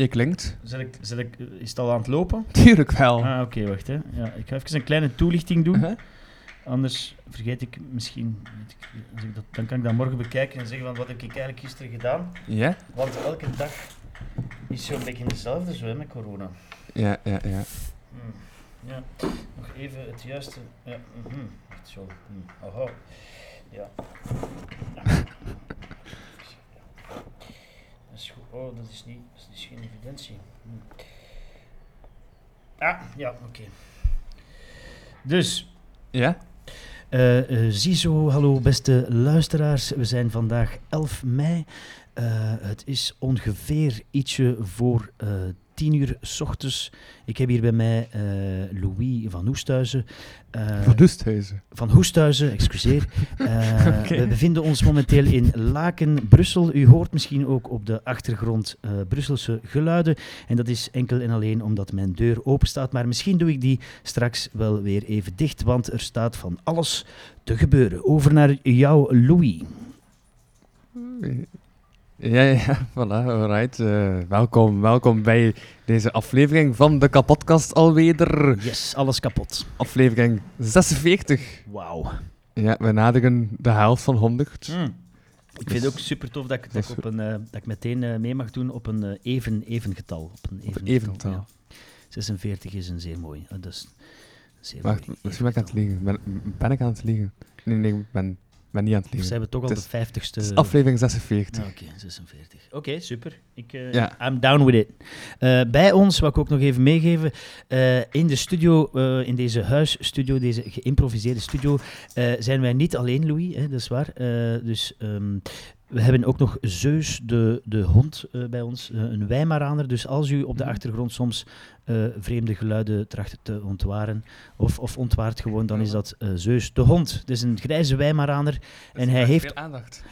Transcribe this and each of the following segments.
Je klinkt. Zet ik, zet ik, is het al aan het lopen? Tuurlijk wel. Ah, oké, wacht, hè. Ja, ik ga even een kleine toelichting doen. Uh-huh. Anders vergeet ik misschien... weet ik- dat, dan kan ik dat morgen bekijken en zeggen van wat heb ik eigenlijk gisteren gedaan. Ja? Want elke dag is zo'n beetje hetzelfde zo hè, met corona. Ja, ja, ja. Hmm. Ja, nog even het juiste. Ja. Echt zo. Hmm. Aha. Ja. Is goed. Oh, dat is niet, dat is geen evidentie. Hmm. Ah, ja, oké. Dus, Ja? eh, ziezo, hallo beste luisteraars. We zijn vandaag 11 mei. Eh, het is ongeveer ietsje voor 10 uur s ochtends. Ik heb hier bij mij eh, Louis van Hoesthuizen. eh, Van Oosthuizen. van Hoesthuizen, excuseer. Eh. We bevinden ons momenteel in Laken, Brussel. U hoort misschien ook op de achtergrond Brusselse geluiden. En dat is enkel en alleen omdat mijn deur open staat. Maar misschien doe ik die straks wel weer even dicht, want er staat van alles te gebeuren. Over naar jou, Louis. Ja, ja, voilà, alright. Eh, welkom, welkom bij deze aflevering van de kapotkast alweer. Yes, alles kapot. Aflevering 46. Wauw. Ja, we naderen de helft van 100. Mm. Ik vind het ook super tof dat ik, dat ik, op een, eh, dat ik meteen eh, mee mag doen op een even, even getal. Op een even, even getal, ja. 46 is een zeer mooi. een zeer Wacht, mooi misschien ben ik aan het liegen. Ben, ben ik aan het liegen? Nee, nee, ik ben, ben niet aan het Of liegen. zijn we toch al de is- 50ste? Het is aflevering 46. Ah, Oké, 46. Oké, super. Ik, Ja. I'm down with it. Eh, bij ons, wat ik ook nog even meegeven, eh, in de studio, in deze huisstudio, deze geïmproviseerde studio, zijn wij niet alleen, Louis, hè, dat is waar. Dus ehm, we hebben ook nog Zeus, de, de hond, eh, bij ons, eh, een Weimaraner. Dus als u op de Mhm. achtergrond soms eh, vreemde geluiden tracht te ontwaren, of, of ontwaart gewoon, dan is dat Zeus, de hond. Het is een grijze Weimaraner en hij heeft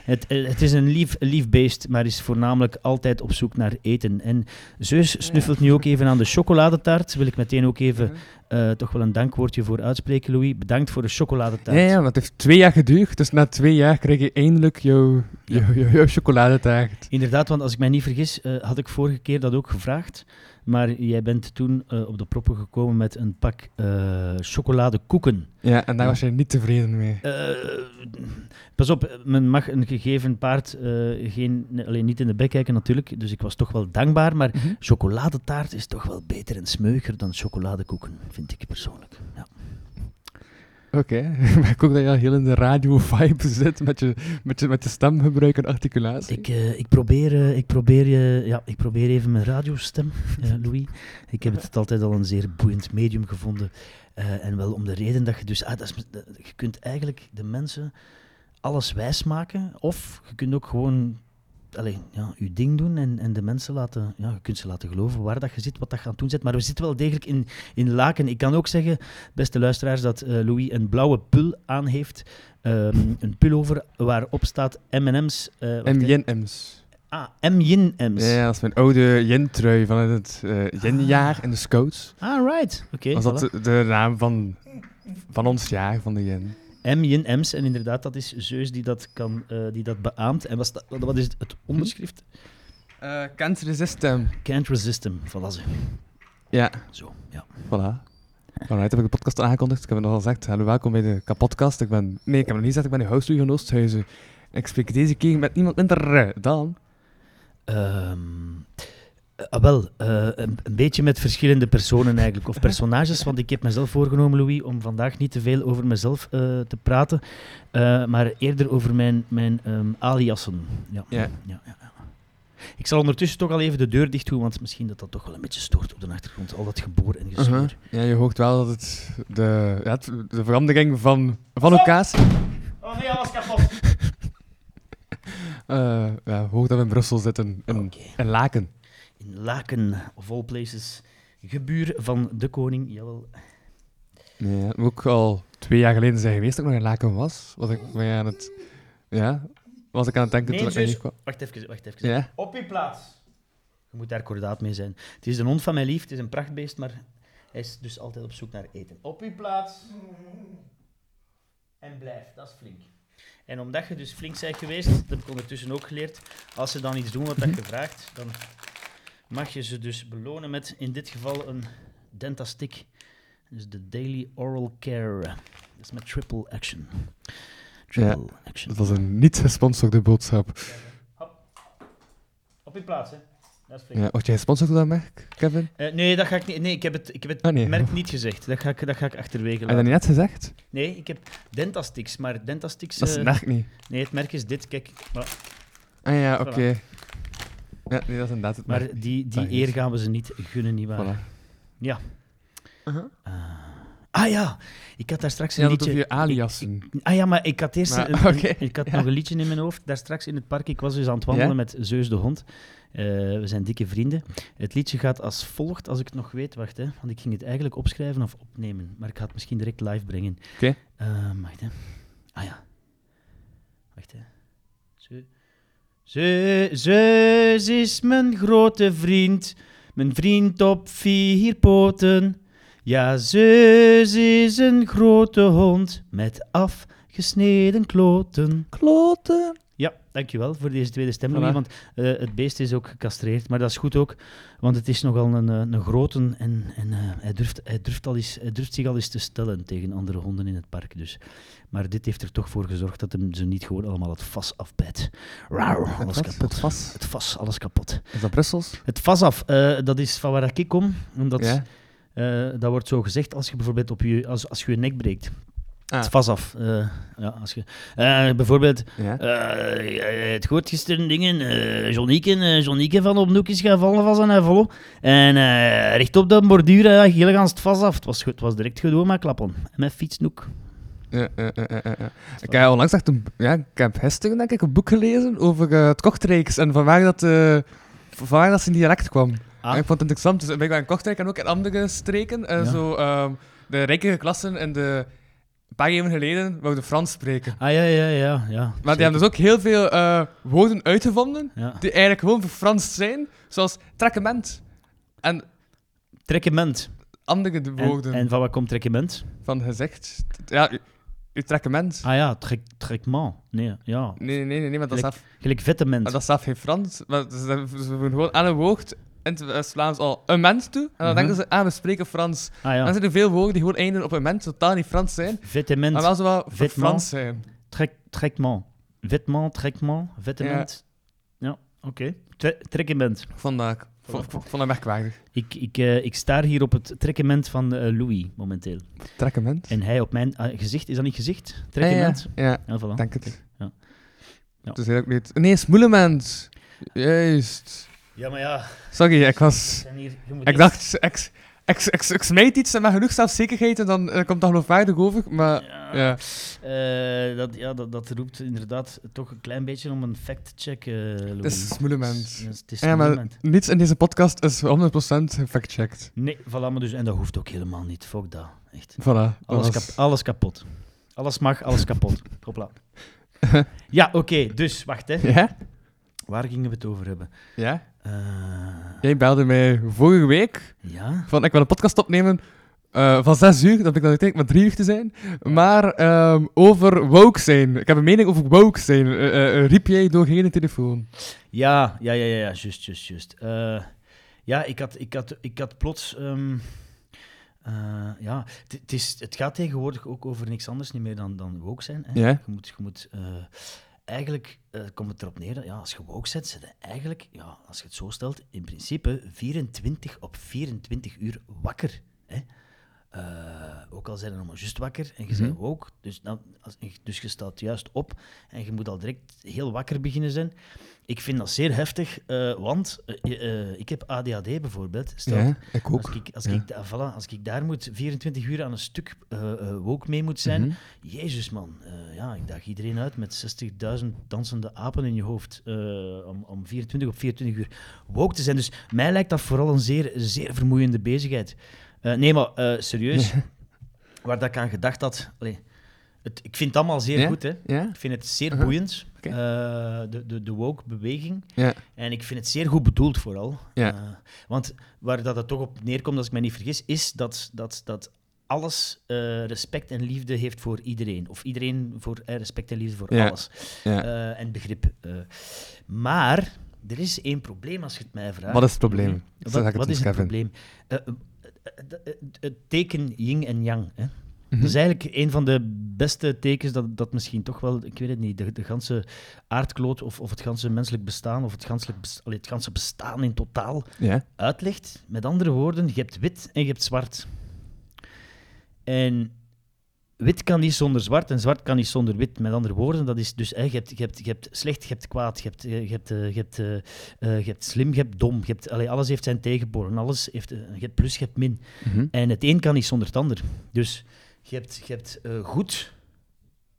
het, het is een lief, lief beest, maar is voornamelijk altijd op zoek naar eten. En Zeus snuffelt nu ook even aan de chocoladetaart. Wil ik meteen ook even eh, toch wel een dankwoordje voor uitspreken, Louis. Bedankt voor de chocoladetaart. Ja, ja, want het heeft twee jaar geduurd. Dus na twee jaar krijg je eindelijk jouw, jouw, jouw chocoladetaart. Inderdaad, want als ik mij niet vergis, eh, had ik vorige keer dat ook gevraagd. Maar jij bent toen eh, op de proppen gekomen met een pak eh, chocoladekoeken. Ja, en daar was je niet tevreden mee. Eh, pas op, men mag een gegeven paard geen, alleen niet in de bek kijken natuurlijk. Dus ik was toch wel dankbaar. Maar Mhm. chocoladetaart is toch wel beter en smeuiger dan chocoladekoeken, vind ik persoonlijk. Ja. Oké, maar ik ook dat je al heel in de radio-vibe zit met je, met, je, met je stemgebruik en articulatie. Ik, eh, ik, probeer, eh, ik, probeer, je ja, ik probeer even mijn radiostem, eh, Louis. Ik heb het altijd al een zeer boeiend medium gevonden. En wel om de reden dat je dus... Ah, dat is, dat- je kunt eigenlijk de mensen alles wijsmaken. Of je kunt ook gewoon allee, ja, je ding doen en, en de mensen laten... Ja, je kunt ze laten geloven waar dat je zit, wat dat je aan het doen zit. Maar we zitten wel degelijk in, in Laken. Ik kan ook zeggen, beste luisteraars, dat eh, Louis een blauwe pul aan heeft. Ehm, een pullover waarop staat M&M's. eh, wacht, hè. M.J.N.M's. Ah, M-Yin-M's. Ja, dat is mijn oude Yin-trui van het eh Yin-jaar in de Scouts. Ah, right. Oké, was dat de, de naam van, van ons jaar, van de Yin. M-Yin-M's. En inderdaad, dat is Zeus die dat, kan, eh, die dat beaamt. En wat, wat wat is het, het onderschrift? Uh, cancer System. Can't resist him. Voilà, ze. Ja, Zo, ja. voilà. Alright, heb ik de podcast aangekondigd. Ik heb het al gezegd. Hallo, welkom bij de kapotkast. Ik ben... Nee, ik heb nog niet gezegd, ik ben de host van Oosthuizen. En ik spreek deze keer met niemand minder dan... Ehm, eh, ah, wel, eh, een, een beetje met verschillende personen eigenlijk, of personages, want ik heb mezelf voorgenomen, Louis, om vandaag niet te veel over mezelf eh, te praten, eh, maar eerder over mijn, mijn ehm, aliassen. Ja. Ja. Ja, ja. Ik zal ondertussen toch al even de deur dicht doen, want misschien dat dat toch wel een beetje stoort op de achtergrond, al dat geboor en gezeur. Uh-huh. Ja, je hoort wel dat het de, ja, het- de verandering van, van locatie... Oh nee, alles kapot. Eh ja, hoog dat we in Brussel zitten. In, Oké. in Laken. In Laken, of all places, gebuur van de koning. Jawel. Nee, ja, ook al twee jaar geleden zijn geweest dat ik nog in Laken was. Was ik aan het... Ja, was ik aan het denken Nee, toen ik zus. kwam. Wacht even, wacht even. Ja, Op uw plaats. Je moet daar kordaat mee zijn. Het is een hond van mijn lief, het is een prachtbeest, maar hij is dus altijd op zoek naar eten. Op uw plaats. En blijf, dat is flink. En omdat je dus flink bent geweest, dat heb ik ondertussen ook geleerd, als ze dan iets doen wat dat je vraagt, dan mag je ze dus belonen met, in dit geval, een Dentastick. Dus de Daily Oral Care. Dat is met triple action. Triple action. dat was een niet gesponsorde boodschap. Op uw plaats, hè. Dat is. Ja, word jij gesponsord door dat merk, Kevin? Eh, nee, dat ga ik niet. Nee, ik heb het, ik heb het Ah, nee. merk niet gezegd. Dat ga ik, dat ga ik achterwege Heb je dat laten. niet net gezegd? Nee, ik heb Dentastix, maar Dentastix... Dat is het merk niet. nee, het merk is dit. Kijk, maar, Ah ja, Voilà. oké. Ja, nee, dat is inderdaad het maar die, die eer gaan we ze niet gunnen, nietwaar? Voilà. Ja. Uh-huh. Eh, ah ja, ik had daar straks een liedje... over je aliasen. Ah ja, maar ik had eerst Maar, een- ik had ja. nog een liedje in mijn hoofd. Daar straks in het park. Ik was dus aan het wandelen Ja? met Zeus de hond. Eh, we zijn dikke vrienden. Het liedje gaat als volgt, als ik het nog weet. Wacht, hè, want ik ging het eigenlijk opschrijven of opnemen. Maar ik ga het misschien direct live brengen. Oké. Eh, wacht, hè. Ah ja. Wacht, hè. Zeu- Zeus is mijn grote vriend. Mijn vriend op vier poten. Ja, Zeus is een grote hond met afgesneden kloten. Kloten. Ja, dankjewel voor deze tweede stem, want eh, het beest is ook gecastreerd. Maar dat is goed ook, want het is nogal een, eh, een grote en, en eh, hij, durft, hij, durft al eens, hij durft zich al eens te stellen tegen andere honden in het park. Dus. Maar dit heeft er toch voor gezorgd dat hem ze niet gewoon allemaal het vas afbijt. Rauw, alles kapot. Het vas. Het vas, alles kapot. Is dat Brussels? Het vas af, dat is van waar ik kom. Omdat, Ja. dat wordt zo gezegd als je bijvoorbeeld op je, als, als je, je nek breekt. Ah. Het vas af. eh, ja, als je, eh, bijvoorbeeld, Ja. eh, het goed gisteren dingen. Jonieke van op Noek is gaan vallen van zijn envelop. En recht op de borduur, uh, heel gaan het vast af. Het was, het was direct gedaan met klappen. En met fietsnoek. Ja, ja, ja. Ik heb onlangs echt een, ja, ik heb gisteren denk ik een boek gelezen over het Kortrijks en van waar dat, eh, van waar dat zijn dialect kwam. Ah. En ik vond het interessant, dus ik ben in Kortrijk en ook in andere streken, en zo, ehm, de rijkere klassen in de, paar jaar geleden wouden Frans spreken. Ah ja, ja, ja. ja Maar die hebben dus ook heel veel eh, woorden uitgevonden Ja. die eigenlijk gewoon verfranst zijn, zoals trekkement en Trekkement. andere de En, woorden en van wat komt trekkement? van gezegd. Ja, u- uw trekkement. Ah ja, trek, trekment. Nee, ja. Nee, nee, nee, nee, maar dat is af. Gelijk vettement. Maar dat staat geen Frans. Maar ze, voegen gewoon aan een woord in het West-Vlaams al een mens toe. En dan Mhm. denken ze, ah, we spreken Frans. ah ja. Dan zijn er veel woorden die gewoon eindigen op een mens, totaal niet Frans zijn. Vetement. Maar wel zo wel. Frans zijn. Trek, trekment. Vetement, trekment, vettement. Ja, oké. Tre- Trekkement. Vandaag. Ik vond, ik merkwaardig. Ik, ik, eh, ik sta hier op het trekkement van eh, Louis momenteel. Trekkement? En hij op mijn ah, gezicht. Is dat niet gezicht? Trekkement? Ja, ja, Ja, voilà. denk het. Ja. Ja. Is ook niet... Nee, smoelement. Juist. Ja, maar ja. Sorry, ik was... hier, Ik dacht, ik, ik, ik, ik smijt iets en met genoeg zelfzekerheid en dan eh, komt dat geloofwaardig over. Maar Ja, ja, eh, dat, ja dat, dat roept inderdaad toch een klein beetje om een fact-check, Louis. het is smoelement. Ja, het is Ja, maar niets in deze podcast is 100% gefact-checked. Nee, voilà, maar dus, en dat hoeft ook helemaal niet. Fuck dat, echt. Voilà. kap- alles kapot. Alles mag, alles kapot. Hopla. Ja, oké, dus, wacht, hè. Ja? Waar gingen we het over hebben? Ja? Eh, Jij belde mij vorige week ja? van ik wil een podcast opnemen eh, van zes uur, dat ik dan uiteindelijk maar drie uur te zijn. Maar ehm, over woke zijn. Ik heb een mening over woke zijn. Eh, riep jij door geen telefoon. Ja, ja, ja, ja, ja, juist, juist, juist. Ja, ik had, ik had, ik had plots... ehm, eh, ja, het- is, het gaat tegenwoordig ook over niks anders niet meer dan, dan woke zijn. Hè? Ja. Je moet, je moet eigenlijk eh, komt het erop neer dat ja, als je woke zet, zit je eigenlijk, ja, als je het zo stelt, in principe 24 op 24 uur wakker. Hè? Eh, ook al zijn er nog maar juist wakker en je bent woke, dus, dan, als, dus je staat juist op en je moet al direct heel wakker beginnen zijn. Ik vind dat zeer heftig, eh, want eh, eh, ik heb ADHD bijvoorbeeld. Stel, Ja, ik ook. Als ik, als, ja. ik, voilà, als ik daar moet 24 uur aan een stuk woke mee moet zijn, Mhm. Jezus man, ja, ik daag iedereen uit met 60.000 dansende apen in je hoofd om, om 24 op 24 uur woke te zijn. Dus mij lijkt dat vooral een zeer, zeer vermoeiende bezigheid. Nee, maar serieus, waar dat ik aan gedacht had, allee, het, ik vind het allemaal zeer goed. Hè. Ik vind het zeer Uh-huh. boeiend, eh, de, de, de woke-beweging. Ja. En ik vind het zeer goed bedoeld vooral. Eh, want waar dat het toch op neerkomt, als ik me niet vergis, is dat, dat, dat alles eh, respect en liefde heeft voor iedereen. Of iedereen voor eh, respect en liefde voor alles. En begrip. maar er is één probleem als je het mij vraagt. Wat is het probleem? Wat, het wat is het probleem? Het teken yin en yang. Hè? Mhm. Dat is eigenlijk een van de beste tekens dat, dat misschien toch wel, ik weet het niet, de, de ganse aardkloot of, of het ganse menselijk bestaan of het ganse, allee, het ganse bestaan in totaal Ja. uitlegt. Met andere woorden, je hebt wit en je hebt zwart. En wit kan niet zonder zwart en zwart kan niet zonder wit. Met andere woorden, dat is dus, hè, je, hebt, je, hebt, je hebt slecht, je hebt kwaad, je hebt, je hebt, eh, je hebt, eh, eh, je hebt slim, je hebt dom. Je hebt, allee, alles heeft zijn tegenpolen. Alles heeft, je hebt plus, je hebt min. Mhm. En het een kan niet zonder het ander. Dus je hebt, je hebt eh, goed,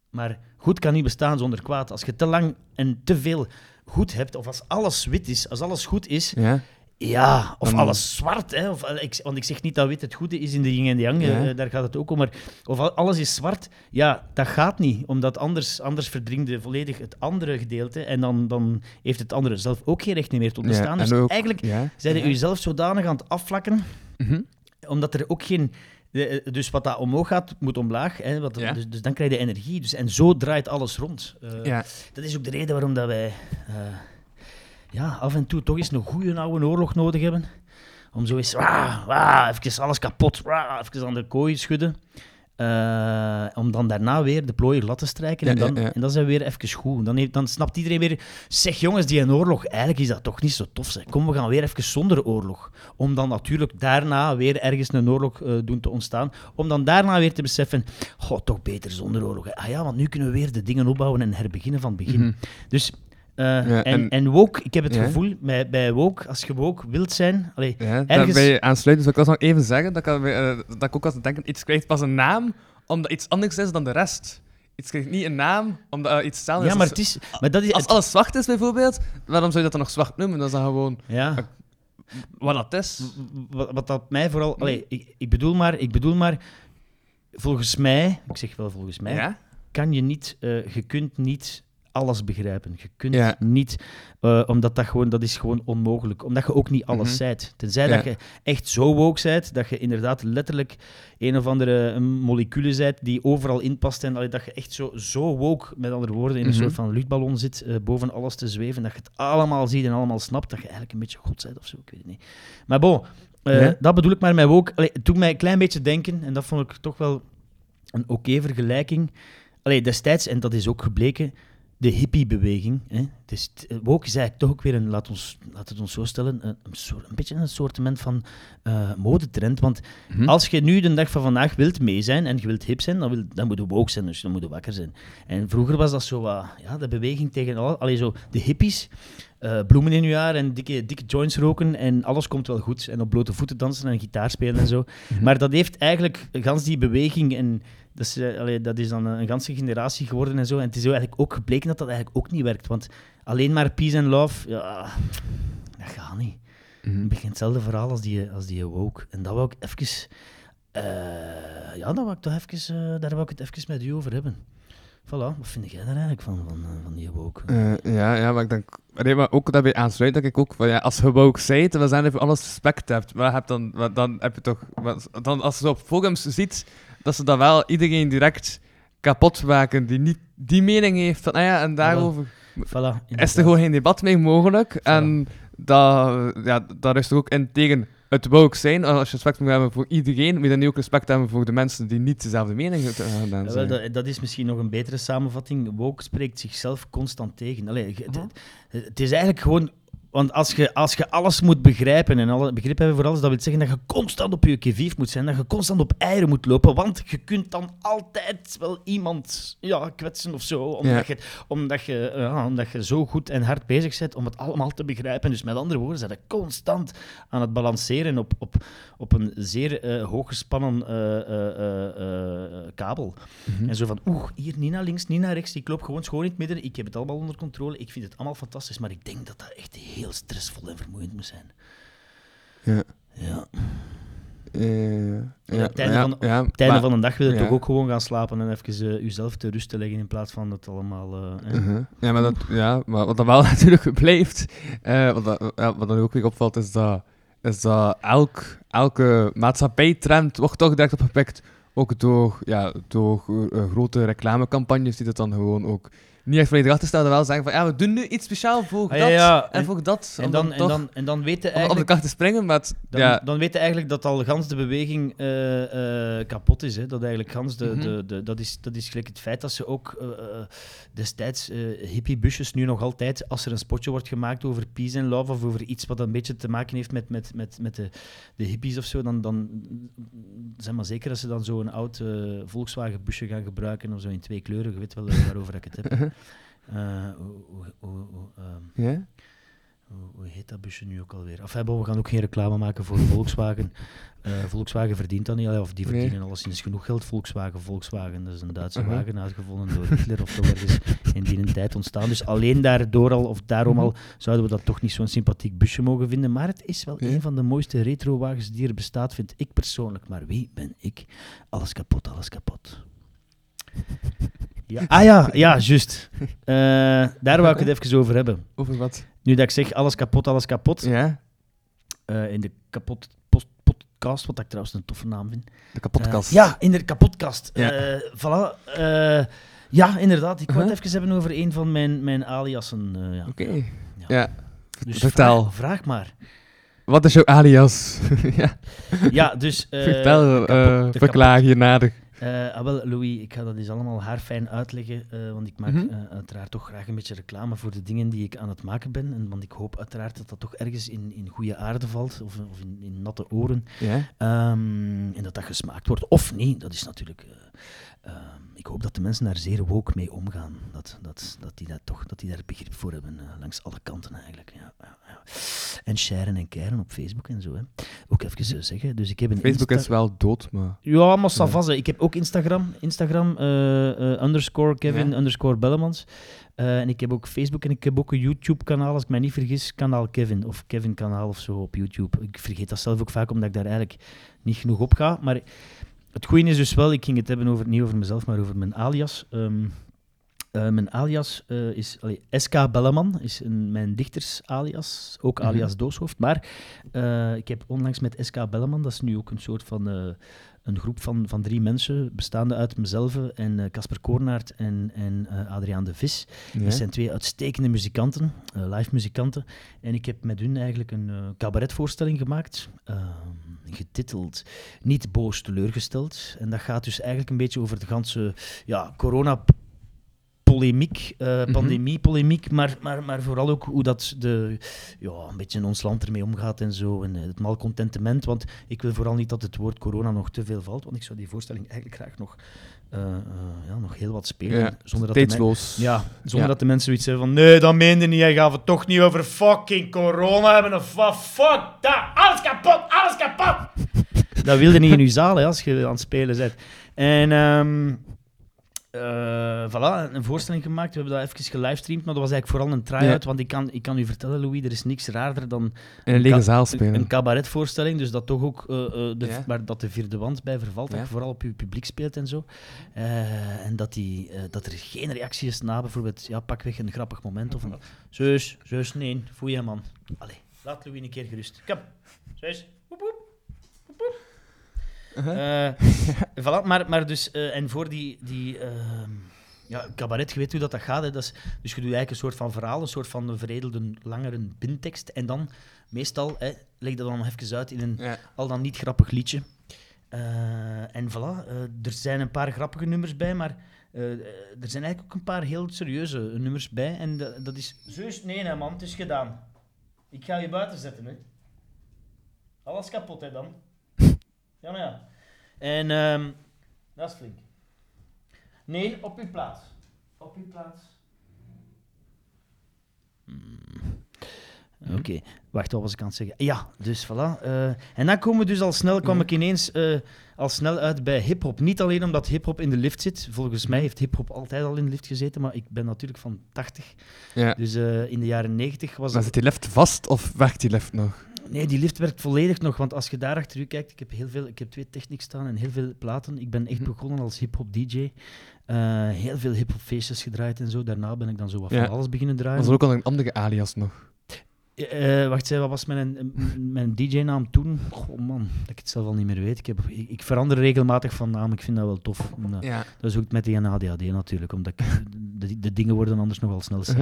maar goed kan niet bestaan zonder kwaad. Als je te lang en te veel goed hebt, of als alles wit is, als alles goed is, Ja. ja, of Dan- alles zwart. Hè, of, eh, ik, want ik zeg niet dat wit het goede is in de yin en de yang, eh, Ja. daar gaat het ook om. Maar of al- alles is zwart, ja, dat gaat niet. Omdat anders, anders verdringt volledig het andere gedeelte en dan, dan heeft het andere zelf ook geen recht meer tot Ja, bestaan. en dus ook- eigenlijk Ja. zijn je Ja. jezelf zodanig aan het afvlakken Mhm. omdat er ook geen. De- Dus wat dat omhoog gaat, moet omlaag. Hè, wat, Ja. dus, dus dan krijg je energie. Dus, en zo draait alles rond. Eh, Ja. Dat is ook de reden waarom dat wij eh, ja, af en toe toch eens een goede oude oorlog nodig hebben. Om zo eens wah, wah, even alles kapot, wah, even aan de kooi schudden. Eh, om dan daarna weer de plooier lat te strijken. Ja, en, dan, ja, ja. en dan zijn we weer even goed. Dan, heeft, dan snapt iedereen weer... Zeg jongens, die een oorlog, eigenlijk is dat toch niet zo tof. Zeg. Kom, we gaan weer even zonder oorlog. Om dan natuurlijk daarna weer ergens een oorlog eh, doen te ontstaan. Om dan daarna weer te beseffen... Goh, toch beter zonder oorlog. hè. Ah ja, want nu kunnen we weer de dingen opbouwen en herbeginnen van het begin. Mhm. Dus... eh, Ja, en, en- en woke, ik heb het Ja. gevoel, bij, bij woke, als je woke wilt zijn... Allee, Ja, Ergens- daarbij aansluiten zou ik wel nog even zeggen dat ik, eh, dat ik ook als denken, iets krijgt pas een naam omdat iets anders is dan de rest. Iets krijgt niet een naam omdat eh, iets hetzelfde ja, is. maar het is... Maar dat is Als het- alles zwart is bijvoorbeeld, waarom zou je dat dan nog zwart noemen? Dat is dan gewoon ja. wat dat is. wat, wat dat mij vooral... Allee, ik, ik, bedoel maar, ik bedoel maar, volgens mij, ik zeg wel volgens mij, Ja? kan je niet, je kunt niet alles begrijpen. Je kunt Ja. niet, eh, omdat dat gewoon, dat is gewoon onmogelijk. Omdat je ook niet alles Mhm. zijt. Tenzij Ja. dat je echt zo woke zijt, dat je inderdaad letterlijk een of andere eh, molecule zijt die overal inpast en allee, dat je echt zo, zo woke, met andere woorden, in een Mhm. soort van luchtballon zit, eh, boven alles te zweven, dat je het allemaal ziet en allemaal snapt, dat je eigenlijk een beetje god bent of zo, ik weet het niet. Maar bon, Ja. dat bedoel ik maar met woke. Allee, het doet mij een klein beetje denken, en dat vond ik toch wel een oké vergelijking. Allee, destijds, en dat is ook gebleken, de hippiebeweging. Hè. Het is, t- woke is eigenlijk toch ook weer een, laat, ons, laat het ons zo stellen, een, een, soort, een beetje een soortement van eh, modetrend. Want Hm? als je nu de dag van vandaag wilt mee zijn en je wilt hip zijn, dan, wil, dan moet je woke zijn, dus dan moet je wakker zijn. En vroeger was dat zo wat, ja, de beweging tegen al, allee, zo de hippies, eh, bloemen in je haar en dikke, dikke joints roken en alles komt wel goed. En op blote voeten dansen en gitaar spelen en zo. Mhm. Maar dat heeft eigenlijk gans die beweging en dat is, allee, dat is dan een, een ganse generatie geworden en zo. En het is eigenlijk ook gebleken dat dat eigenlijk ook niet werkt. Want alleen maar peace and love, ja, dat gaat niet. Mhm. Een beetje hetzelfde verhaal als die, als die woke. En dat wou ik even... eh, ja, dat wou ik toch even, eh, daar wou ik het even met u over hebben. Voilà, wat vind jij daar eigenlijk van, van, van die woke? Ja, ja, maar ik denk... Nee, maar ook daarbij aansluit dat ik ook van, ja, als je woke zijt, we zijn even alles respect hebt, wat heb dan, dan heb je toch... dan, als je zo op forums ziet, dat ze dan wel iedereen direct kapot maken die niet die mening heeft, van, nou ja, en daarover Voilà, is er gewoon geen debat meer mogelijk. En dat, ja, daar is er ook in tegen het woke zijn. Als je respect moet hebben voor iedereen, moet je dan nu ook respect hebben voor de mensen die niet dezelfde mening hebben. Ja, wel, dat, dat is misschien nog een betere samenvatting. Woke spreekt zichzelf constant tegen. Allee, het, het is eigenlijk gewoon Want als je, als je alles moet begrijpen en alle begrip hebben voor alles, dat wil zeggen dat je constant op je kivief moet zijn, dat je constant op eieren moet lopen, want je kunt dan altijd wel iemand ja, kwetsen of zo, omdat, Ja. je, omdat, je, ja, omdat je zo goed en hard bezig bent om het allemaal te begrijpen. Dus met andere woorden, zijn je constant aan het balanceren op, op, op een zeer eh, hooggespannen eh, eh, eh, eh, kabel. Mhm. En zo van, oeh, hier niet naar links, niet naar rechts. Ik loop gewoon schoon in het midden. Ik heb het allemaal onder controle. Ik vind het allemaal fantastisch. Maar ik denk dat dat echt heel stressvol en vermoeiend moet zijn. Ja. Ja. Eh, ja, het einde ja, van- ja, Op het einde maar- van de dag wil je ja. toch ook gewoon gaan slapen en even eh, jezelf te rust te leggen in plaats van het allemaal... eh, hè. Mhm. Ja, maar, dat, ja, maar wat dan wel natuurlijk blijft, eh, wat, dat- ja, wat dan ook weer opvalt, is dat, is dat elk, elke maatschappijtrend wordt toch direct opgepikt. Ook door, ja, door grote reclamecampagnes die dat dan gewoon ook niet echt volledig achter staan. wel zeggen van ja, we doen nu iets speciaal voor Ah, dat ja, en voor dat. En dan, en, dan, en dan weten om op de eigenlijk... kar te springen. Maar het- Dan, dan weet je eigenlijk dat al gans de beweging eh, eh, kapot is. Hè? Dat eigenlijk gans de, Mhm. de, de, dat, is, dat is gelijk het feit dat ze ook eh, destijds hippiebusjes nu nog altijd, als er een spotje wordt gemaakt over peace and love of over iets wat een beetje te maken heeft met, met, met, met de, de hippies of zo, dan, dan zeg maar zeker dat ze dan zo'n oud Volkswagen busje gaan gebruiken of zo in twee kleuren. Je weet wel waarover ik het heb. Eh, hoe, hoe, hoe, hoe, ehm, ja? hoe, heet dat busje nu ook alweer? Of hebben we gaan ook geen reclame maken voor Volkswagen. Eh, Volkswagen verdient dat niet, allee, of die Nee. verdienen alleszins genoeg geld. Volkswagen, Volkswagen, dat is een Duitse Uh-huh. wagen uitgevonden door Hitler of zo ergens in die tijd ontstaan. Dus alleen daardoor al, of daarom Mhm. al, zouden we dat toch niet zo'n sympathiek busje mogen vinden. Maar het is wel een van de mooiste retrowagens die er bestaat, vind ik persoonlijk. Maar wie ben ik? Alles kapot, alles kapot. Ja. Ah ja, ja, juist. Eh, daar wou ik het even over hebben. Over wat? Nu dat ik zeg alles kapot, alles kapot. Ja, eh, in de kapot post podcast, wat ik trouwens een toffe naam vind. de kapotkast. Eh, ja, in de kapotkast. Ja. Voilà. ja, inderdaad. Ik wou Uh-huh. het even hebben over een van mijn, mijn aliasen. ja. Oké. Ja. Ja. Dus Vertel. Vraag, vraag maar. Wat is jouw alias? ja. Ja, dus... Vertel, verklaar je nader. Eh, ah, wel, Louis, ik ga dat eens allemaal haarfijn uitleggen, eh, want ik maak Mhm. eh, uiteraard toch graag een beetje reclame voor de dingen die ik aan het maken ben. En, want ik hoop uiteraard dat dat toch ergens in, in goede aarde valt, of, of in, in natte oren. Ja. Ehm, en dat dat gesmaakt wordt. Of niet, dat is natuurlijk... eh, ehm, ik hoop dat de mensen daar zeer woke mee omgaan. Dat, dat, dat, die, dat, toch, dat die daar begrip voor hebben, eh, langs alle kanten eigenlijk. Ja, ja, ja. En sharen en keren op Facebook en zo. Hè. Ook even eh, zeggen. Dus ik heb een Facebook Insta- is wel dood, maar... ja, maar ça Ja. va, ze. Ik heb ook Instagram. Instagram, eh, eh, underscore Kevin, Ja. underscore Bellemans. Eh, en ik heb ook Facebook en ik heb ook een YouTube-kanaal, als ik mij niet vergis, kanaal Kevin. Of Kevin-kanaal of zo op YouTube. Ik vergeet dat zelf ook vaak, omdat ik daar eigenlijk niet genoeg op ga. Maar het goede is dus wel, ik ging het hebben over, niet over mezelf, maar over mijn alias. Ehm, eh, mijn alias eh, is allee, SK Belleman, is een, mijn dichters-alias, ook Mhm. alias Dooshoofd. Maar eh, ik heb onlangs met SK Belleman, dat is nu ook een soort van een groep van, van drie mensen, bestaande uit mezelf en eh, Casper Koornaert en, en eh, Adriaan de Vis. Ja. Dat zijn twee uitstekende muzikanten, eh, live muzikanten. En ik heb met hun eigenlijk een cabaretvoorstelling gemaakt, ehm, getiteld Niet boos teleurgesteld. En dat gaat dus eigenlijk een beetje over de ganse ja, corona polemiek, eh Mhm. pandemie-polemiek, maar, maar, maar vooral ook hoe dat de, ja, een beetje in ons land ermee omgaat en zo, en eh, het malcontentement, want ik wil vooral niet dat het woord corona nog te veel valt, want ik zou die voorstelling eigenlijk graag nog, eh, ja, nog heel wat spelen, Ja, zonder dat de ja, zonder Ja. dat de mensen zoiets hebben van nee, dat meende niet, jij gaat het toch niet over fucking corona hebben of wat, fuck dat, alles kapot, alles kapot! Dat wilde niet in uw zaal, hè, als je aan het spelen bent. En ehm eh, voilà, een voorstelling gemaakt. We hebben dat even gelivestreamd, maar dat was eigenlijk vooral een try-out. Ja. Want ik kan, ik kan u vertellen, Louis, er is niks raarder dan In een lege zaal spelen. een cabaretvoorstelling. Dus dat toch ook eh, de, Ja. maar dat de vierde wand bij vervalt. Dat Ja. je vooral op je publiek speelt en zo. En dat, die, dat er geen reactie is na bijvoorbeeld, ja, pakweg een grappig moment. Of een zus, zus, nee, je man. Allee, laat Louis een keer gerust. Kom, zus. Woep, woep. Woep, woep. Uh-huh. Eh, voilà, maar, maar dus, eh, en voor die, die ehm, ja, cabaret, je weet hoe dat, dat gaat. Hè, dat is, dus je doet eigenlijk een soort van verhaal, een soort van veredelde, langere bintekst. En dan, meestal, hè, leg dat dan nog even uit in een Ja. al dan niet grappig liedje. Eh, en voilà, er zijn een paar grappige nummers bij, maar er zijn eigenlijk ook een paar heel serieuze nummers bij. En dat, dat is... Nee, hè, man, het is gedaan. Ik ga je buiten zetten, hè. Alles kapot, hè, dan. Ja, maar ja. En, ehm dat is flink. Nee, op uw plaats. Op uw plaats. Hmm. Oké, wacht, wat was ik aan het zeggen? Ja, dus voilà. eh, en dan komen we dus al snel, kwam Mhm. ik ineens eh, al snel uit bij hip-hop. Niet alleen omdat hip-hop in de lift zit. Volgens mij heeft hip-hop altijd al in de lift gezeten, maar ik ben natuurlijk van 80. Ja. Dus eh, in de jaren 90 was Maar zit die lift vast of werkt die lift nog? Nee, die lift werkt volledig nog, want als je daar achter u kijkt, ik heb, heel veel, ik heb twee technics staan en heel veel platen. Ik ben echt Mhm. begonnen als hip-hop DJ. Eh, heel veel hip-hop feestjes gedraaid en zo. Daarna ben ik dan zo wat Ja. van alles beginnen draaien. Was er ook al een andere alias nog? Eh, wacht, zei, wat was mijn, mijn DJ-naam toen? Goh man, dat ik het zelf al niet meer weet. Ik, heb, ik, ik verander regelmatig van naam, ik vind dat wel tof. Ja. Dat is ook met die ADHD natuurlijk, omdat ik, de, de dingen worden anders nogal snel saai.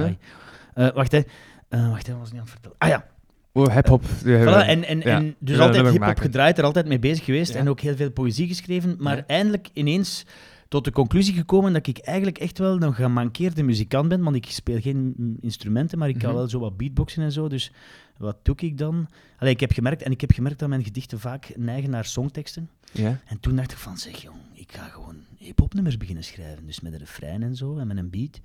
Uh-huh. Eh, wacht, hè. Eh, wacht, hè, wat was niet aan het vertellen? Ah ja, Oh, hip-hop. Voilà, en, en, ja. en dus altijd hip-hop gedraaid, er altijd mee bezig geweest Ja. en ook heel veel poëzie geschreven. Maar eindelijk ineens tot de conclusie gekomen dat ik eigenlijk echt wel een gemankeerde muzikant ben. Want ik speel geen instrumenten, maar ik kan Mhm. wel zo wat beatboxen en zo. Dus wat doe ik dan? Allee, ik heb gemerkt, en ik heb gemerkt dat mijn gedichten vaak neigen naar songteksten. Ja. En toen dacht ik van, zeg jong, ik ga gewoon hip-hop nummers beginnen schrijven. Dus met een refrein en zo, en met een beat.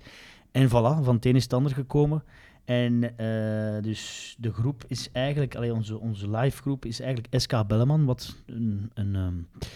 En voilà, van het een is het ander gekomen. En eh, dus de groep is eigenlijk, allee, onze, onze live groep is eigenlijk SK Belleman, wat een, een ehm,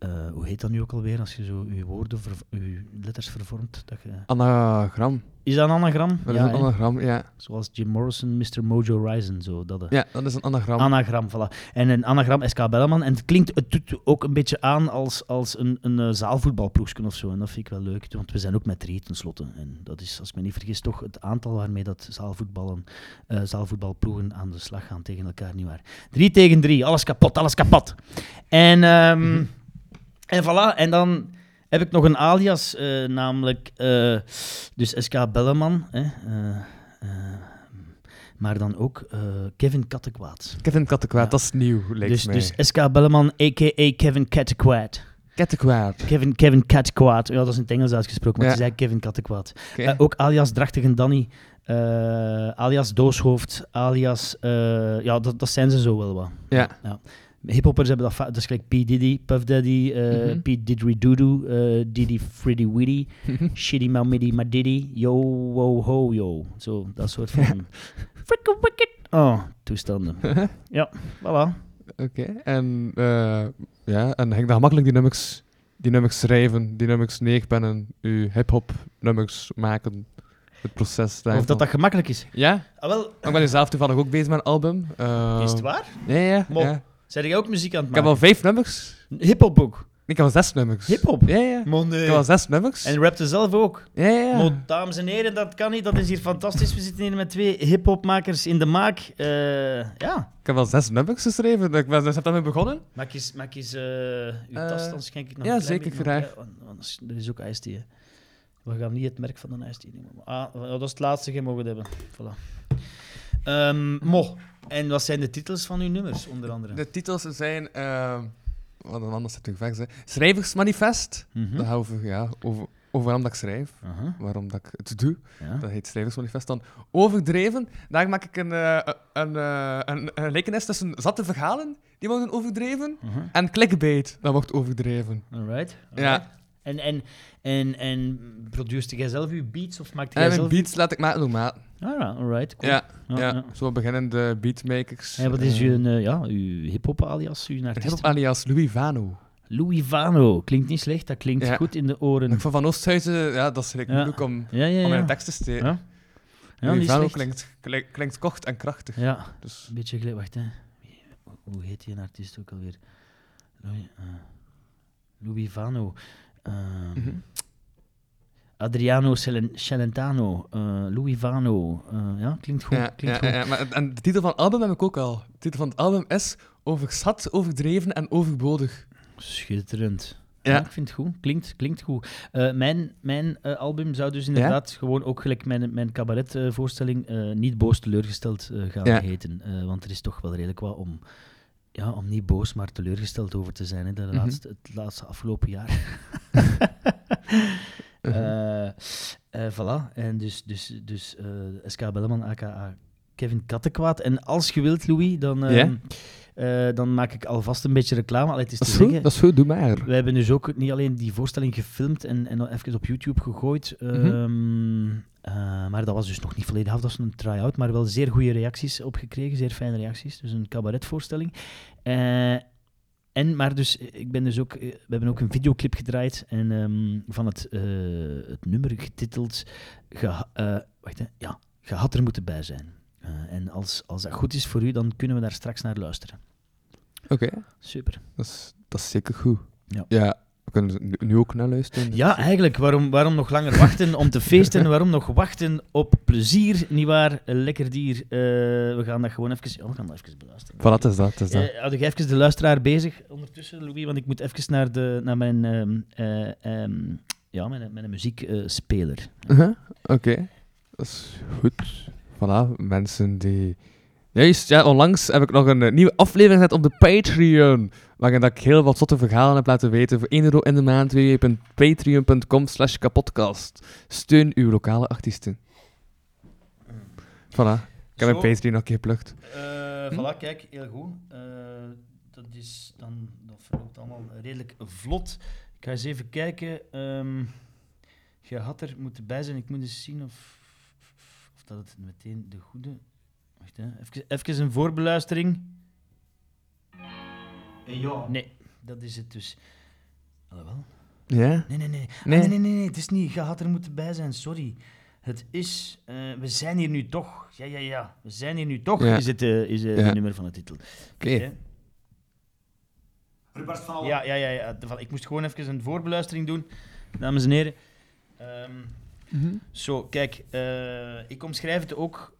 eh, hoe heet dat nu ook alweer, als je zo je woorden, je letters vervormt. Dat je... Anagram. Is dat een anagram? Dat ja, is een anagram, ja. Zoals Jim Morrison, Mr. Mojo Horizon, zo. Dat, eh. Ja, dat is een anagram. Anagram, voilà. En een anagram SK Belleman. En het klinkt het doet ook een beetje aan als, als een, een eh, zaalvoetbalploegje of zo. En dat vind ik wel leuk, want we zijn ook met drie tenslotte. En dat is, als ik me niet vergis, toch het aantal waarmee dat zaalvoetballen, eh, zaalvoetbalploegen aan de slag gaan tegen elkaar, niet waar. Drie tegen drie, alles kapot, alles kapot. En, ehm, en voilà, en dan heb ik nog een alias, eh, namelijk eh, dus SK Belleman. Hè, eh, maar dan ook Kevin Kattekwaad. Kevin Kattekwaad, Ja. dat is nieuw, lijkt Dus, mij. dus SK Belleman, a.k.a. Kevin Kattekwaad. Kattekwaad. Kevin, Kevin Kattekwaad. Ja, dat is in het Engels uitgesproken, maar Ja. is eigenlijk Kevin Kattekwaad. Ook alias Drachtige Danny, alias Dooshoofd, alias... ja, dat, dat zijn ze zo wel wat. Ja. Hiphoppers hebben dat... va- Dat is gelijk P. Diddy, Puff Daddy, eh Mhm. P. Didgeridoo, eh Diddy Friddy Widdy, Shitty Mamiddy Madiddy, Yo Wo Ho Yo. Zo, dat soort van... Fricka wicked. Oh, toestanden. ja, voilà. Oké, en, eh, ja, en ging dat gemakkelijk die nummers, die nummers schrijven, die nummers neerpennen, uw hip-hop nummers maken, het proces Of daarvan? dat dat gemakkelijk is. Ja, Ah, wel, ik ben zelf toevallig ook bezig met een album. Eh, is het waar? Ja, ja, ja. Zijn jij ook muziek aan het Ik heb maken? al vijf nummers. Hip-hop ook. Ik heb al zes nummers. Hip-hop? Ja, ja. Ik nee. heb al zes nummers. En rapte zelf ook. Ja, ja. Maar dames en heren, dat kan niet. Dat is hier fantastisch. We zitten hier met twee hip-hopmakers in de maak. Eh, ja. Ik heb al zes nummers geschreven. Ik ben, dus heb daarmee begonnen. Maak eens, maak eens eh, uw Eh, tas, dan schenk ik nog ja, een zeker, graag. Want Anders, er is ook ijsthee. hè. We gaan niet het merk van een ijsthee nemen. Ah, oh, dat is het laatste je mogen hebben. Voilà. Ehm, mo. En wat zijn de titels van uw nummers, onder andere? De titels zijn... eh, wat een natuurlijk vers, hè. Schrijversmanifest. Mhm. Dat gaat over, ja, over, over waarom dat ik schrijf. Waarom dat ik het doe. ja. Dat heet Schrijversmanifest. Dan overdreven. Daar maak ik een, eh, een, eh, een, een gelijkenis tussen zatte verhalen, die worden overdreven, Aha. en clickbait, dat wordt overdreven. Alright. Ja. En, en, en, en produceerde jij zelf uw beats of maakte jij En mijn zelf... beats laat ik maken door maat. Ah, alright. Cool. Ja, Ja, ja, zo beginnende beatmakers. En wat is Eh, uw, eh, ja, uw hip-hop alias, uw artiest? hip-hop alias Louis Vano. Louis Vano. Klinkt niet slecht, dat klinkt Ja. goed in de oren. Ik vond Van Oosthuizen, ja, dat is Ja. moeilijk om, om in een tekst te steken. Ja, ja Louis Vano klinkt, klinkt, klinkt kort en krachtig. Ja, Dus, een beetje gelijk. Wacht, hè. Hoe heet die artiest ook alweer? Louis, eh, Louis Vano. Eh, mhm. Adriano Celen- Celentano. eh, Louis Vano. Eh, ja, klinkt goed. ja, klinkt ja, goed. ja, maar, en de titel van het album heb ik ook al. De titel van het album is Overzat, Overdreven en Overbodig. Schitterend. Ja. Ik vind het goed. Klinkt, klinkt goed. Eh, mijn mijn album zou dus inderdaad gewoon ook gelijk mijn, mijn cabaretvoorstelling niet boos teleurgesteld gaan heten. Want er is toch wel redelijk wat om, ja, om niet boos, maar teleurgesteld over te zijn. Hè, de Mhm. laatste, het laatste afgelopen jaar. Eh, voilà. En dus, dus, dus eh, SK Belleman, aka Kevin Kattenkwaad. En als je wilt, Louis, dan, ehm, eh, dan maak ik alvast een beetje reclame. Allee, het is Dat te goed, zeggen, dat is goed, doe maar. we hebben dus ook niet alleen die voorstelling gefilmd en, en even op YouTube gegooid. Mhm. ehm, eh, maar dat was dus nog niet volledig af. Dat was een try-out, maar wel zeer goede reacties opgekregen. Zeer fijne reacties. Dus een cabaretvoorstelling. En, maar dus, eh, ik ben dus ook, eh, we hebben ook een videoclip gedraaid en, ehm, van het, eh, het nummer getiteld eh, wacht, hè, ja, Je had er moeten bij zijn. En als, als dat goed is voor u, dan kunnen we daar straks naar luisteren. Oké, Super. dat, is, dat is zeker goed. Ja. We kunnen nu- ook naar luisteren. Ja, eigenlijk. Waarom, waarom nog langer wachten om te feesten? Waarom nog wachten op plezier? Nietwaar? Een lekker dier. Eh, we gaan dat gewoon even... Ja, we gaan dat even beluisteren. Voilà, is dat, is dat. Eh, houd ik even de luisteraar bezig ondertussen, Louis, want ik moet even naar, de, naar mijn, ehm, eh, ehm, ja, mijn, mijn muziekspeler. Oké, dat is goed. Voilà, mensen die... Juist, ja, onlangs heb ik nog een eh, nieuwe aflevering gezet op de Patreon, waarin dat ik heel wat zotte verhalen heb laten weten. Voor 1 euro in de maand www.patreon.com slash kapodcast. Steun uw lokale artiesten. Voilà, ik heb mijn Patreon nog een keer geplukt. Eh, Hm? Voilà, kijk, heel goed. Eh, dat is dan, dat verloopt allemaal redelijk vlot. Ik ga eens even kijken. ehm je had er moeten bij zijn. Ik moet eens zien of, of dat het meteen de goede. Wacht, hè. Even, even een voorbeluistering. ja. Nee, dat is het dus. Alhoewel. Ja? Nee, nee, nee. Ah, Nee? nee, nee, nee, nee. Het is niet. Je had er moeten bij zijn. Sorry. Het is. eh, we zijn hier nu toch. Ja, ja, ja. We zijn hier nu toch. Ja. Is het, eh, is, eh, Ja. het nummer van de titel. Oké. Van. Ja, ja, ja, ja. de- Ik moest gewoon even een voorbeluistering doen, dames en heren. Ehm, zo, kijk, eh, ik omschrijf het ook.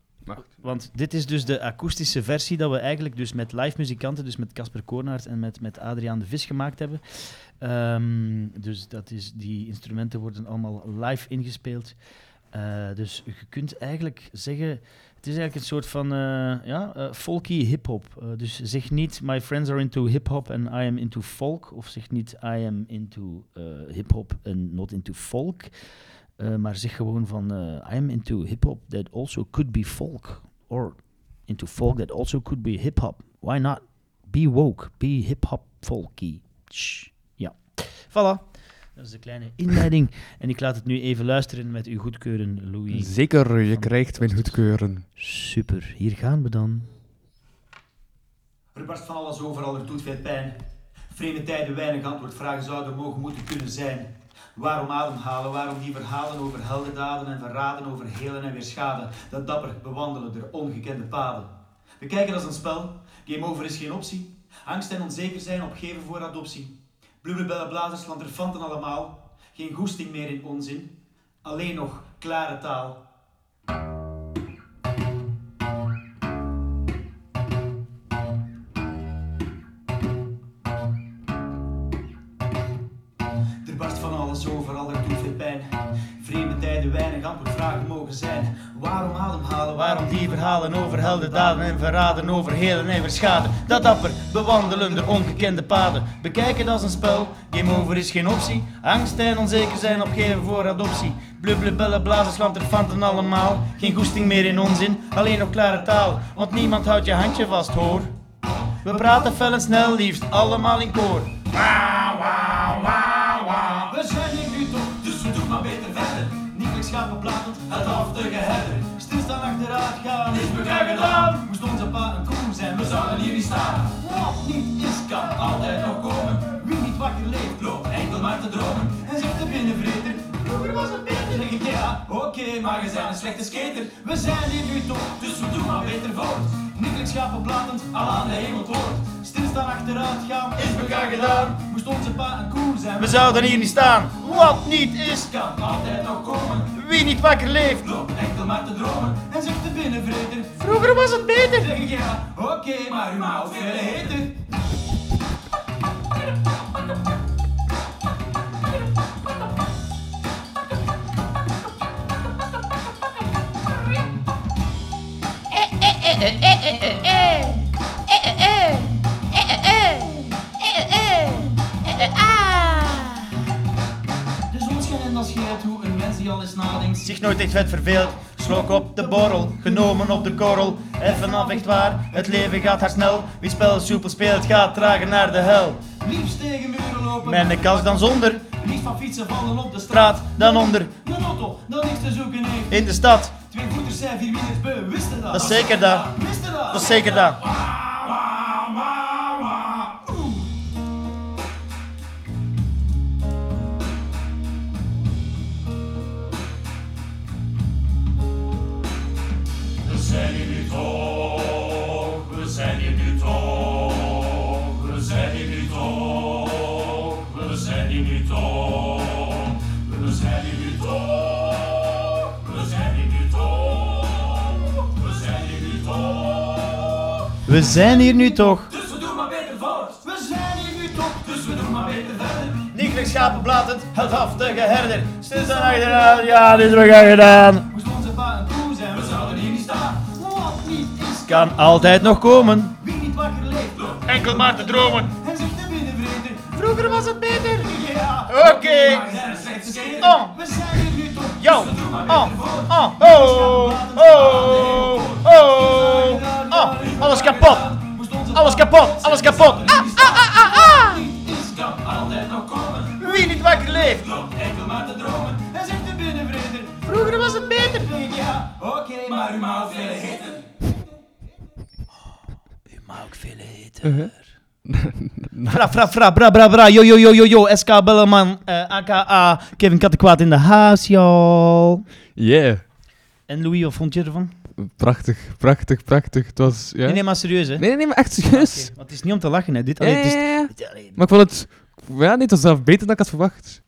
Want dit is dus de akoestische versie dat we eigenlijk dus met live muzikanten, dus met Casper Koornaert en met, met Adriaan de Vis gemaakt hebben. Ehm, dus dat is, die instrumenten worden allemaal live ingespeeld. Eh, dus je kunt eigenlijk zeggen, het is eigenlijk een soort van eh, ja, eh, folky hip-hop. Dus zeg niet, my friends are into hip-hop and I am into folk. Of zeg niet, I am into hip-hop and not into folk. Eh, maar zeg gewoon van, eh, I am into hip-hop that also could be folk. Or into folk that also could be hip-hop. Why not? Be woke, be hip-hop folky. Ja. Voilà. Dat is de kleine inleiding. En ik laat het nu even luisteren met uw goedkeuren, Louis. Zeker, je krijgt mijn goedkeuren. Super, hier gaan we dan. Er barst van alles overal, er doet veel pijn. Vreemde tijden, weinig antwoord, vragen zouden mogen moeten kunnen zijn. Waarom ademhalen, waarom die verhalen over heldendaden en verraden over helen en weer schade? Dat dapper bewandelen der ongekende paden. Bekijken als een spel, game over is geen optie. Angst en onzeker zijn opgeven voor adoptie. Bloemenbellen, blazers, lanterfanten allemaal. Geen goesting meer in onzin, alleen nog klare taal. Die verhalen over heldendaden en verraden over helen en weer schade? Dat dapper, bewandelen de ongekende paden. Bekijk het als een spel, game over is geen optie. Angst en onzeker zijn opgeven voor adoptie. Blubbelen, bellen, blazen, slanterfanten allemaal. Geen goesting meer in onzin, alleen nog klare taal. Want niemand houdt je handje vast, hoor. We praten fel en snel, liefst allemaal in koor. We zijn hier nu toch, dus we doen maar beter verder. Niet schapen platend, het herder. Stilstaan gaan, is bekend gedaan. Moest onze pa een koe zijn, we zouden hier niet staan. Wat niet is, kan altijd nog komen. Wie niet wakker leeft, loopt enkel maar te dromen. En zegt de binnenvreter, vroeger was het beter. Zeg ik ja, oké, maar je bent een slechte skater. We zijn hier nu toch, dus we doen maar beter voort. Niet schapen al aan de hemel hoort. Stilstaan achteruit gaan, is bekend gedaan. Moest onze pa een koe zijn, We zouden hier niet staan, wat niet is. kan altijd nog komen. Wie niet wakker leeft, Loop enkel maar te dromen en zegt de binnenvreder. vroeger was het beter. Zeg ik ja, oké, maar u maakt veel heter. De zon schijnt en als je hebt hoe een mens die al eens nadenkt. zich nooit echt vet verveeld. Slok op de borrel, genomen op de korrel. Even af echt waar, het leven gaat hard snel. Wie spel soepel speelt, gaat trager naar de hel. Liefst tegen muren lopen. Met een kast dan zonder, Liefst van fietsen vallen op de straat. dan onder. Een auto dat niks te zoeken heeft. In de stad, Twee voeters zijn vier wielers beu. Wist je dat? Dat is zeker dat. Wist je dat? dat is zeker dat. We zijn hier nu toch. Dus we doen maar beter voort. We zijn hier nu toch, dus we doen maar beter verder. Niet schapen blatend, heldhaftige herder. Stil staan achteruit, ja, dit hebben we gaan gedaan. Moest onze pa een koe zijn, we zouden hier niet staan. Wat niet is, Kan altijd nog komen. wie niet wakker leeft, Enkel maar te dromen. Vroeger was het beter. Ja, Oké. Oh. We zijn hier nu toch, Yo. Oh. Oh. Oh. Oh. Oh. Oh. Alles kapot. Alles kapot. Alles kapot. Ah, ah, ah, ah, ah. Wie niet wakker leeft. Enkel maar te dromen. En zegt de binnenvreder. Vroeger was het beter. Ja, oké, maar u mag veel eten. U mag ook veel eten. Fra, fra, fra, bra, bra, bra, yo, yo, yo, yo, yo, SK Belleman, eh, aka Kevin Kattenkwaad in de house, y'all. Yeah. En Louis, wat vond je ervan? Prachtig, prachtig, prachtig. Het was, ja. Nee, nee, maar serieus, hè? Nee, nee, maar echt serieus. want het is niet om te lachen, hè? Dit, Ja, allee, het is, ja, ja. dit- allee, Maar ik vond het... Ja, nee, het was zelf beter dan ik had verwacht.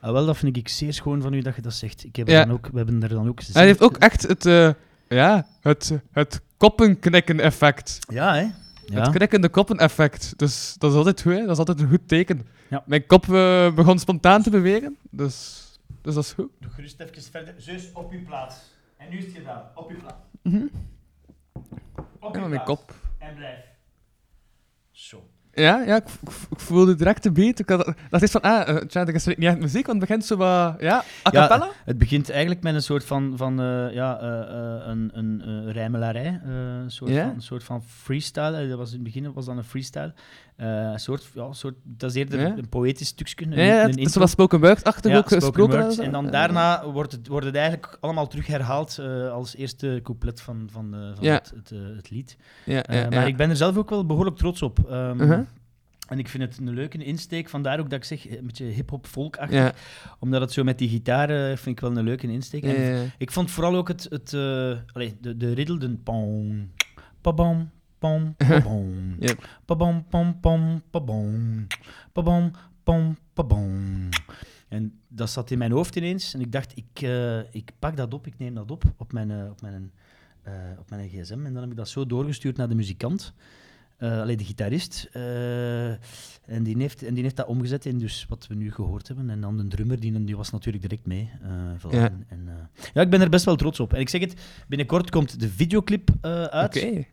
ah, wel, dat vind ik zeer schoon van u dat je dat zegt. Ik heb er dan ook, we hebben er dan ook Hij heeft ook echt het... eh, ja, het, het koppenknikken-effect. Ja, hè? Het knikkende koppen-effect. Dus dat is altijd goed, hè. Dat is altijd een goed teken. Ja. Mijn kop eh, begon spontaan te bewegen, dus, dus dat is goed. Doe gerust even verder. Zus, op uw plaats. En nu is het gedaan. Op uw plaats. Mhm. Op Ja, mijn kop. En blijf. Ja, ja ik, voelde direct de beat. Ik had, dat is van, ah, uh, tja, dat is niet echt muziek, want het begint zo wat, ja, a cappella? Het begint eigenlijk met een soort van, van eh, ja, eh, een, een rijmelarij. een, soort Ja? van, een soort van freestyle. Dat was in het begin was dan een freestyle. Eh, een soort, ja, soort, dat is eerder Ja? een poëtisch stukje. Een, ja, een het spoken word-achtig ook gesproken. zo. En dan Ja. daarna wordt het, wordt het eigenlijk allemaal terug herhaald eh, als eerste couplet van, van, eh, van het, het, eh, het lied. Ja, Eh, ja, maar ik ben er zelf ook wel behoorlijk trots op. Ehm, Uh-huh. En ik vind het een leuke insteek, vandaar ook dat ik zeg, een beetje hip-hop volkachtig. Ja, Omdat het zo met die gitaar eh, vind ik wel een leuke insteek. ja, En ja. ik vond vooral ook het, het eh, de, de riddle, de pabam, pom, Yep. pabam, pom, pom, pabam, pabam, pom, pabam. En dat zat in mijn hoofd ineens en ik dacht, ik, eh, ik pak dat op, ik neem dat op op mijn, eh, op mijn, eh, op mijn gsm en dan heb ik dat zo doorgestuurd naar de muzikant. alleen de gitarist. en, die heeft, en die heeft dat omgezet in dus wat we nu gehoord hebben. En dan de drummer, die, die was natuurlijk direct mee. Ja. En, en, ja, ik ben er best wel trots op. En ik zeg het, binnenkort komt de videoclip uit. Oké.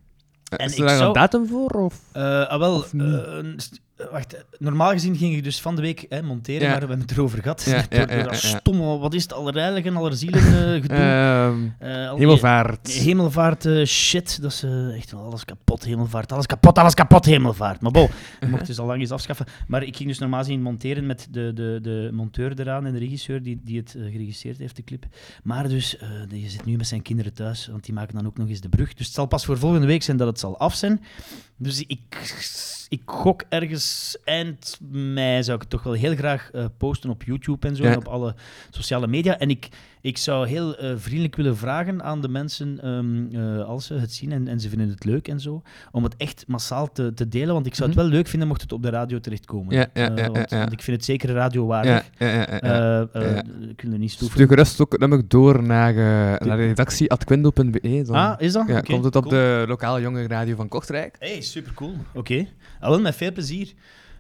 En Is ik er daar een datum voor? Of? Eh, ah, wel, Of een eh, wacht, eh, normaal gezien ging ik dus van de week hè, monteren, Ja. maar we hebben het erover gehad. Ja, door dat stomme, wat is het, allerheilig en allerzielen eh, gedoe. Ehm, Eh, al hemelvaart. Hemelvaart, eh, shit, dat is eh, echt wel alles kapot, hemelvaart. Alles kapot, alles kapot, hemelvaart. Maar ik mocht dus al lang eens afschaffen. Maar ik ging dus normaal zien monteren met de, de, de monteur eraan en de regisseur die, die het eh, geregisseerd heeft, de clip. Maar dus, eh, je zit nu met zijn kinderen thuis, want die maken dan ook nog eens de brug. Dus het zal pas voor volgende week zijn dat het zal af zijn. Dus ik, ik gok ergens eind mei zou ik het toch wel heel graag eh, posten op YouTube en zo, Ja. en op alle sociale media. En ik, ik zou heel eh, vriendelijk willen vragen aan de mensen, ehm, eh, als ze het zien en, en ze vinden het leuk en zo, om het echt massaal te, te delen. Want ik zou het Mhm. wel leuk vinden mocht het op de radio terechtkomen. Ja, ja, Eh, ja, want, ja, ja. want ik vind het zeker radiowaardig. Ja. Ik wil er niet stoeven. Stuur gerust ook namelijk door naar, naar de redactie.quindo.be. Ah, is dat? Ja, komt het op cool. de lokale jongerenradio van Kortrijk. Hey, super cool. Oké. Wel, met veel plezier.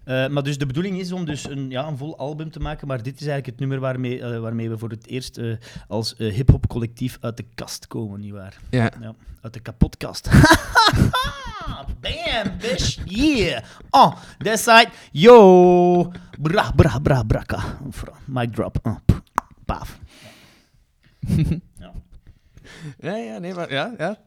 Eh, maar dus de bedoeling is om dus een, ja, een vol album te maken, maar dit is eigenlijk het nummer waarmee, eh, waarmee we voor het eerst eh, als hip-hop collectief uit de kast komen, nietwaar? Ja. Ja, uit de kapotkast. Bam, bitch, yeah. Oh, that side, yo. Bra, bra, bra, braka. Mic drop. Uh, p- Paaf. Ja, ja, nee, maar ja, ja.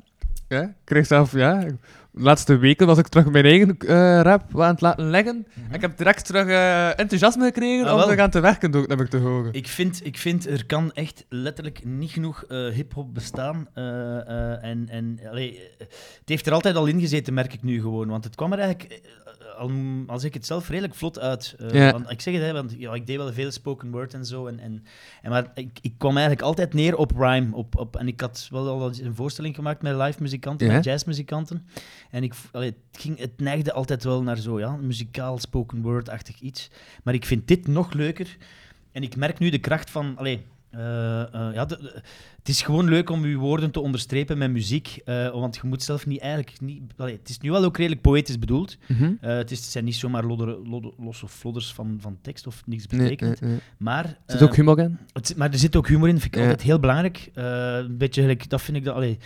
ja. Kreeg zelf, ja. De laatste weken was ik terug mijn eigen eh, rap aan het laten leggen. Ik heb direct terug eh, enthousiasme gekregen Ah, om te gaan te werken, ook, heb ik te horen. Ik vind, ik vind er kan echt letterlijk niet genoeg eh hip-hop bestaan. En en allee, het heeft er altijd al in gezeten, merk ik nu gewoon. Want het kwam er eigenlijk, als ik het zelf redelijk vlot uit. Eh, want ik zeg het, hè, want ja, ik deed wel veel spoken word en zo. En, en, en maar ik, ik kwam eigenlijk altijd neer op rhyme. Op, op, en ik had wel al een voorstelling gemaakt met live muzikanten, Ja. met jazzmuzikanten. En ik, allee, het, ging, het neigde altijd wel naar zo, ja, muzikaal spoken word-achtig iets. Maar ik vind dit nog leuker. En ik merk nu de kracht van. Allee, eh, eh, ja, de- de- het is gewoon leuk om je woorden te onderstrepen met muziek. eh, want je moet zelf niet eigenlijk. Niet, allee, het is nu wel ook redelijk poëtisch bedoeld. Mhm. Het, is, het zijn niet zomaar lodder- losse flodders van, van tekst of niks Nee, betekent. nee, nee. Maar, Er zit ook humor in? het maar er zit ook humor in, vind ik Ja. altijd heel belangrijk. Een beetje gelijk, dat vind ik, dat, allee,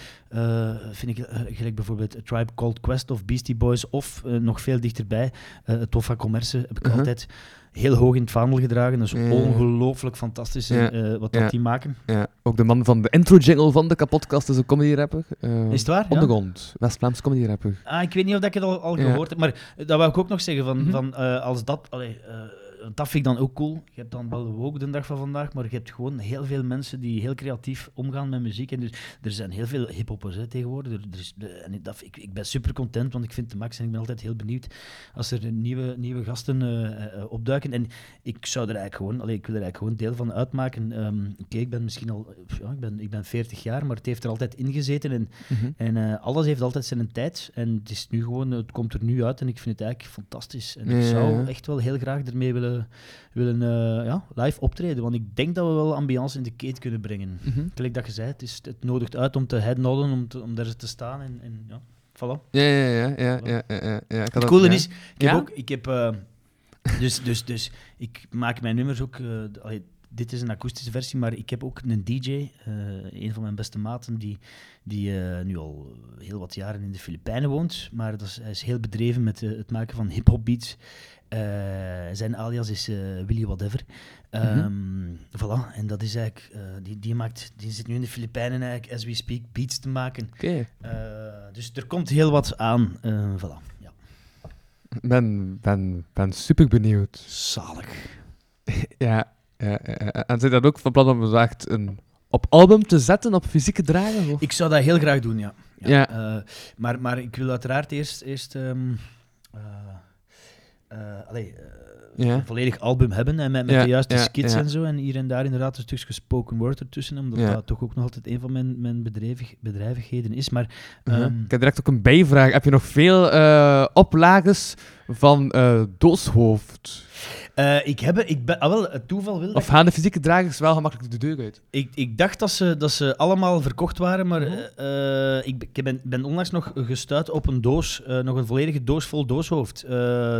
vind ik gelijk bijvoorbeeld A Tribe Called Quest of Beastie Boys, of nog veel dichterbij, eh Toffa Commerce, heb ik Uh-huh. altijd heel hoog in het vaandel gedragen. Dat is Ja. ongelooflijk fantastisch eh, Ja. wat dat Ja. die maken. Ja. Ook de man van de intro-jingle van de kapotkast is een comedy-rapper. Eh, Is het waar? Op Ja? de grond. West-Vlaams comedy-rapper. Ah, ik weet niet of dat ik het al, al gehoord heb, maar dat wou ik ook nog zeggen. Van, Mhm. van, eh, als dat, allee, dat vind ik dan ook cool. Je hebt dan wel woke de dag van vandaag, maar je hebt gewoon heel veel mensen die heel creatief omgaan met muziek. En dus, er zijn heel veel hiphoppers hè, tegenwoordig. Er, er is, en dat, ik, ik ben super content, want ik vind de max en ik ben altijd heel benieuwd als er nieuwe, nieuwe gasten eh, eh, opduiken. En ik zou er eigenlijk gewoon, allee, ik wil er eigenlijk gewoon deel van uitmaken. Ehm, Oké, ik ben misschien al, ja, ik ben, ik ben 40 jaar, maar het heeft er altijd in gezeten. En Mhm. en eh, alles heeft altijd zijn tijd. En het, is nu gewoon, het komt er nu uit en ik vind het eigenlijk fantastisch. En ik zou echt wel heel graag ermee willen, willen eh, ja, live optreden. Want ik denk dat we wel ambiance in de kate kunnen brengen. Mhm. Gelijk dat je zei, het, is, het nodigt uit om te headnodden, om, te, om daar te staan. En, en ja, voilà. Ja, ja, ja. ja, ja, ja, ja, ja. Ik had Het coole is, ik heb ook... Ik heb, eh, dus, dus, dus ik maak mijn nummers ook... eh, allee, dit is een akoestische versie, maar ik heb ook een DJ, eh, een van mijn beste maten, die, die eh, nu al heel wat jaren in de Filipijnen woont. Maar dat is, hij is heel bedreven met eh, het maken van hip-hop beats. Zijn alias is Willy Whatever. Ehm Voilà, en dat is eigenlijk... die, die, maakt, die zit nu in de Filipijnen eigenlijk, as we speak, beats te maken. Oké. Dus er komt heel wat aan. voilà, ja. Ben, ben, ben super benieuwd. Zalig. Ja, ja, ja, ja. En zijn dat ook van plan om het echt een, op album te zetten, op fysieke dragen? Of? Ik zou dat heel graag doen, ja. Ja. Eh, maar, maar ik wil uiteraard eerst, eerst ehm, eh, eh, allee, Ja. een volledig album hebben en met, met Ja, de juiste ja, skits ja. en zo. En hier en daar inderdaad een stukje spoken word ertussen, omdat Ja. dat toch ook nog altijd een van mijn, mijn bedrijvig, bedrijvigheden is. Maar Uh-huh. ehm, Ik heb direct ook een bijvraag. Heb je nog veel eh oplages van eh dooshoofd? eh, ik heb ik ben, ah, wel, het toeval wil Of gaan de fysieke dragers wel gemakkelijk de deur uit? Ik, ik dacht dat ze, dat ze allemaal verkocht waren, maar Mhm. eh, ik, ben- ik ben, ben onlangs nog gestuurd op een doos, nog een volledige doos vol dooshoofd.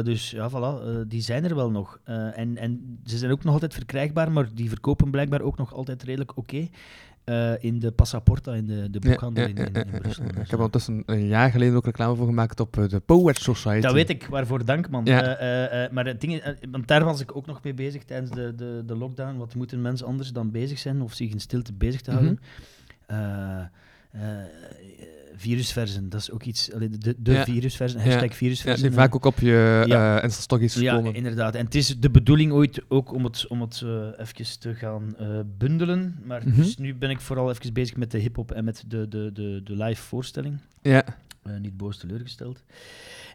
Dus ja, voilà, die zijn er wel nog. En, en ze zijn ook nog altijd verkrijgbaar, maar die verkopen blijkbaar ook nog altijd redelijk oké. Eh, in de Passaporta, in de, de boekhandel Ja, in, ja, in, Brussel. Dus, Ik heb ondertussen een jaar geleden ook reclame voor gemaakt op eh, de Poet Society. dat weet ik, waarvoor dank, man. Eh, maar het ding is, want daar was ik ook nog mee bezig tijdens de, de, de lockdown. Wat moeten mensen anders dan bezig zijn of zich in stilte bezig te houden? Eh, virusversen, dat is ook iets. allee, de de Ja. virusversen, Ja. hashtag Ja, die virusversen. vaak ook op je Ja. eh Insta-stories Ja, inderdaad. En het is de bedoeling ooit ook om het, om het eh even te gaan eh, bundelen. Maar Mhm. dus nu ben ik vooral even bezig met de hip-hop en met de, de, de, de live voorstelling. Ja. Eh, niet boos teleurgesteld.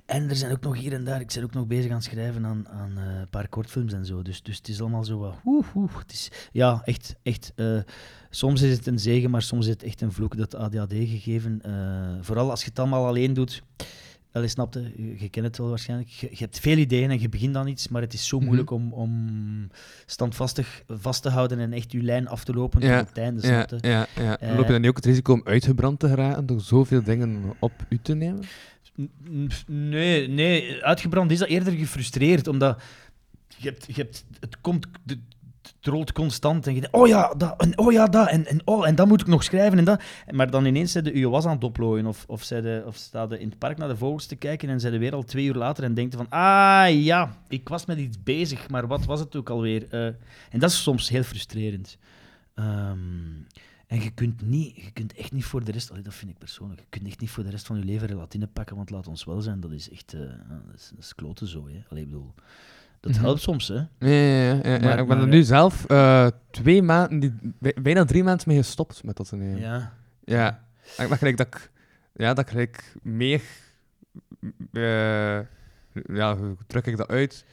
En er zijn ook nog hier en daar, ik ben ook nog bezig aan het schrijven aan, aan eh, een paar kortfilms en zo. Dus, dus het is allemaal zo wat. Oeh, oeh, het is, ja, echt. echt eh, soms is het een zegen, maar soms is het echt een vloek dat ADHD gegeven. eh, vooral als je het allemaal alleen doet. Wel, je snapt het, je, je kent het wel waarschijnlijk. Je, je hebt veel ideeën en je begint dan iets, maar het is zo Mhm. moeilijk om, om standvastig vast te houden en echt je lijn af te lopen Ja, tot het einde. Ja, ja, ja. Loop je dan niet ook het risico om uitgebrand te geraken door zoveel dingen op u te nemen? Nee, nee, uitgebrand is dat eerder gefrustreerd, omdat je hebt, je hebt, het komt, de- het rolt constant en je denkt, oh ja, dat, en oh ja, dat, en, en, oh, en dat moet ik nog schrijven en dat. Maar dan ineens zijn je was aan het oplooien of, of, de, of sta je in het park naar de vogels te kijken en zijn weer al twee uur later en denkt van, ah ja, ik was met iets bezig, maar wat was het ook alweer? Eh, en dat is soms heel frustrerend. Ehm, en je kunt, niet, je kunt echt niet voor de rest, allee, dat vind ik persoonlijk, je kunt echt niet voor de rest van je leven relatine pakken, want laat ons wel zijn, dat is echt, ja, dat is, dat is kloten zo. Hè. Allee, ik bedoel, dat Mhm. helpt soms, hè. Ja, ja, ja. Maar- ik ben er nu zelf eh, twee maanden, bijna drie maanden mee gestopt met dat te nemen. Ja. Ja. Ik gelijk dat ik, ja, dat ik meer, eh, ja, hoe druk ik dat uit?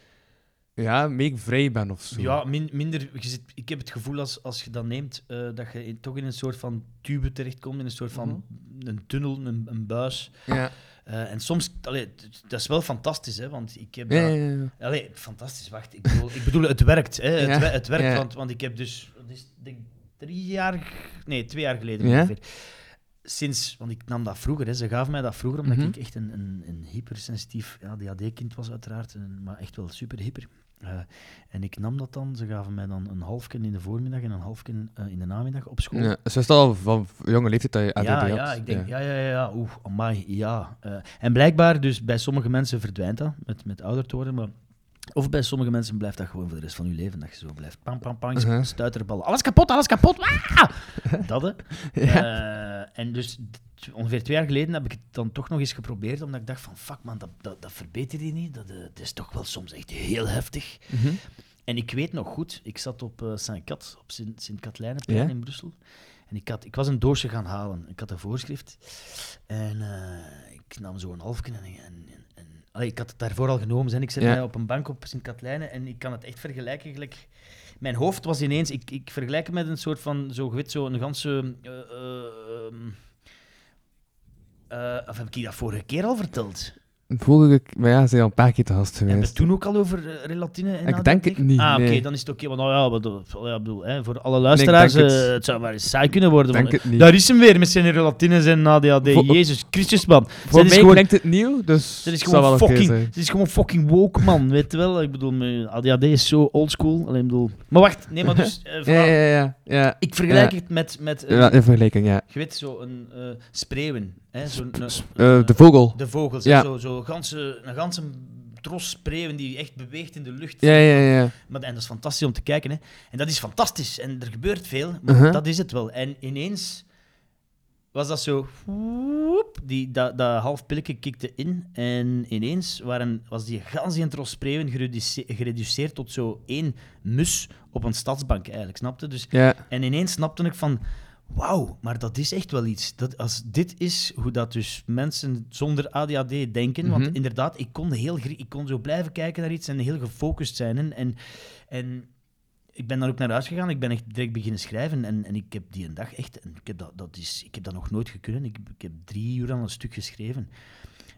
Ja, meer vrij ben of zo. Ja, min- minder. Je zit, ik heb het gevoel als, als je dat neemt, eh, dat je in- toch in een soort van tube terechtkomt, in een soort van een tunnel, een, een buis. Ja. Eh, en soms, allee, dat is wel fantastisch, hè, want ik heb. Ja, dat- ja, ja. Allee, fantastisch, wacht. Ik bedoel, ik bedoel het werkt. Hè, het, we- het werkt, want, want ik heb dus, dat is denk drie jaar, nee, twee jaar geleden ongeveer. Sinds, want ik nam dat vroeger, hè, ze gaven mij dat vroeger, omdat Mhm. ik echt een, een, een hypersensitief ADHD-kind was, uiteraard, en, maar echt wel super hyper. Eh, en ik nam dat dan, ze gaven mij dan een halfje in de voormiddag en een halfje eh, in de namiddag op school. Ja, is al van jonge leeftijd dat je ADD Ja, had. ja, ik denk, ja, ja, ja, ja. oeh, amai, ja. Eh, en blijkbaar, dus bij sommige mensen verdwijnt dat, met, met ouder te worden, maar... Of bij sommige mensen blijft dat gewoon voor de rest van je leven, dat je zo blijft pam, pam, pam, Uh-huh. stuiterbal. Alles kapot, alles kapot, ah! Dat, hè. Ja. En dus ongeveer twee jaar geleden heb ik het dan toch nog eens geprobeerd, omdat ik dacht van, fuck man, dat, dat, dat verbetert je niet. Dat, eh, het is toch wel soms echt heel heftig. Mhm. En ik weet nog goed, ik zat op eh Saint-Cat, op Sint- Sint-Katlijnenplein Ja. in Brussel. En ik, had, ik was een doosje gaan halen. Ik had een voorschrift. En eh, ik nam zo een halfje. En, en, en, allee, ik had het daarvoor al genomen. En ik Ja. mij op een bank op Sint-Katlijnen. En ik kan het echt vergelijken. Gelijk, mijn hoofd was ineens... Ik, ik vergelijk het met een soort van... Zo, je weet, zo een ganse... eh, eh, eh, of heb ik je dat vorige keer al verteld? Vorige, maar ja, ze zijn al een paar keer te gast Hebben we geweest. het toen ook al over eh, relatine en Ik denk het niet, Ah, oké, nee. dan is het oké. Want nou ja, wat, wat- ja, bedoel, hè, voor alle luisteraars, denk het, het. het zou maar eens saai kunnen worden. Denk want- het niet. Daar is hem weer met zijn relatines en ADHD. Voor- Jezus Christus, man. Voor is mij gewoon- klinkt het nieuw, dus is het wel gewoon fucking, dit is gewoon fucking woke, man. Weet je wel? Ik bedoel, ADHD is zo oldschool. Alleen bedoel... Maar wacht, nee, maar dus... eh. Ja, ja, ja. ja. Ik vergelijk Ja. het met... met eh, Ja, in vergelijking, ja. Je weet, zo een eh spreeuwen. Hè, zo een, Eh, eh, de vogel. de vogels. Ja. Zo, zo ganse, een ganse tros spreeuwen die echt beweegt in de lucht. Ja, ja, ja. Maar, en dat is fantastisch om te kijken. Hè. En dat is fantastisch. En er gebeurt veel, maar Uh-huh. dat is het wel. En ineens was dat zo... woep, die, dat, dat half pilletje kikte in. En ineens waren, was die gans in tros spreeuwen gereduce- gereduceerd tot zo één mus op een stadsbank eigenlijk, snapte? Dus Ja, en ineens snapte ik van, wauw, maar dat is echt wel iets. Dat, als dit is hoe dat dus mensen zonder ADHD denken, want Mhm. inderdaad, ik kon, heel, ik kon zo blijven kijken naar iets en heel gefocust zijn. En, en, en ik ben daar ook naar huis gegaan, ik ben echt direct beginnen schrijven en, en ik heb die een dag echt, en ik heb dat, dat, is, ik heb dat nog nooit gekund, ik, ik heb drie uur aan een stuk geschreven.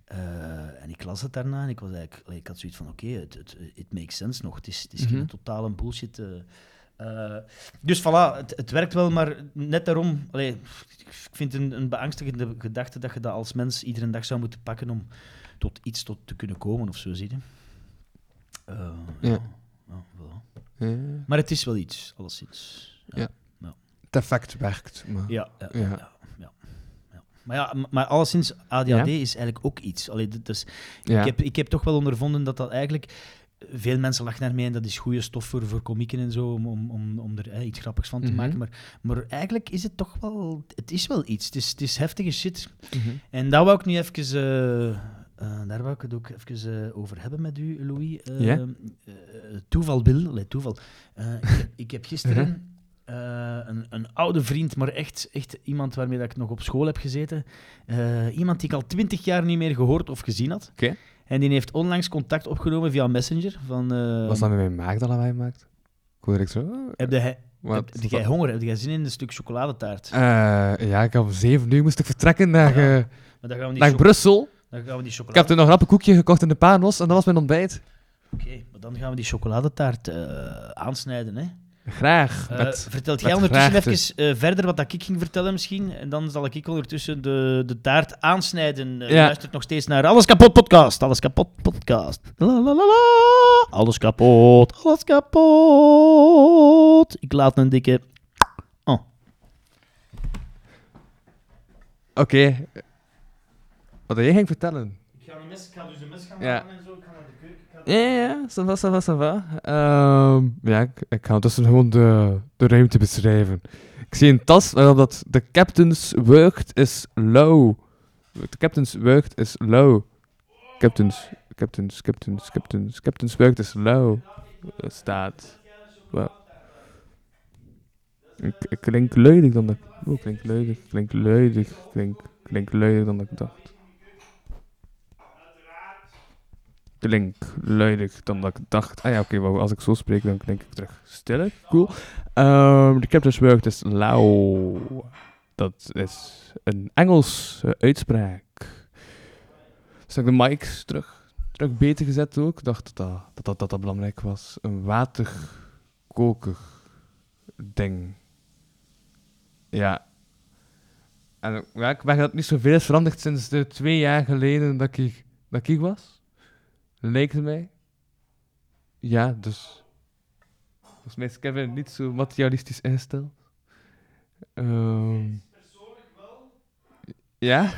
Eh, en ik las het daarna en ik was eigenlijk, ik had zoiets van, oké, het het it makes sense nog, het is, het is Mhm. geen totale bullshit... eh, eh, dus voilà, het, het werkt wel, maar net daarom... Allee, ik vind het een, een beangstigende gedachte dat je dat als mens iedere dag zou moeten pakken om tot iets tot te kunnen komen of zo, zie je. Eh, Ja. ja, ja, voilà. ja. Maar het is wel iets, alleszins. Ja. Het effect werkt. Maar... Ja, ja. Maar ja, maar alleszins, ADHD Ja. is eigenlijk ook iets. Allee, Ja. ik, heb, ik heb toch wel ondervonden dat dat eigenlijk... Veel mensen lachen naar mij en dat is goede stof voor, voor komieken en zo, om, om, om, om er eh, iets grappigs van te Mhm. maken. Maar, maar eigenlijk is het toch wel... Het is wel iets. Het is, het is heftige shit. Mhm. En daar wou ik nu even... eh, daar wou ik het ook even eh, over hebben met u, Louis. Eh, toeval wil, toeval. Ik, heb- ik heb gisteren eh, een, een oude vriend, maar echt, echt iemand waarmee dat ik nog op school heb gezeten. iemand die ik al twintig jaar niet meer gehoord of gezien had. Oké. En die heeft onlangs contact opgenomen via Messenger. Van, eh, Was dat met mijn maag dat hij maakt? Ik hoorde ik zo. oh, heb, jij, wat- heb, heb jij honger? Heb jij zin in een stuk chocoladetaart? Eh, ja, ik had om zeven uur moest ik vertrekken naar, Ja. Maar dan gaan we naar Brussel. dan gaan we die Ik heb toen nog een rappenkoekje gekocht in de Panos en dat was mijn ontbijt. Oké, maar dan gaan we die chocoladetaart eh, aansnijden, hè? Graag. Eh, Met, vertelt jij ondertussen graagte. even eh, verder wat dat ik ging vertellen misschien? En dan zal ik ondertussen de, de taart aansnijden. Eh, Ja. Je luistert nog steeds naar Alles Kapot Podcast. Alles Kapot Podcast. La, la, la, la. Alles kapot. Alles kapot. Ik laat een dikke... Oh. Oké. Wat jij ging vertellen. Ik ga, een mes, ik ga dus een mes gaan Ja. halen en zo. Ik ga naar de keuken. Ik ga Ja, ja, ça va, ça va, ça. Ehm, ja, ik, ik ga ondertussen gewoon de, de ruimte beschrijven. Ik zie een tas waarop dat de captain's worked is low. De captain's worked is low. Captain's, captain's, captain's, captain's, captain's worked is low. staat. Ik, ik klink dan dat ik... Oh, klink luidig, klink luidig, klink, klink dan dat ik dacht. Klink luidig dan dat ik dacht. Ah ja, oké, als ik zo spreek dan klink ik terug stiller. Cool. Ehm, de captain's worked is low. Dat is een Engelse uitspraak. Dus ik de mics terug, terug beter gezet ook. Ik dacht dat dat, dat, dat, belangrijk was. Een waterkoker ding. Ja. En ja, ik merk dat niet zoveel is veranderd sinds de twee jaar geleden dat ik, dat ik was. Leek het mij. Ja, dus... Volgens mij is Kevin niet zo materialistisch ingesteld. Ehm ja?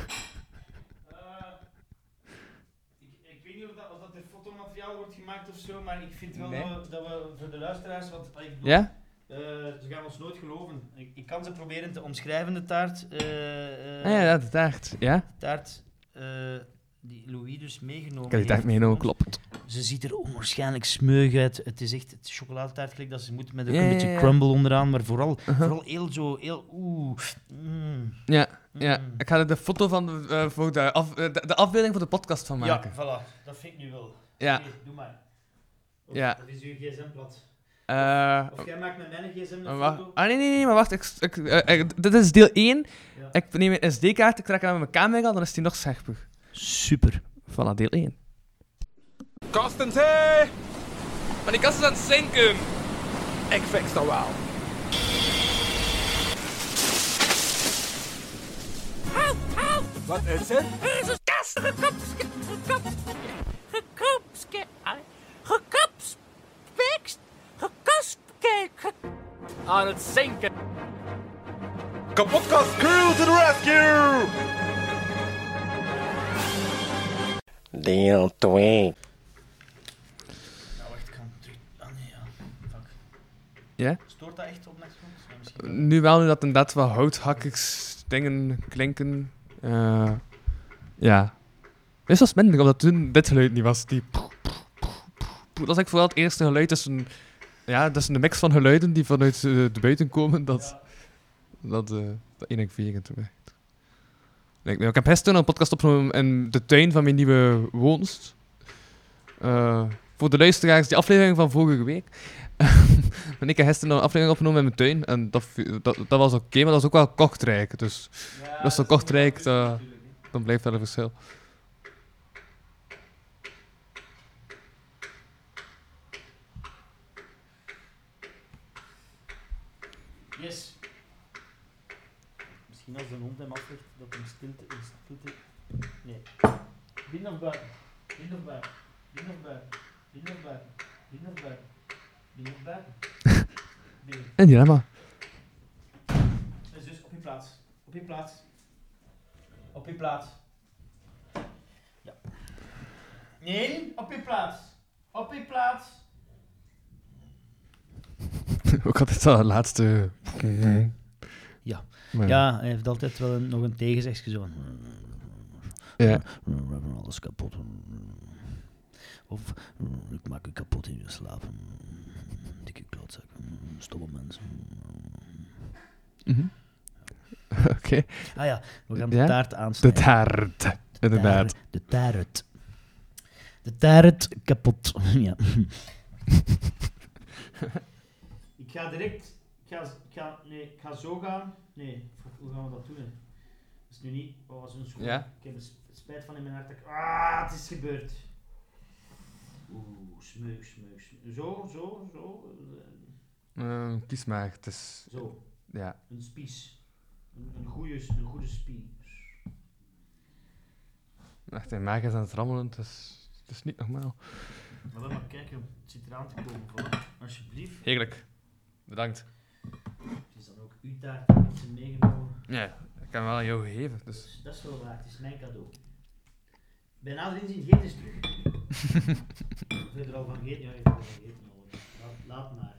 Ik, ik weet niet of dat, of dat er fotomateriaal wordt gemaakt of zo, maar ik vind wel Nee. dat, we, dat we voor de luisteraars, want ik bedoel, Ja? eh, ze gaan ons nooit geloven. Ik, ik kan ze proberen te omschrijven, de taart. eh, eh, Ah ja, dat taart. Ja? taart eh, die Louis dus meegenomen Ik heb die heeft meegenomen, klopt. Ze ziet er onwaarschijnlijk smeug uit. Het is echt het chocoladetaart gelijk dat ze moet met ook Ja, een ja, beetje ja. crumble onderaan, maar vooral, Uh-huh. vooral heel zo, heel oeh. mm, Ja, ja. mm. Ik ga er de foto van de, eh, voor de, af, eh, de, de afbeelding voor de podcast van Ja, maken. voilà. Dat vind ik nu wel. Ja. Oké, doe maar. Of, Ja. Of is uw gsm plat? Eh, Of jij maakt met mijn gsm een wacht. foto? Ah, nee, nee, nee, maar wacht. Ik, ik, eh, dit is deel 1. Ja. Ik neem een SD-kaart, ik trek hem met mijn camera, dan is die nog scherper. Super. Voilà, deel 1. Kastens, hé! Maar die kast is aan het zinken. Ik fix dat wel. Wat is het? Er is een kast gekopske, gekop, gekopske, gekopspekst, gekospke, ge- aan het zinken. Kapotkast crew to the rescue! Deel 2. Nou, wacht, ik kan terug. Ah, nee, ja. Fuck. Ja? Stoort dat echt op Ja, wel. Nu wel, nu dat inderdaad wat houthakkers dingen klinken. Eh, ja. Dit was minder, omdat toen dit geluid niet was. Die Dat was eigenlijk vooral het eerste geluid tussen... Ja, dat is een mix van geluiden die vanuit eh, de buiten komen, dat... Dat, eh dat enerverend werkt. Ik, heb gisteren een podcast opgenomen in de tuin van mijn nieuwe woonst. Eh, voor de luisteraars, die aflevering van vorige week. En ik heb gisteren een aflevering opgenomen in mijn tuin. En dat, dat, dat was oké, maar dat was ook wel kortrijk. Dus Ja, dat kortrijk, goed, dat- natuurlijk, hè. dan blijft wel een verschil. Yes. Misschien als de hond hem aflegt, hem stilte in stilte... Nee. Binnen of buiten? Binnen of buiten? Binnen of buiten? Binnen of buiten? Binnen of buiten? Binnen of buiten? Binnen. Een dilemma. Dus, dus op je plaats. Op je plaats. Op je plaats. Ja. Nee, op je plaats. Op je plaats. ook altijd het laatste. Ja. Maar, Ja, hij heeft altijd wel een, nog een tegenzegje zo ja. We hebben alles kapot. Of ik maak je kapot in je slaap. Dikke klootzak. Stomme mensen. Mhm. Oké. Ah ja, we gaan de Ja? taart De aansnijden. taart. Inderdaad. De taart. De taart kapot. ja. ik ga direct... Ik ga, ik ga, nee, ik ga zo gaan. Nee, hoe gaan we dat doen? Hè? Dat is nu niet... Wat was een schoen? Ja? Ik heb er sp- spijt van in mijn hart. dat ik- Ah, het is gebeurd. Oeh, smeug, smeug, smeug. Zo, zo, zo. eh, Eh, kies maar. Het is... Zo, Ja. een spies. Een, een, goede, een goede spies. Echt, mijn maag is aan het rammelen. Het is, het is niet normaal. Maar dan maar kijken, het zit eraan te komen. Voilà. Alsjeblieft. Heerlijk. Bedankt. Is dan ook uw taart, die heeft ze meegenomen. Ja, ik heb hem wel aan jou gegeven. Dus Dus dat is wel waar, het is mijn cadeau. Bij nader inzien geeft het terug. Heb je er al van gegeten? Ja, ik heb er al van gegeten. Laat, laat maar.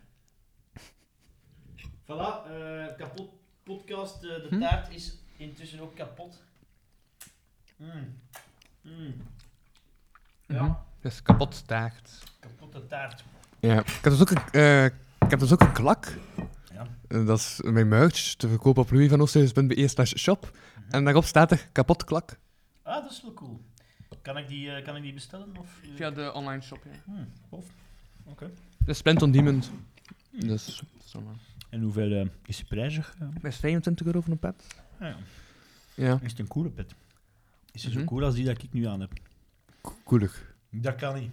Voilà, eh, kapot podcast. eh, de Hm? taart is intussen ook kapot. Mm. Mm. Ja, Mhm. Dus kapot taart. kapotte taart. Ja. Ik heb dus ook een, eh, ik heb dus ook een klak. Ja. Dat is mijn merch te verkopen op louisvanoosthuis.be slash shop. En daarop staat er kapot klak. Ah, dat is wel cool. Kan ik die, eh, kan ik die bestellen? Of, eh? Via de online shop, ja. Hmm, tof. Oké. De Splint on Diamond. Dus, zo maar. En hoeveel eh, is de prijzig? is 25 euro voor een pet. Ah, ja. Ja. Is het een coole pet? Is het Mhm. zo cool als die dat ik nu aan heb? Koelig. Dat kan niet.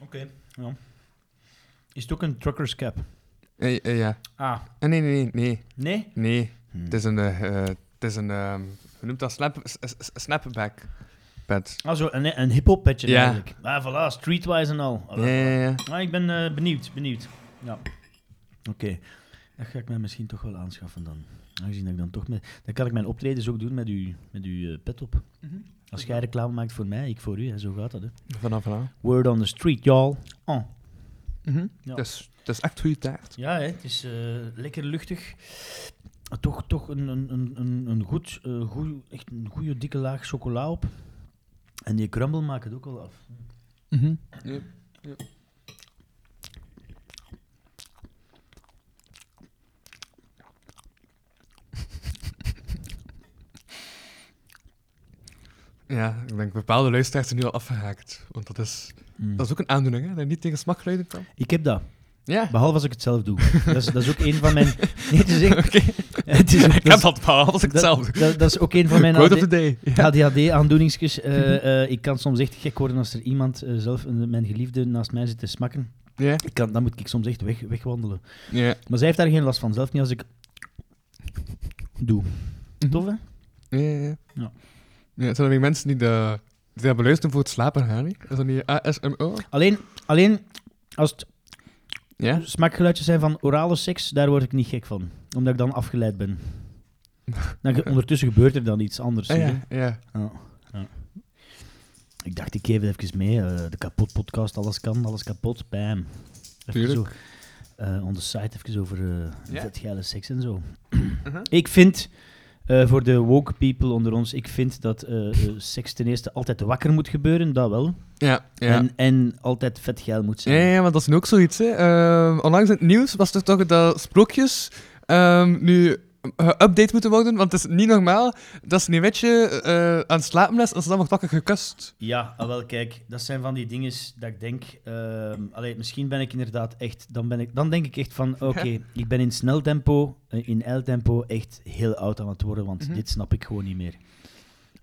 Oké. Ja. Is het ook een trucker's cap? Eh, eh, ja. Ah. Eh, nee, nee, nee, nee. Nee? Nee. Hmm. Het is een, eh, het is een, ehm, hoe noemt dat? Snap, s- s- snapback pet. Ah, zo een, een hip-hop petje Ja. eigenlijk. Ah, voilà, streetwise en al. Ja, ja, ja. Ah, ik ben eh, benieuwd, benieuwd. Ja. Oké. Dat ga ik mij misschien toch wel aanschaffen dan. Aangezien dat ik dan toch met... Dan kan ik mijn optredens ook doen met uw, met uw eh, pet op. Als jij reclame maakt voor mij, ik voor u. Hè. Zo gaat dat, hè. Vanaf vanaf. Word on the street, y'all. Oh. Mhm. Ja. Het, is, echt goede taart. Ja, hè, het is eh, lekker luchtig. Toch, toch een, een, een, een, een goed, eh, goeie- echt een goede dikke laag chocola op. En die crumble maakt het ook al af. Mhm. Ja. Ja. Ja, ik denk bepaalde luisteraars zijn nu al afgehaakt. Want dat is, dat is ook een aandoening, hè? Dat je niet tegen smakgeluiden kan. Ik heb dat, Ja. behalve als ik het zelf doe. dat, is, dat is ook een van mijn... Nee, het is echt... Het is, Ik heb dat behalve als ik het dat, zelf doe. dat, dat is ook een van mijn Quote of AD the day. Ja. ADHD-aandoeningsjes. Eh, ik kan soms echt gek worden als er iemand, eh, zelf mijn geliefde, naast mij zit te smakken. Ja. Ik kan, dan moet ik soms echt weg, wegwandelen. Ja. Maar zij heeft daar geen last van, zelf niet als ik doe. Tof, hè? Ja, ja, ja. Ja. Ja, het zijn mensen die, de, die dat beluisteren voor het slapen niet? Is dat niet ASMO? Alleen, alleen als het Ja? smakgeluidjes zijn van orale seks, daar word ik niet gek van. Omdat ik dan afgeleid ben. Dan, ge- ondertussen gebeurt er dan iets anders. Ah, ja, ja. Ik dacht, ik geef het even mee. eh, de kapot podcast, alles kan, alles kapot. Bam. Even Tuurlijk. zo, eh, on the site even over vetgeile seks en zo. Uh-huh. Ik vind, eh, voor de woke people onder ons, ik vind dat eh, eh, seks ten eerste altijd wakker moet gebeuren, dat wel. Ja, ja. En, en altijd vetgeil moet Ja, zijn. ja, want dat is nu ook zoiets. Hè. Ehm, onlangs in het nieuws was er toch dat sprookjes ehm, nu geüpdate moeten worden. Want het is niet normaal dat ze een wetje eh, aan het slapen is en ze dan wordt wakker gekust. Ja, ah, wel kijk, dat zijn van die dingen dat ik denk, allee, misschien ben ik inderdaad echt, dan, ben ik, dan denk ik echt van, oké, ik ben in snel tempo, eh, in tempo echt heel oud aan het worden, want Mhm. dit snap ik gewoon niet meer.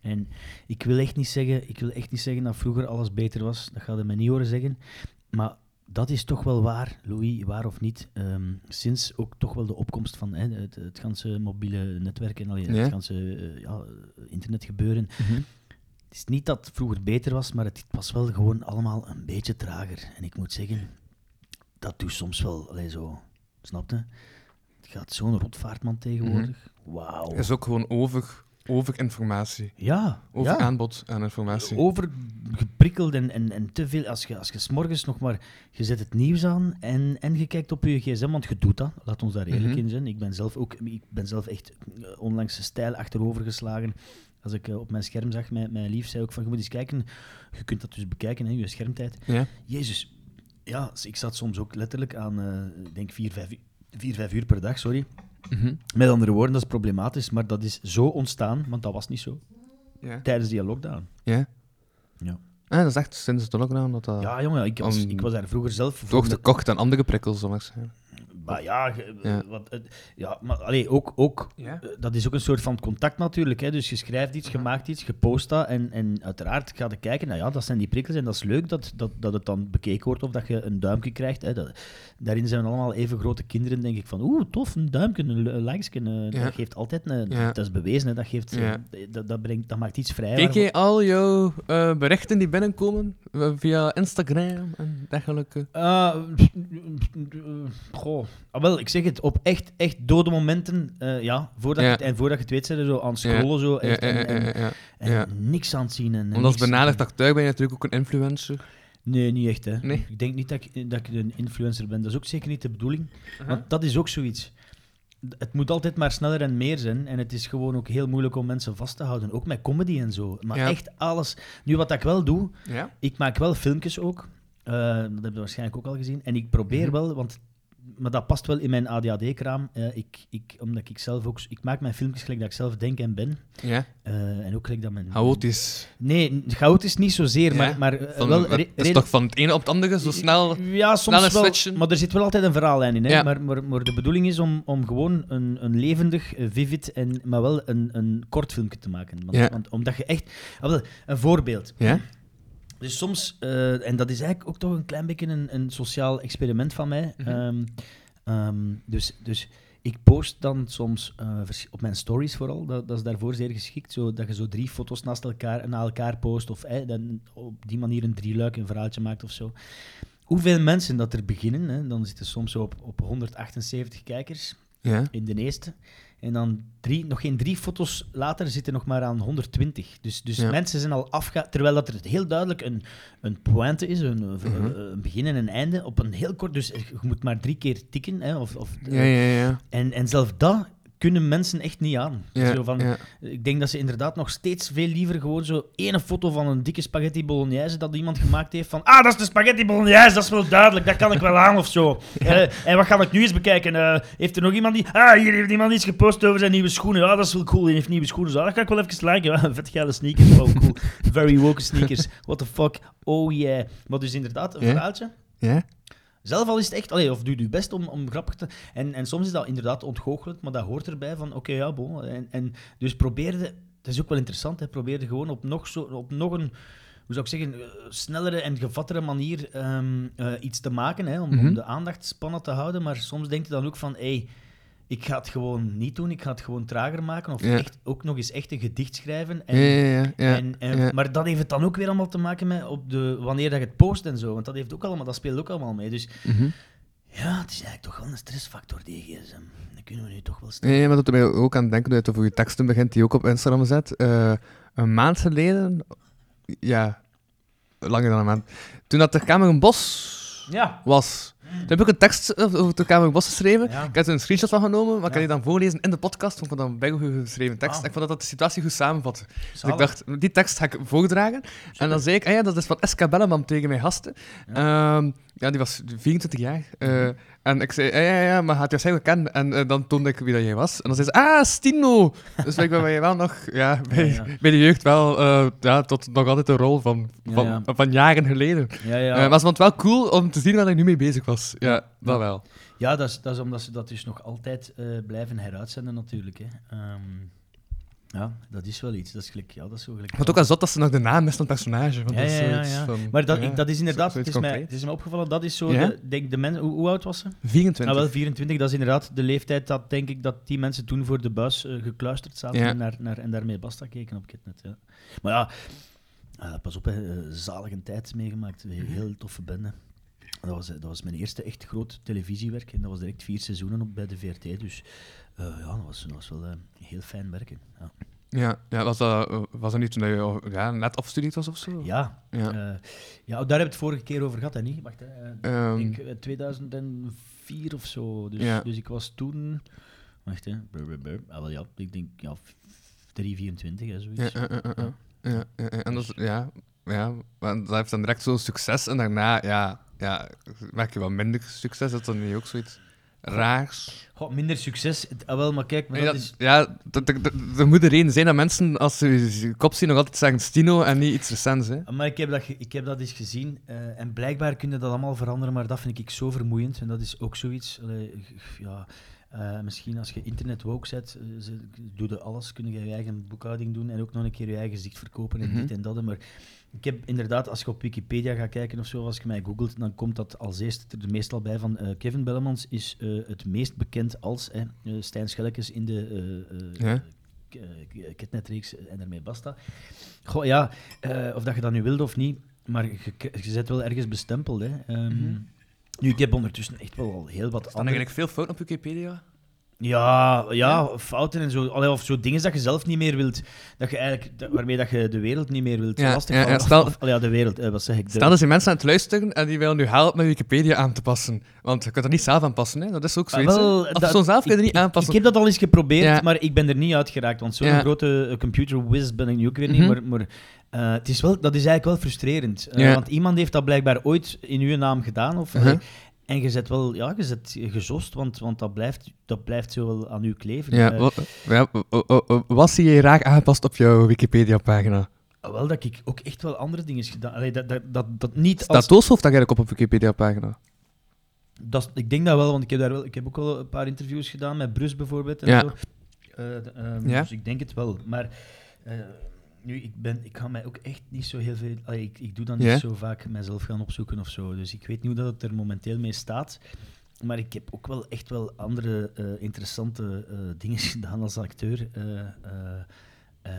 En ik wil echt niet zeggen, ik wil echt niet zeggen dat vroeger alles beter was, dat gaat je mij niet horen zeggen, maar dat is toch wel waar, Louis, waar of niet, ehm, sinds ook toch wel de opkomst van hè, het, het ganse mobiele netwerk en allee, Ja. het ganse eh, ja, internet gebeuren, het is niet dat het vroeger beter was, maar het was wel gewoon allemaal een beetje trager. En ik moet zeggen, dat doet soms wel allee, zo. Snap je? Het gaat zo'n rotvaartman tegenwoordig. Wauw. Het is ook gewoon over, over informatie. Ja, Over ja. aanbod aan informatie. Overgeprikkeld en, en, en te veel. Als je, als je 's morgens nog maar... Je zet het nieuws aan en, en je kijkt op je gsm, want je doet dat. Laat ons daar eerlijk Mhm. in zijn. Ik ben zelf ook... Ik ben zelf echt eh, onlangs stijl achterover geslagen. Als ik eh, op mijn scherm zag, mijn, mijn lief zei ook van, je moet eens kijken. Je kunt dat dus bekijken, hè, je schermtijd. Ja. Jezus. Ja, ik zat soms ook letterlijk aan, eh, ik denk, vier, vijf, vier, vijf uur per dag, sorry. Mhm. Met andere woorden, dat is problematisch, maar dat is zo ontstaan, want dat was niet zo, Ja. tijdens die lockdown. Ja. Ja. Ah, dat is echt sinds de lockdown dat dat... Ja, jongen, ik was, ik was daar vroeger zelf... voor Toch gekocht aan andere prikkels, ik zeggen. Maar ja, ge- Ja. Wat, het- ja maar allee, ook, ook Ja. eh, dat is ook een soort van contact natuurlijk. Hè? Dus je schrijft iets, je maakt iets, je post dat en, en uiteraard ga je kijken, nou ja, dat zijn die prikkels en dat is leuk dat, dat, dat het dan bekeken wordt of dat je een duimpje krijgt. Hè? Dat, daarin zijn we allemaal even grote kinderen, denk ik, van oeh, tof, een duimpje, een li- likesje, eh, Ja. dat geeft altijd, een, Ja. dat is bewezen, hè? Dat, geeft, eh, Ja. dat, dat, brengt, dat maakt iets vrij. Kijk je al jouw eh, berichten die binnenkomen eh, via Instagram en dergelijke? Uh, goh, Ah, wel, ik zeg het, op echt, echt dode momenten, eh, ja, voordat Ja. Je, en voordat je het weet, zijn er zo aan het scrollen, zo, echt, en, niks aan het zien. En, Want als benaderd acteur ben je natuurlijk ook een influencer. Nee, niet echt, hè. Nee? Ik denk niet dat ik, dat ik een influencer ben, dat is ook zeker niet de bedoeling. Want dat is ook zoiets. Het moet altijd maar sneller en meer zijn. En het is gewoon ook heel moeilijk om mensen vast te houden. Ook met comedy en zo. Maar Ja. echt alles. Nu, wat ik wel doe, Ja? ik maak wel filmpjes ook. Eh, dat heb je waarschijnlijk ook al gezien. En ik probeer Mhm. wel, want maar dat past wel in mijn ADHD-kraam. Eh, ik, ik, omdat ik zelf ook... Ik maak mijn filmpjes gelijk dat ik zelf denk en ben. Ja? Eh, en ook gelijk dat mijn... Chaotisch. Nee, chaotisch niet zozeer, Ja, maar, maar eh, Van, wel... het is toch van het ene op het andere zo snel... Ja, soms wel. switchen. Maar er zit wel altijd een verhaallijn in. Hè? Ja. Maar, maar, maar de bedoeling is om, om gewoon een, een levendig, vivid, en, maar wel een, een kort filmpje te maken. Want, Ja. want omdat je echt... Ah, een voorbeeld. Ja? Dus soms, eh, en dat is eigenlijk ook toch een klein beetje een, een sociaal experiment van mij. Mhm. Ehm, ehm, dus, dus ik post dan soms eh, op mijn stories vooral, dat, dat is daarvoor zeer geschikt, zo, dat je zo drie foto's naast elkaar, na elkaar post, of eh, dan op die manier een drieluik, een verhaaltje maakt of zo. Hoeveel mensen dat er beginnen, hè, dan zitten soms zo op, op 178 kijkers Ja? in de eerste. En dan drie, nog geen drie foto's later zitten nog maar aan 120. Dus, dus Ja. mensen zijn al afgegaan. Terwijl dat er heel duidelijk een, een pointe is, een, een- Mhm. een begin en een einde. Op een heel kort. Dus je moet maar drie keer tikken. Hè, of, of, Ja, ja, ja. En, en zelf dat kunnen mensen echt niet aan. Ja, Zo van, ja. Ik denk dat ze inderdaad nog steeds veel liever gewoon zo ene foto van een dikke spaghetti bolognese dat iemand gemaakt heeft van ah, dat is de spaghetti bolognese, dat is wel duidelijk, dat kan ik wel aan of zo. Eh, en wat ga ik nu eens bekijken? Eh, heeft er nog iemand die... Ah, hier heeft iemand iets gepost over zijn nieuwe schoenen. Ah, dat is wel cool, die heeft nieuwe schoenen. Zo, ah, dat ga ik wel even liken. Vet geile sneakers, wow, cool. Very woke sneakers. What the fuck, oh yeah. Maar dus inderdaad, een verhaaltje. Ja? Zelf al is het echt, allee, of doe je best om, om grappig te... En, en soms is dat inderdaad ontgoochelend, maar dat hoort erbij van, oké, ja, bon. En, en dus probeerde, het is ook wel interessant, hè, probeerde gewoon op nog, zo, op nog een, hoe zou ik zeggen, eh, snellere en gevattere manier ehm, eh, iets te maken, hè, om, Mhm. om de aandachtspannen te houden. Maar soms denk je dan ook van, hé, hey, ik ga het gewoon niet doen, ik ga het gewoon trager maken. Of Ja. echt, ook nog eens echt een gedicht schrijven. En, Ja, ja, en. Maar dat heeft het dan ook weer allemaal te maken met op de, wanneer dat je het post en zo. Want dat, heeft ook allemaal, dat speelt ook allemaal mee. Dus Mhm. ja, het is eigenlijk toch wel een stressfactor, die gsm. Dat kunnen we nu toch wel stellen. Nee, maar dat er mij ook aan denken dat je over je teksten begint die je ook op Instagram zet. Eh, een maand geleden, ja, langer dan een maand, toen dat de Kamer een Bos Ja. was. Toen heb ik een tekst over de Kamer Bos geschreven. Ja. Ik heb er een screenshot van genomen, maar ik kan die dan voorlezen in de podcast. Ik vond dat een geschreven tekst. Ah. Ik vond dat dat de situatie goed samenvatte. Dus ik dacht, die tekst ga ik voordragen. En dan zei ik, ah ja, dat is van Eska Belleman tegen mijn gasten. Ja, ja die was 24 jaar. Eh, Mhm. En ik zei, ja, ja, ja, maar gaat je waarschijnlijk kennen. En eh, dan toonde ik wie dat jij was. En dan zei ze, ah, Stino! dus blijkbaar ben je wel nog, ja, bij, Ja, ja. bij de jeugd wel, eh, ja, tot nog altijd een rol van, van, ja. van jaren geleden. Ja, ja. Eh, maar ze vond het wel cool om te zien waar ik nu mee bezig was. Ja, dat wel. ja dat, is, dat is omdat ze dat dus nog altijd blijven heruitzenden, natuurlijk. Hè. Ehm, ja, dat is wel iets. Dat is, gelijk, ja, dat is zo gelijk. Maar ook al zot dat ze nog de naam is van het personage. Want Ja, dat is ja, ja, van- Maar dat, ik, dat is inderdaad, het is, mij, het is me opgevallen, dat is zo, de, denk de mensen, hoe, hoe oud was ze? 24. Ah, wel, 24, dat is inderdaad de leeftijd dat, denk ik, dat die mensen toen voor de buis eh, gekluisterd zaten en, naar, naar, en daarmee basta keken op Kitnet. Ja. Maar ja, eh, pas op, hè, eh, zalige tijd meegemaakt, een heel toffe bende. Dat was, dat was mijn eerste echt groot televisiewerk en dat was direct vier seizoenen op bij de VRT, dus eh, ja, dat was, dat was wel eh, heel fijn werken. Ja, Ja, ja was, dat, eh, was dat niet toen je ja, net afgestudeerd was of zo? ja, Ja. ja daar hebben we het vorige keer over gehad, hè, niet? Wacht, hè, eh, Ehm, ik denk eh, 2004 of zo. Dus, Ja. dus ik was toen. Wacht hè. Brr, brr, brr. Ah, wel, ja, ik denk ja, 324 hè, zoiets. Ja, ja, ja, ja. En dat, is- ja, ja, want dat heeft dan direct zo'n succes en daarna, ja, ja, merk je wel minder succes. Dat is dan niet ook zoiets raars. Goh, minder succes. Ah, wel, maar kijk, maar Nee, dat dat- is. Ja, er moet er reden zijn dat mensen, als ze je kop zien, nog altijd zeggen Stino en niet iets recents. Hè. Maar ik heb dat, ik heb dat eens gezien eh, en blijkbaar kun je dat allemaal veranderen, maar dat vind ik zo vermoeiend. En dat is ook zoiets. ja, eh, misschien als je internet woke zet, eh, ze- doe je alles, kun je je eigen boekhouding doen en ook nog een keer je eigen gezicht verkopen en Mhm. dit en dat. Maar ik heb inderdaad, als je op Wikipedia gaat kijken of zo, als je mij googelt, dan komt dat als eerste er meestal bij van eh, Kevin Bellemans is het meest bekend als Stijn Schellekes in de Ja. k- Kitnetreeks en daarmee basta. Goh, ja, of dat je dat nu wilde of niet, maar je, je zet wel ergens bestempeld. Hè. Ehm, Mhm. Nu, ik heb ondertussen echt wel al heel wat Dan andere... eigenlijk veel fout op Wikipedia. Ja, ja, fouten en zo. Allee, of zo dingen dat je zelf niet meer wilt. Dat je eigenlijk, dat- waarmee dat je de wereld niet meer wilt Ja, ja, ja, stel- Of- allee, ja, de wereld, eh, wat zeg ik? De, Stel dat er mensen aan het luisteren en die willen nu helpen met Wikipedia aan te passen. Want je kunt er niet zelf aan passen, hè? dat is ook Ah, zoiets. wel, Of dat- zo zelf kun je niet aanpassen. ik heb dat al eens geprobeerd, maar ik ben er niet uitgeraakt. Want zo'n grote uh, computer whiz ben ik nu ook weer niet. Mhm. Maar, maar eh, het is wel, dat is eigenlijk wel frustrerend. Eh. Want iemand heeft dat blijkbaar ooit in uw naam gedaan. Of, Uh-huh. En je zet wel, ja, je zet gezost, want, want dat, blijft, dat blijft zo wel aan u kleven. Ja, Eh, wat, ja, wa- wa- wa- wat zie je raak aangepast op jouw Wikipedia-pagina? wel dat ik ook echt wel andere dingen gedaan. Allee, dat, dat, dat, dat niet als Dooshoofd eigenlijk op op Wikipedia-pagina? Dat, ik denk dat wel, want ik heb, daar wel, ik heb ook wel een paar interviews gedaan met Brus bijvoorbeeld. En Ja. zo. Eh, ehm, Ja. Dus ik denk het wel. Maar eh, nu, ik, ben, ik ga mij ook echt niet zo heel veel. allee, ik, ik doe dan niet zo vaak mijzelf gaan opzoeken of zo. Dus ik weet niet hoe dat het er momenteel mee staat. Maar ik heb ook wel echt wel andere eh, interessante eh, dingen gedaan als acteur. eh,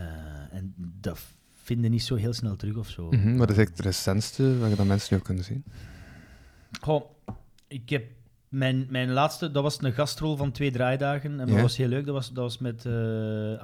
en dat vinden niet zo heel snel terug of zo. Mhm, wat is eigenlijk het recentste waar je dat mensen nu ook kunnen zien? Goh, ik heb mijn, mijn laatste, dat was een gastrol van twee draaidagen. En dat Ja. was heel leuk. Dat was, dat was met eh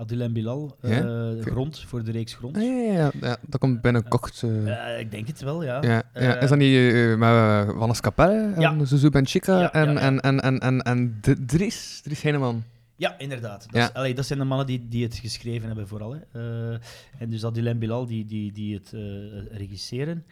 Adil en Bilal. Ja? Oké. Grond, voor de reeks Grond. Ah, ja, ja, ja, dat komt binnenkort. Eh, ik denk het wel, ja. ja, ja. Is dat niet met uh, Wannes Capelle en. Zuzu Benchica Ja, en, en, en, en, en, en Dries, Dries Heineman? Ja, inderdaad. Dat, Ja. is- allee, dat zijn de mannen die, die het geschreven hebben, vooral. Hè. En dus Adil en Bilal, die, die, die het regisseren.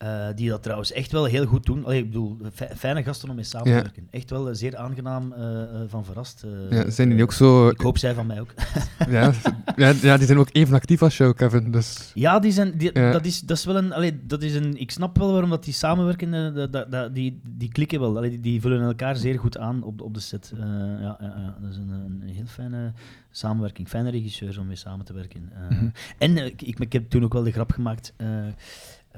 Eh, die dat trouwens echt wel heel goed doen. Allee, ik bedoel, fi- fijne gasten om mee samen te Ja. werken. Echt wel eh, zeer aangenaam eh, van verrast. Ja, zijn die ook zo... Ik hoop zij van mij ook. Ja, ja, die zijn ook even actief als jou, Kevin. Dus... Ja, die zijn, die, Ja. Dat, is, dat is wel een, allee, dat is een. Ik snap wel waarom dat die samenwerken. dat, dat, dat- die, die klikken wel. Allee, die, die vullen elkaar zeer goed aan op, de- op de set. Ja, dat is een, een heel fijne samenwerking. Fijne regisseurs om mee samen te werken. Mhm. En eh, ik, ik heb toen ook wel de grap gemaakt.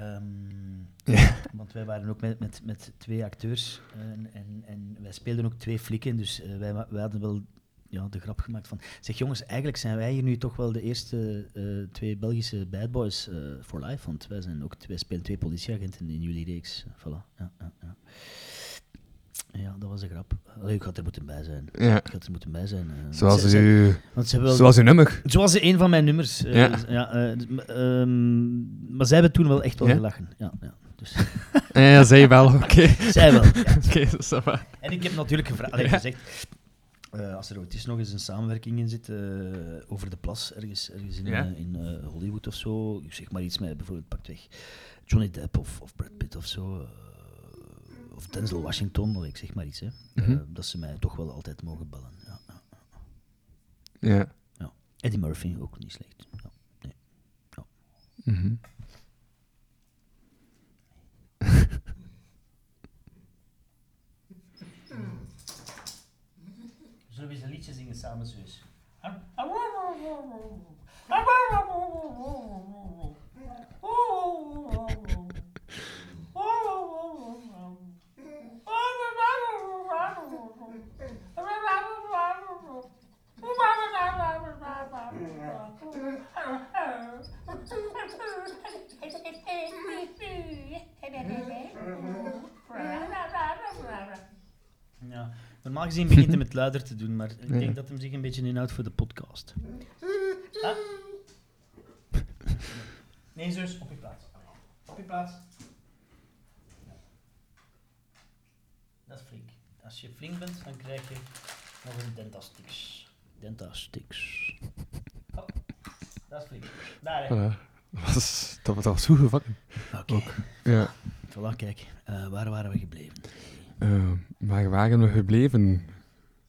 Eh, ehm, Ja. Want wij waren ook met, met, met twee acteurs. En, en, en wij speelden ook twee flikken. Dus eh, wij, wij hadden wel ja, de grap gemaakt van... Zeg jongens, eigenlijk zijn wij hier nu toch wel de eerste eh, twee Belgische bad boys eh, for life. Want wij, zijn ook, wij spelen twee politieagenten in jullie reeks. Voilà. Ja, ja, ja. Ja, dat was de grap. Allee, ik had er moeten bij zijn. Ja, Ik had er moeten bij zijn. eh, zoals, ze- ze- u, want ze hebben wel- zoals uw nummer. Zoals een van mijn nummers. eh, Ja. ja, eh, dus, m- ehm, maar zij hebben toen wel echt wel Ja? gelachen. Ja, ja. Dus, Ja, zij wel, oké. zij wel. Oké, dat is waar. En ik heb natuurlijk gevraagd, gezegd, eh, als er ooit eens nog eens een samenwerking in zit, eh, over de plas, ergens, ergens in, Ja. eh, in eh, Hollywood of zo, ik zeg maar iets met bijvoorbeeld pakweg Johnny Depp of, of Brad Pitt of zo, eh, of Denzel Washington, ik zeg maar iets, hè, eh, Mhm. dat ze mij toch wel altijd mogen bellen. Ja, ja. Ja. Eddie Murphy, ook niet slecht. Ja. Mhm. Zullen we eens een liedje zingen samen, zus? Ja. Normaal gezien begint hij met luider te doen, maar ik Ja. denk dat hem zich een beetje inhoudt voor de podcast. Ah. Nee, zus, op je plaats. Op je plaats. Dat is flink. Als je flink bent, dan krijg je nog een Dentastix. Dentastix. Hop. Dat is flink. Daar, hè. Dat was, dat, was- gevangen. Oké. Ja. Voilà, kijk. Eh, waar waren we gebleven? Eh, waar waren we gebleven?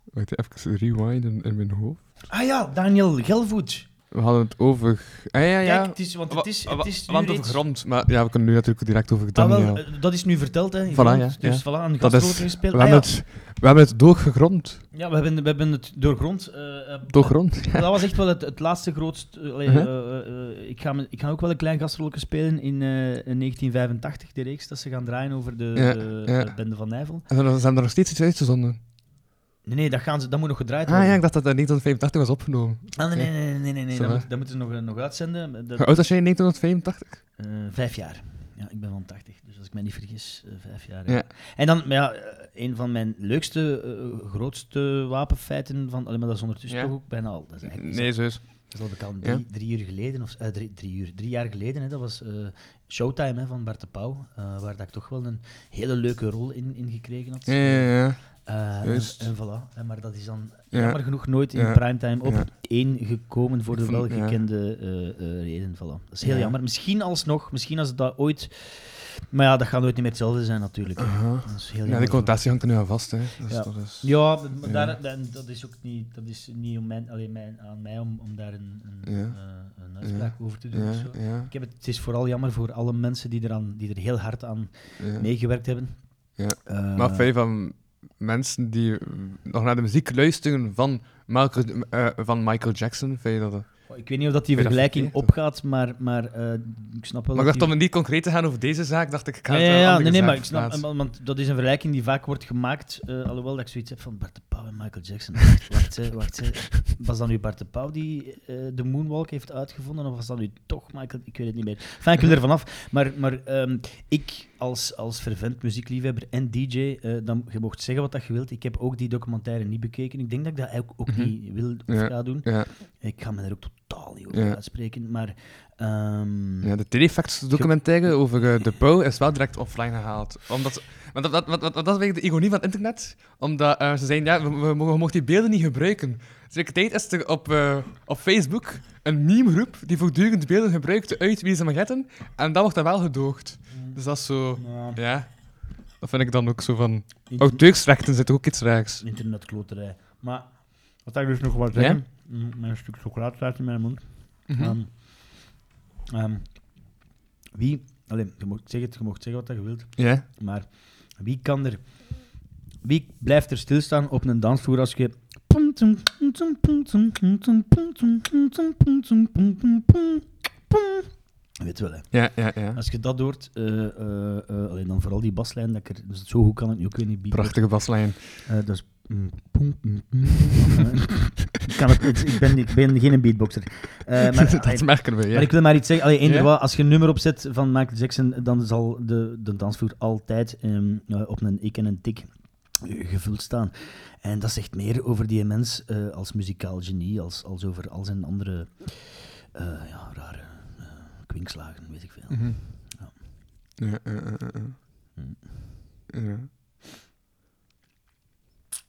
Wacht, even rewinden in mijn hoofd. Ah ja, Daniel Gelvoet. We hadden het over... Ah, ja, ja. Kijk, het is, want het is, het is nu want over reeds- grond. Maar ja, we kunnen nu natuurlijk direct over Ah, wel, eh, dat is nu verteld, hè. Voilà, ja, Dus ja. voilà, een Dat is- gespeeld. we, Ah, hebben ja. het, we hebben het doorgegrond. Ja, we hebben, we hebben het doorgrond. eh, eh, Doorgrond? Dat was echt wel het, het laatste grootst. eh, allee, Uh-huh. eh, eh, eh, ik, ga, me- ik ga ook wel een klein gastrolje spelen in, eh, in 1985, de reeks dat ze gaan draaien over de, Ja, de, ja. de Bende van Nijvel. En dan zijn er nog steeds iets uitgezonden. Nee, nee, dat, gaan ze, dat moet nog gedraaid Ah worden. ja, ik dacht dat dat in 1985 was opgenomen. Ah, nee, nee, nee, nee, nee, dat, moet, dat moeten ze nog, eh, nog uitzenden. Dat, Hoe oud was jij in 1985? eh, vijf jaar. Ja, ik ben van 80, dus als ik mij niet vergis, eh, vijf jaar. Ja. En dan, maar ja, een van mijn leukste, grootste wapenfeiten van, allee, maar dat is ondertussen Ja. toch ook bijna al. Dat is eigenlijk Nee, zo is. dat is al Ja. drie, drie uur geleden, of drie, drie, uur, drie jaar geleden, hè, dat was Showtime hè, van Bart de Pauw, waar dat ik toch wel een hele leuke rol in, in gekregen had. Ja, ja, ja. Eh, en, en voilà. En maar dat is dan Ja. jammer genoeg nooit in primetime op één gekomen voor de welgekende eh, eh, reden. Voilà. Dat is heel Ja. jammer. Misschien alsnog, misschien als het dat ooit... Maar ja, dat gaat nooit meer hetzelfde zijn natuurlijk. Dat is heel Ja, die connotatie hangt er nu aan vast. Hè. Dus Ja. dat is... Ja, maar Ja. Daar, dat is ook niet, dat is niet om mijn, alleen mijn, aan mij om, om daar een, een, Ja. een uitspraak over te doen. Of zo. Ik heb het, het is vooral jammer voor alle mensen die, eraan, die er heel hard aan meegewerkt hebben. Ja. Maar fijn van mensen die eh, nog naar de muziek luisteren van Michael, eh, van Michael Jackson, vind je dat... eh? ik weet niet of dat die dat vergelijking opgaat, maar, maar eh, ik snap wel Maar ik dacht die- om niet concreet te gaan over deze zaak, dacht ik, ik ga Ja, nee, nee, maar ik snap, plaatsen. want dat is een vergelijking die vaak wordt gemaakt, eh, alhoewel dat ik zoiets heb van Bart de Pauw en Michael Jackson. Wacht, wacht, wacht. Was dat nu Bart de Pauw die eh, de moonwalk heeft uitgevonden, of was dat nu toch Michael? Ik weet het niet meer. Enfin, ik wil er vanaf. Maar, maar ehm, ik als, als fervent muziekliefhebber en DJ, eh, dan, je mocht zeggen wat dat je wilt. Ik heb ook die documentaire niet bekeken. Ik denk dat ik dat ook, ook Mhm. niet wil of Ja. ga doen. Ja, Ik ga me daar ook totaal niet over Ja. uitspreken, maar... ehm, ja, de Telefacts documentaire over eh, de pauw is wel direct offline gehaald. Omdat, maar dat, dat, dat, dat, dat is eigenlijk de ironie van het internet. Omdat eh, ze zeiden, ja, we, we, mogen- we mogen die beelden niet gebruiken. Tegelijkertijd is er op, eh, op Facebook een meme-groep die voortdurend beelden gebruikt uit Wie ze Manhattan. En dat wordt dan wel gedoogd. Dus dat is zo... ja, Ja, dat vind ik dan ook zo van... internet- Auteursrechten zit er ook iets raars. internetkloterij. Maar wat ik dus nog wat zeggen, een stuk chocolade staat in mijn mond. Mhm. Ehm, ehm, wie, alleen, je mocht zeggen, je mocht zeggen wat je wilt, Ja? maar wie kan er, wie blijft er stilstaan op een dansvloer als je. Weet wel, hè. Ja, ja, ja. Als je dat hoort, eh, eh, eh, alleen dan vooral die baslijn, dat ik er, dus zo goed kan ik niet, ook weer niet bieden. Prachtige baslijn. Eh, mm, mm, mm. ik, kan het, ik, ben, ik ben geen beatboxer. Eh, maar, dat allee, merken we, ja. maar ik wil maar iets zeggen. Allee, eender Ja? wat, als je een nummer opzet van Michael Jackson, dan zal de, de dansvloer altijd ehm, eh, op een ik en een tik eh, gevuld staan. En dat zegt meer over die mens als muzikaal genie, als, als over al zijn andere ja, rare eh, kwinkslagen, weet ik veel. Mhm. Ja. Ja, ja, ja,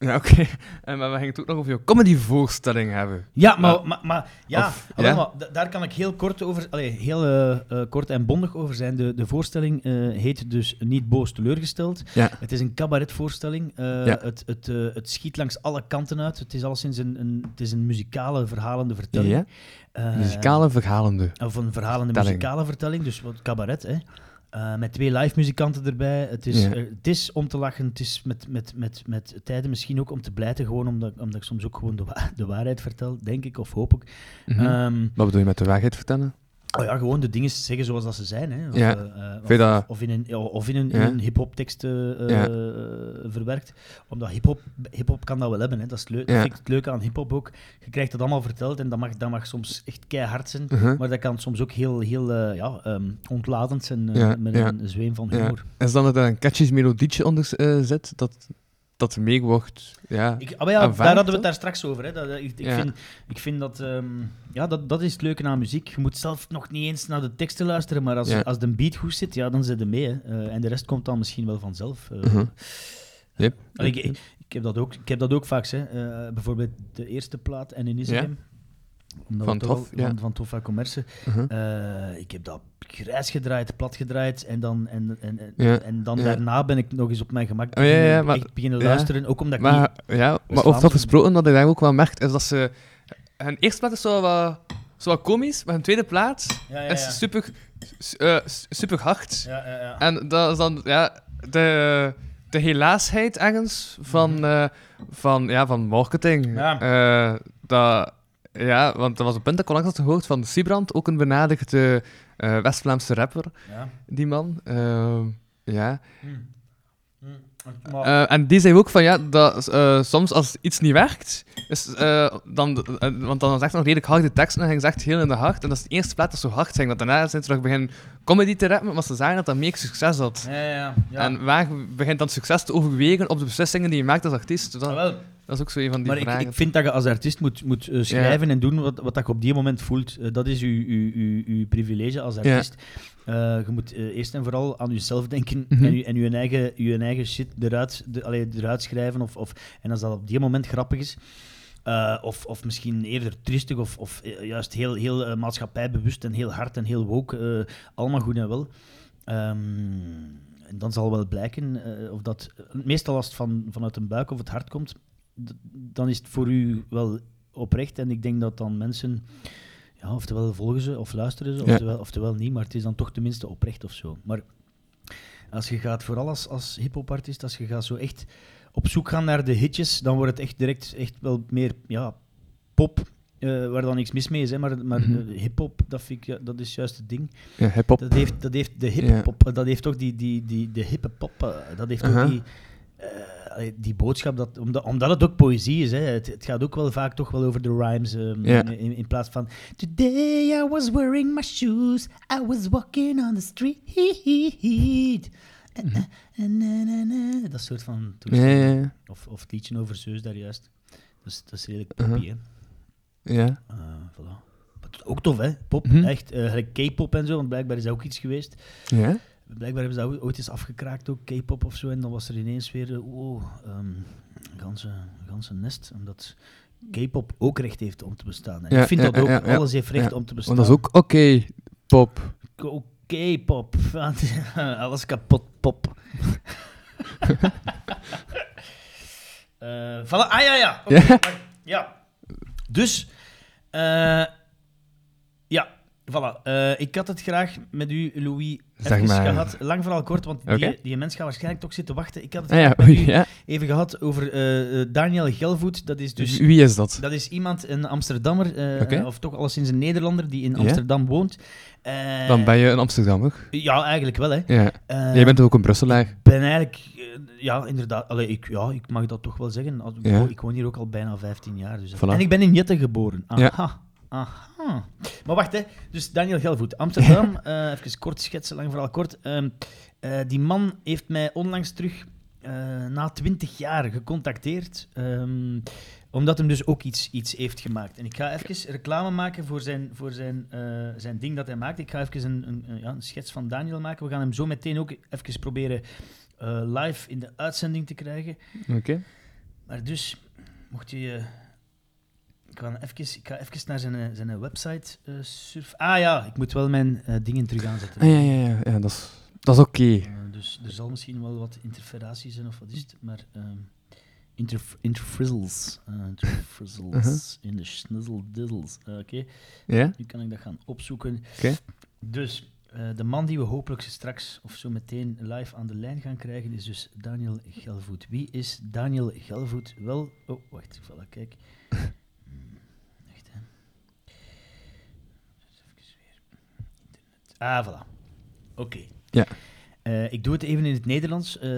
ja, oké. En Maar we gingen het ook nog over je comedyvoorstelling hebben. Ja, maar, Ja. maar, maar ja, Of- allee, ja? maar da- daar kan ik heel kort over, allee, heel eh, eh, kort en bondig over zijn. De, de voorstelling eh, heet dus Niet boos teleurgesteld. Ja. Het is een cabaretvoorstelling. Eh, Ja. het, het, eh, het schiet langs alle kanten uit. Het is alleszins een, een, het is een muzikale, verhalende vertelling. Ja? Eh, Muzikale verhalende. Of een verhalende Vertelling. muzikale vertelling, dus wat cabaret, hè. Eh, met twee live muzikanten erbij. Het is, Ja. eh, het is om te lachen, het is met, met, met, met tijden misschien ook om te blijten, gewoon omdat, omdat ik soms ook gewoon de, wa- de waarheid vertel, denk ik, of hoop ik. Mhm. Ehm, Wat bedoel je met de waarheid vertellen? Oh ja, gewoon de dingen zeggen zoals dat ze zijn. Hè. Of, Ja. eh, eh, of, of in een, of in een, in Ja. een hip-hop tekst eh, Ja. verwerkt. Omdat hip-hop hip kan dat wel hebben. Hè. Dat is het leu- Ja. dat vind ik het leuke aan hip-hop ook. Je krijgt dat allemaal verteld en dat mag, dat mag soms echt keihard zijn. Mhm. Maar dat kan soms ook heel, heel ja, ehm, ontladend zijn met een zweem van humor. Is dan dat er een catchy melodietje onder zit, dat, dat mee wordt? Ja. Ik, ah, ja, Aanvaard, daar hadden we het daar straks over. Hè. Dat, ik, ik, Ja. vind, ik vind dat... ehm, ja, dat, dat is het leuke aan muziek. Je moet zelf nog niet eens naar de teksten luisteren, maar als, Ja. als de beat goed zit, ja, dan zit je mee. Hè. Eh, en de rest komt dan misschien wel vanzelf. eh. Mhm. Yep. Allee, ik, heb dat ook, ik heb dat ook vaak. Hè. Eh, bijvoorbeeld de eerste plaat en in Isegem. Omdat Van Tof, ja. van, van Toffa Commerce. Mhm. Eh, ik heb dat grijs gedraaid, plat gedraaid. En dan, en, en, en, Ja, en dan ja. daarna ben ik nog eens op mijn gemak Oh, ja, maar- echt beginnen luisteren. Ook omdat ik niet... Maar, ja, maar over dat gesproken, wat ik daar ook wel merkt, is dat ze... Hun eerste plaat is zo wat, zo wat komisch, maar hun tweede plaat Ja, ja, is super, eh, super hard. Ja, ja, ja. En dat is dan ja, de, de helaasheid ergens van, eh, van, ja, van marketing. Mhm. Dat, ja, want er was een punt dat ik onlangs had gehoord van Sibrand, ook een benadigde eh, West-Vlaamse rapper, ja. die man. Eh, ja. Hm. Eh, en die zei ook van ja, dat eh, soms als iets niet werkt, is, eh, dan, want dan echt nog redelijk harde teksten en ging ze echt heel in de hart. En dat is de eerste plaat dat zo hard zijn, want daarna zijn ze terug beginnen comedy te rappen, maar ze zagen dat dat meer succes had. Ja, ja, ja. En waar begint dan succes te overwegen op de beslissingen die je maakt als artiest? Dat, wel, dat is ook zo een van die maar ik, vragen. ik vind dat je als artiest moet, moet schrijven en doen wat, wat dat je op die moment voelt. Dat is uw privilege als artiest. Eh, je moet eh, eerst en vooral aan jezelf denken Mhm. en, je, en je, eigen, je eigen shit eruit, de, allee, eruit schrijven. Of, of, en als dat op die moment grappig is, eh, of, of misschien eerder triestig, of, of juist heel, heel maatschappijbewust en heel hard en heel woke, allemaal goed en wel. Ehm, en dan zal wel blijken of dat meestal als het van, vanuit een buik of het hart komt, dan is het voor u wel oprecht. En ik denk dat dan mensen, ja, oftewel volgen ze of luisteren ze, oftewel, oftewel niet, maar het is dan toch tenminste oprecht of zo. Maar als je gaat, vooral als, als hip-hop-artiest, als je gaat zo echt op zoek gaan naar de hitjes, dan wordt het echt direct echt wel meer ja, pop. eh, waar dan niks mis mee is, hè, maar, maar eh, hip-hop, dat, vind ik, ja, dat is juist het ding. Ja, hip-hop. Dat heeft, dat heeft de hip-hop, dat heeft ook die, die, die, de hippe pop, eh, dat heeft Aha. ook die, die boodschap, dat, omdat, omdat het ook poëzie is. Hè. Het, het gaat ook wel vaak toch wel over de rhymes, ehm, in, in plaats van Today I was wearing my shoes, I was walking on the street. En, en, en, en, en, Dat soort van Ja, toestand. ja, ja. Of, of het liedje over Zeus daar juist. Dat is, dat is redelijk Uh-huh. poppy, hè. Ja. Eh, voilà. Maar ook tof, hè? Pop, Mhm. echt. eh, gelijk K-pop en zo, want blijkbaar is dat ook iets geweest. Ja? Blijkbaar hebben ze dat ooit eens afgekraakt, ook K-pop of zo. En dan was er ineens weer, oh, een ganse, ganse nest. Omdat K-pop ook recht heeft om te bestaan. En Ja, ik vind ja, dat ook, ja, alles heeft recht om te bestaan. Want dat is ook oké, pop. K- K-pop. alles kapot, pop. Eh, voilà. Ah ja, ja. Oké, Ja? Dus, eh, ja, voilà. Ik had het graag met u, Louis, Zeg maar. gehad. Lang vooral kort, want die, die mens gaat waarschijnlijk toch zitten wachten. Ik had het Ah ja, oei, ja. even gehad over eh, Daniel Gelvoet. Dat is dus... Wie is dat? Dat is iemand, een Amsterdammer, eh, of toch alleszins een Nederlander, die in. Amsterdam woont. Dan ben je een Amsterdammer. Ja, eigenlijk wel, hè. Ja. Jij bent ook een Brusselaar. ben eigenlijk, ja, inderdaad. Allee, ik, ja, ik mag dat toch wel zeggen. Ik, woon, hier ook al bijna 15 jaar. Dus Voilà. En ik ben in Jette geboren. Aha. Aha. Maar wacht, hè. Dus Daniel Gelvoet, Amsterdam. eh, even kort schetsen, lang vooral kort. Ehm, eh, die man heeft mij onlangs terug, eh, na 20 jaar, gecontacteerd. ehm, omdat hem dus ook iets, iets heeft gemaakt. En ik ga even reclame maken voor zijn, voor zijn, zijn ding dat hij maakt. Ik ga even een, een, een- ja, een schets van Daniel maken. We gaan hem zo meteen ook even proberen live in de uitzending te krijgen. Oké. Maar dus, mocht je... eh, ik, ga even, ik ga even naar zijn, eh, zijn website eh surfen. Ah ja, ik moet wel mijn eh, dingen terug aanzetten. Ah, ja, ja, ja. ja dat is, dat is oké. Dus er zal misschien wel wat interferatie zijn of wat is het, maar... ehm interf interfrizzles. interfrizzles. In de schnizzle dizzles. Eh, Oké, Ja? nu kan ik dat gaan opzoeken. Oké. Dus, de man die we hopelijk straks of zo meteen live aan de lijn gaan krijgen, is dus Daniel Gelvoet. Wie is Daniel Gelvoet? Wel... Oh, wacht, voilà, kijk. Hmm, Echt, hè. Dus even weer. Internet. Ah, voilà. Oké. Ja. Eh, ik doe het even in het Nederlands. Eh,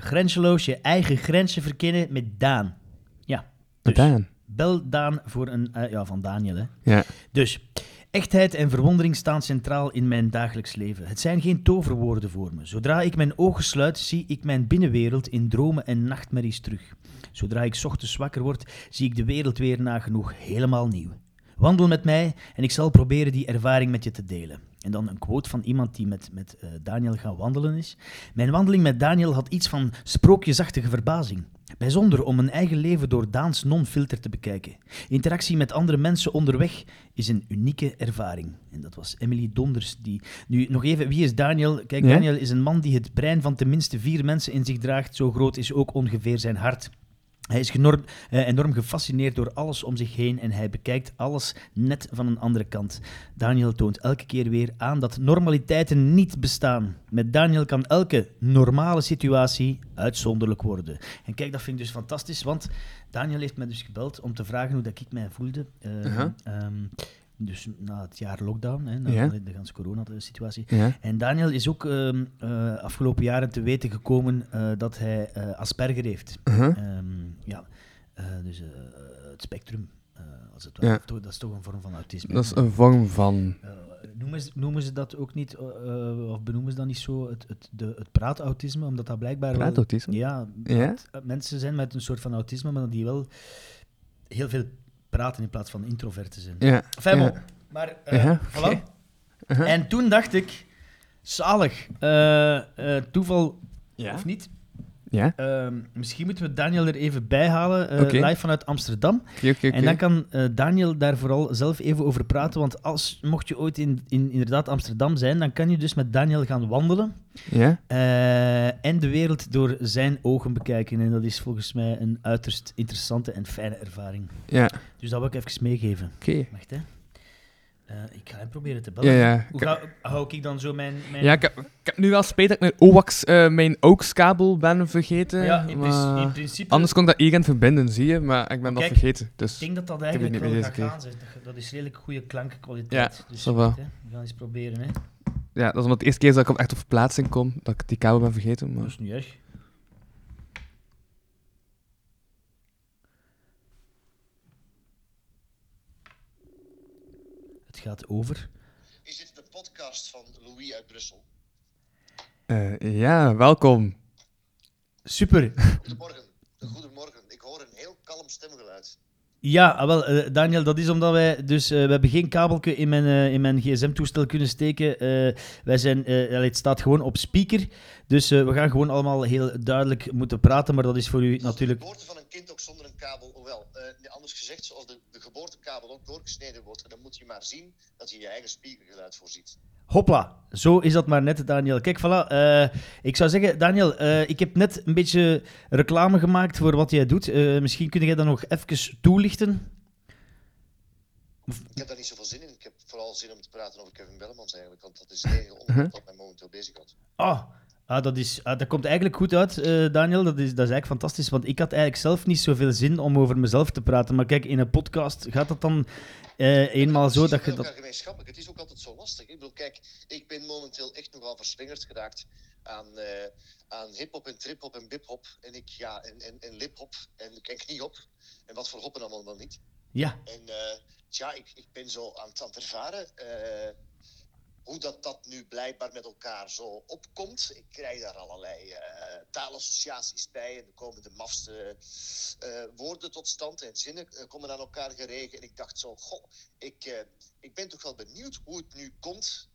grenzeloos je eigen grenzen verkennen met Daan. Ja. Dus, Daan. Bel Daan voor een... ja, van Daniel, hè. Ja. Dus, echtheid en verwondering staan centraal in mijn dagelijks leven. Het zijn geen toverwoorden voor me. Zodra ik mijn ogen sluit, zie ik mijn binnenwereld in dromen en nachtmerries terug. Zodra ik 's ochtends wakker word, zie ik de wereld weer nagenoeg helemaal nieuw. Wandel met mij en ik zal proberen die ervaring met je te delen. En dan een quote van iemand die met, met eh, Daniel gaan wandelen is. Mijn wandeling met Daniel had iets van sprookjesachtige verbazing. Bijzonder om mijn eigen leven door Daans non-filter te bekijken. Interactie met andere mensen onderweg is een unieke ervaring. En dat was Emily Donders. Die... Nu, nog even, wie is Daniel? Kijk, Ja? Daniel is een man die het brein van tenminste vier mensen in zich draagt. Zo groot is ook ongeveer zijn hart. Hij is genorm, eh, enorm gefascineerd door alles om zich heen en hij bekijkt alles net van een andere kant. Daniel toont elke keer weer aan dat normaliteiten niet bestaan. Met Daniel kan elke normale situatie uitzonderlijk worden. En kijk, dat vind ik dus fantastisch, want Daniel heeft mij dus gebeld om te vragen hoe dat ik mij voelde. Ehm, Dus na het jaar lockdown, hè, na Ja. de hele corona-situatie. Ja. En Daniel is ook ehm, eh, afgelopen jaren te weten gekomen eh, dat hij eh, Asperger heeft. Uh-huh. Ehm, ja, dus het spectrum. als het ware. Ja. Dat is toch een vorm van autisme. Dat is een vorm van... Noemen, ze, noemen ze dat ook niet, of benoemen ze dat niet zo, het, het, de, het praatautisme? Omdat dat blijkbaar wel... Praatautisme? Ja, mensen zijn met een soort van autisme, maar die wel heel veel praten in plaats van introverten zijn. Ja. Bon. Maar, eh, voilà. Uh-huh. En toen dacht ik, zalig, eh, eh, toeval of niet, Ja? Ehm, misschien moeten we Daniel er even bij halen, eh, live vanuit Amsterdam. En dan kan eh, Daniel daar vooral zelf even over praten. Want als, mocht je ooit in, in inderdaad Amsterdam zijn, dan kan je dus met Daniel gaan wandelen. Ja? eh, en de wereld door zijn ogen bekijken. En dat is volgens mij een uiterst interessante en fijne ervaring. Ja. Dus dat wil ik even meegeven. Oké. Wacht, hè. Eh, ik ga hem proberen te bellen. ja. Hoe ga, hou ik dan zo mijn... mijn... Ja, ik heb, ik heb nu wel spijt dat ik mijn OWAX, eh, mijn AUX-kabel ben vergeten. Ja, in, prin- maar in principe... Anders kon ik dat hier verbinden, zie je, maar ik ben dat vergeten. Dus Ik denk dat dat eigenlijk wel gaat gaan. Dat, dat is redelijk goede klankkwaliteit. Ja, dus hè. we gaan eens proberen. Hè. ja, dat is omdat de eerste keer dat ik echt op verplaatsing kom, dat ik die kabel ben vergeten. Dat Maar... is niet erg. Gaat over. Is dit de podcast van Louis uit Brussel? Eh, ja, welkom. Super. Goedemorgen. Goedemorgen. Ik hoor een heel kalm stemgeluid. Ja, ah, wel, eh, Daniel, dat is omdat wij... Dus eh, we hebben geen kabeltje in mijn, eh, in mijn gsm-toestel kunnen steken. Wij zijn... het staat gewoon op speaker. Dus we gaan gewoon allemaal heel duidelijk moeten praten. Maar dat is voor u natuurlijk... De geboorte van een kind ook zonder een kabel, hoewel, nee, anders gezegd, zoals de, de geboortekabel ook doorgesneden wordt, dan moet je maar zien dat je je eigen speakergeluid voorziet. Hopla, zo is dat maar net, Daniel. Kijk, voilà. eh, ik zou zeggen, Daniel, eh, ik heb net een beetje reclame gemaakt voor wat jij doet. Eh, misschien kun jij dat nog even toelichten? Ik heb daar niet zoveel zin in. Ik heb vooral zin om te praten over Kevin Bellemans eigenlijk, want dat is het enige onderwerp dat mij momenteel bezighoudt. Ah, ah, dat, is, ah, dat komt eigenlijk goed uit, eh, Daniel. Dat is, dat is eigenlijk fantastisch, want ik had eigenlijk zelf niet zoveel zin om over mezelf te praten. Maar kijk, in een podcast gaat dat dan eh, eenmaal zo dat je dat... Het is ook altijd zo lastig. Ik bedoel, kijk, ik ben momenteel echt nogal verslingerd geraakt aan, eh aan hip-hop en trip-hop en bip-hop. En ik, ja, en, en, en lip-hop en, en knie-hop. En wat voor hoppen allemaal wel niet. Ja, En tja, ik, ik ben zo aan het, aan het ervaren hoe dat, dat nu blijkbaar met elkaar zo opkomt. Ik krijg daar allerlei eh, taalassociaties bij en er komen de mafste eh, woorden tot stand en zinnen eh, komen aan elkaar geregen. En ik dacht zo, goh, ik, ik ben toch wel benieuwd hoe het nu komt,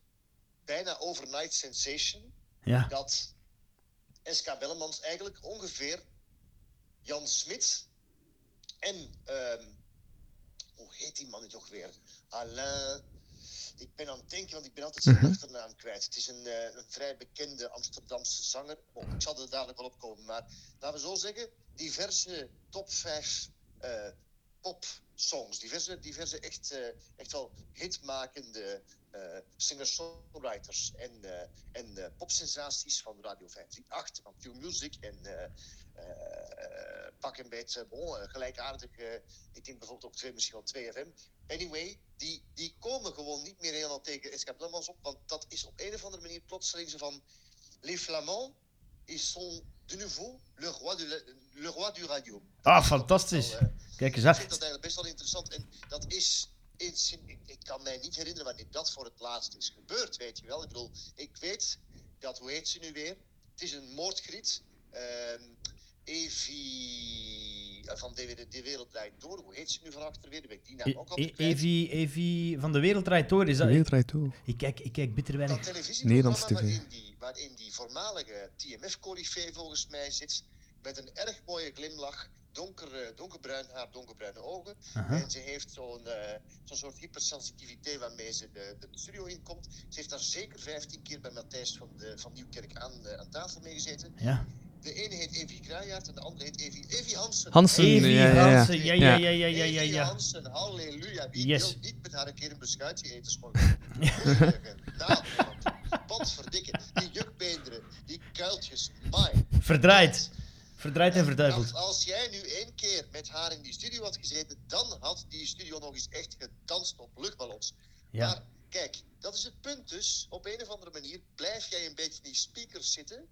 bijna overnight sensation, ja. dat SK Bellemans eigenlijk ongeveer Jan Smit en, ehm, hoe heet die man nu toch weer? Alain. Ik ben aan het denken, want ik ben altijd zijn achternaam kwijt. Het is een, eh, een vrij bekende Amsterdamse zanger. Ik zal er dadelijk wel op komen. Maar laten we zo zeggen, diverse top 5 eh popsongs. Diverse, diverse echt, eh, echt wel hitmakende singer-songwriters en, en popsensaties van Radio 538, van Q-Music en eh, eh, pak een beetje bon, gelijkaardig. ik denk bijvoorbeeld ook twee, misschien wel 2FM. Anyway, die, die komen gewoon niet meer helemaal tegen Bellemans op, want dat is op een of andere manier plotseling zo van Les Flamands, ils sont de nouveau le roi, de la- le roi du radio. Ah, fantastisch. Wel, eh, Kijk eens ik vind dat eigenlijk best wel interessant. En dat is. in ik, kan mij niet herinneren wanneer dat voor het laatst is gebeurd, weet je wel. Ik bedoel, ik weet dat, hoe heet ze nu weer? Het is een moordgriet. Ehm Evie van de, de, de Wereld Draait Door. Hoe heet ze nu van achter weer? Ik die naam ook E- altijd E- kwijt. Evie, Evie van de Wereld draait door. Is dat... Heel draait toe. Ik kijk, ik kijk bitter Dat weinig. televisieprogramma TV. waarin die, waarin die voormalige TMF-corifee volgens mij zit. Met een erg mooie glimlach. Donker, eh, donkerbruin haar, donkerbruine ogen. Aha. En ze heeft zo'n eh, zo'n soort hypersensitiviteit waarmee ze de, de studio inkomt. Ze heeft daar zeker 15 keer bij Matthijs van, de, van Nieuwkerk aan, eh, aan tafel mee gezeten. Ja. De ene heet Evie Kruijaert en de andere heet Evie, Evie Hansen. Hansen, Evie ja, ja, ja. Hansen, ja, ja, ja, ja, ja, ja, Evie ja. Hansen, halleluja. Wie Yes. wil niet met haar een keer een beschuitje eten s'morgens? nou, wat verdikken. Die jukbeenderen, die kuiltjes, my. Verdraaid. Verdraaid en verduiveld. Als, als jij nu één keer met haar in die studio had gezeten, dan had die studio nog eens echt gedanst op luchtballons. Ja. Maar kijk, dat is het punt dus. Op een of andere manier blijf jij een beetje in die speakers zitten,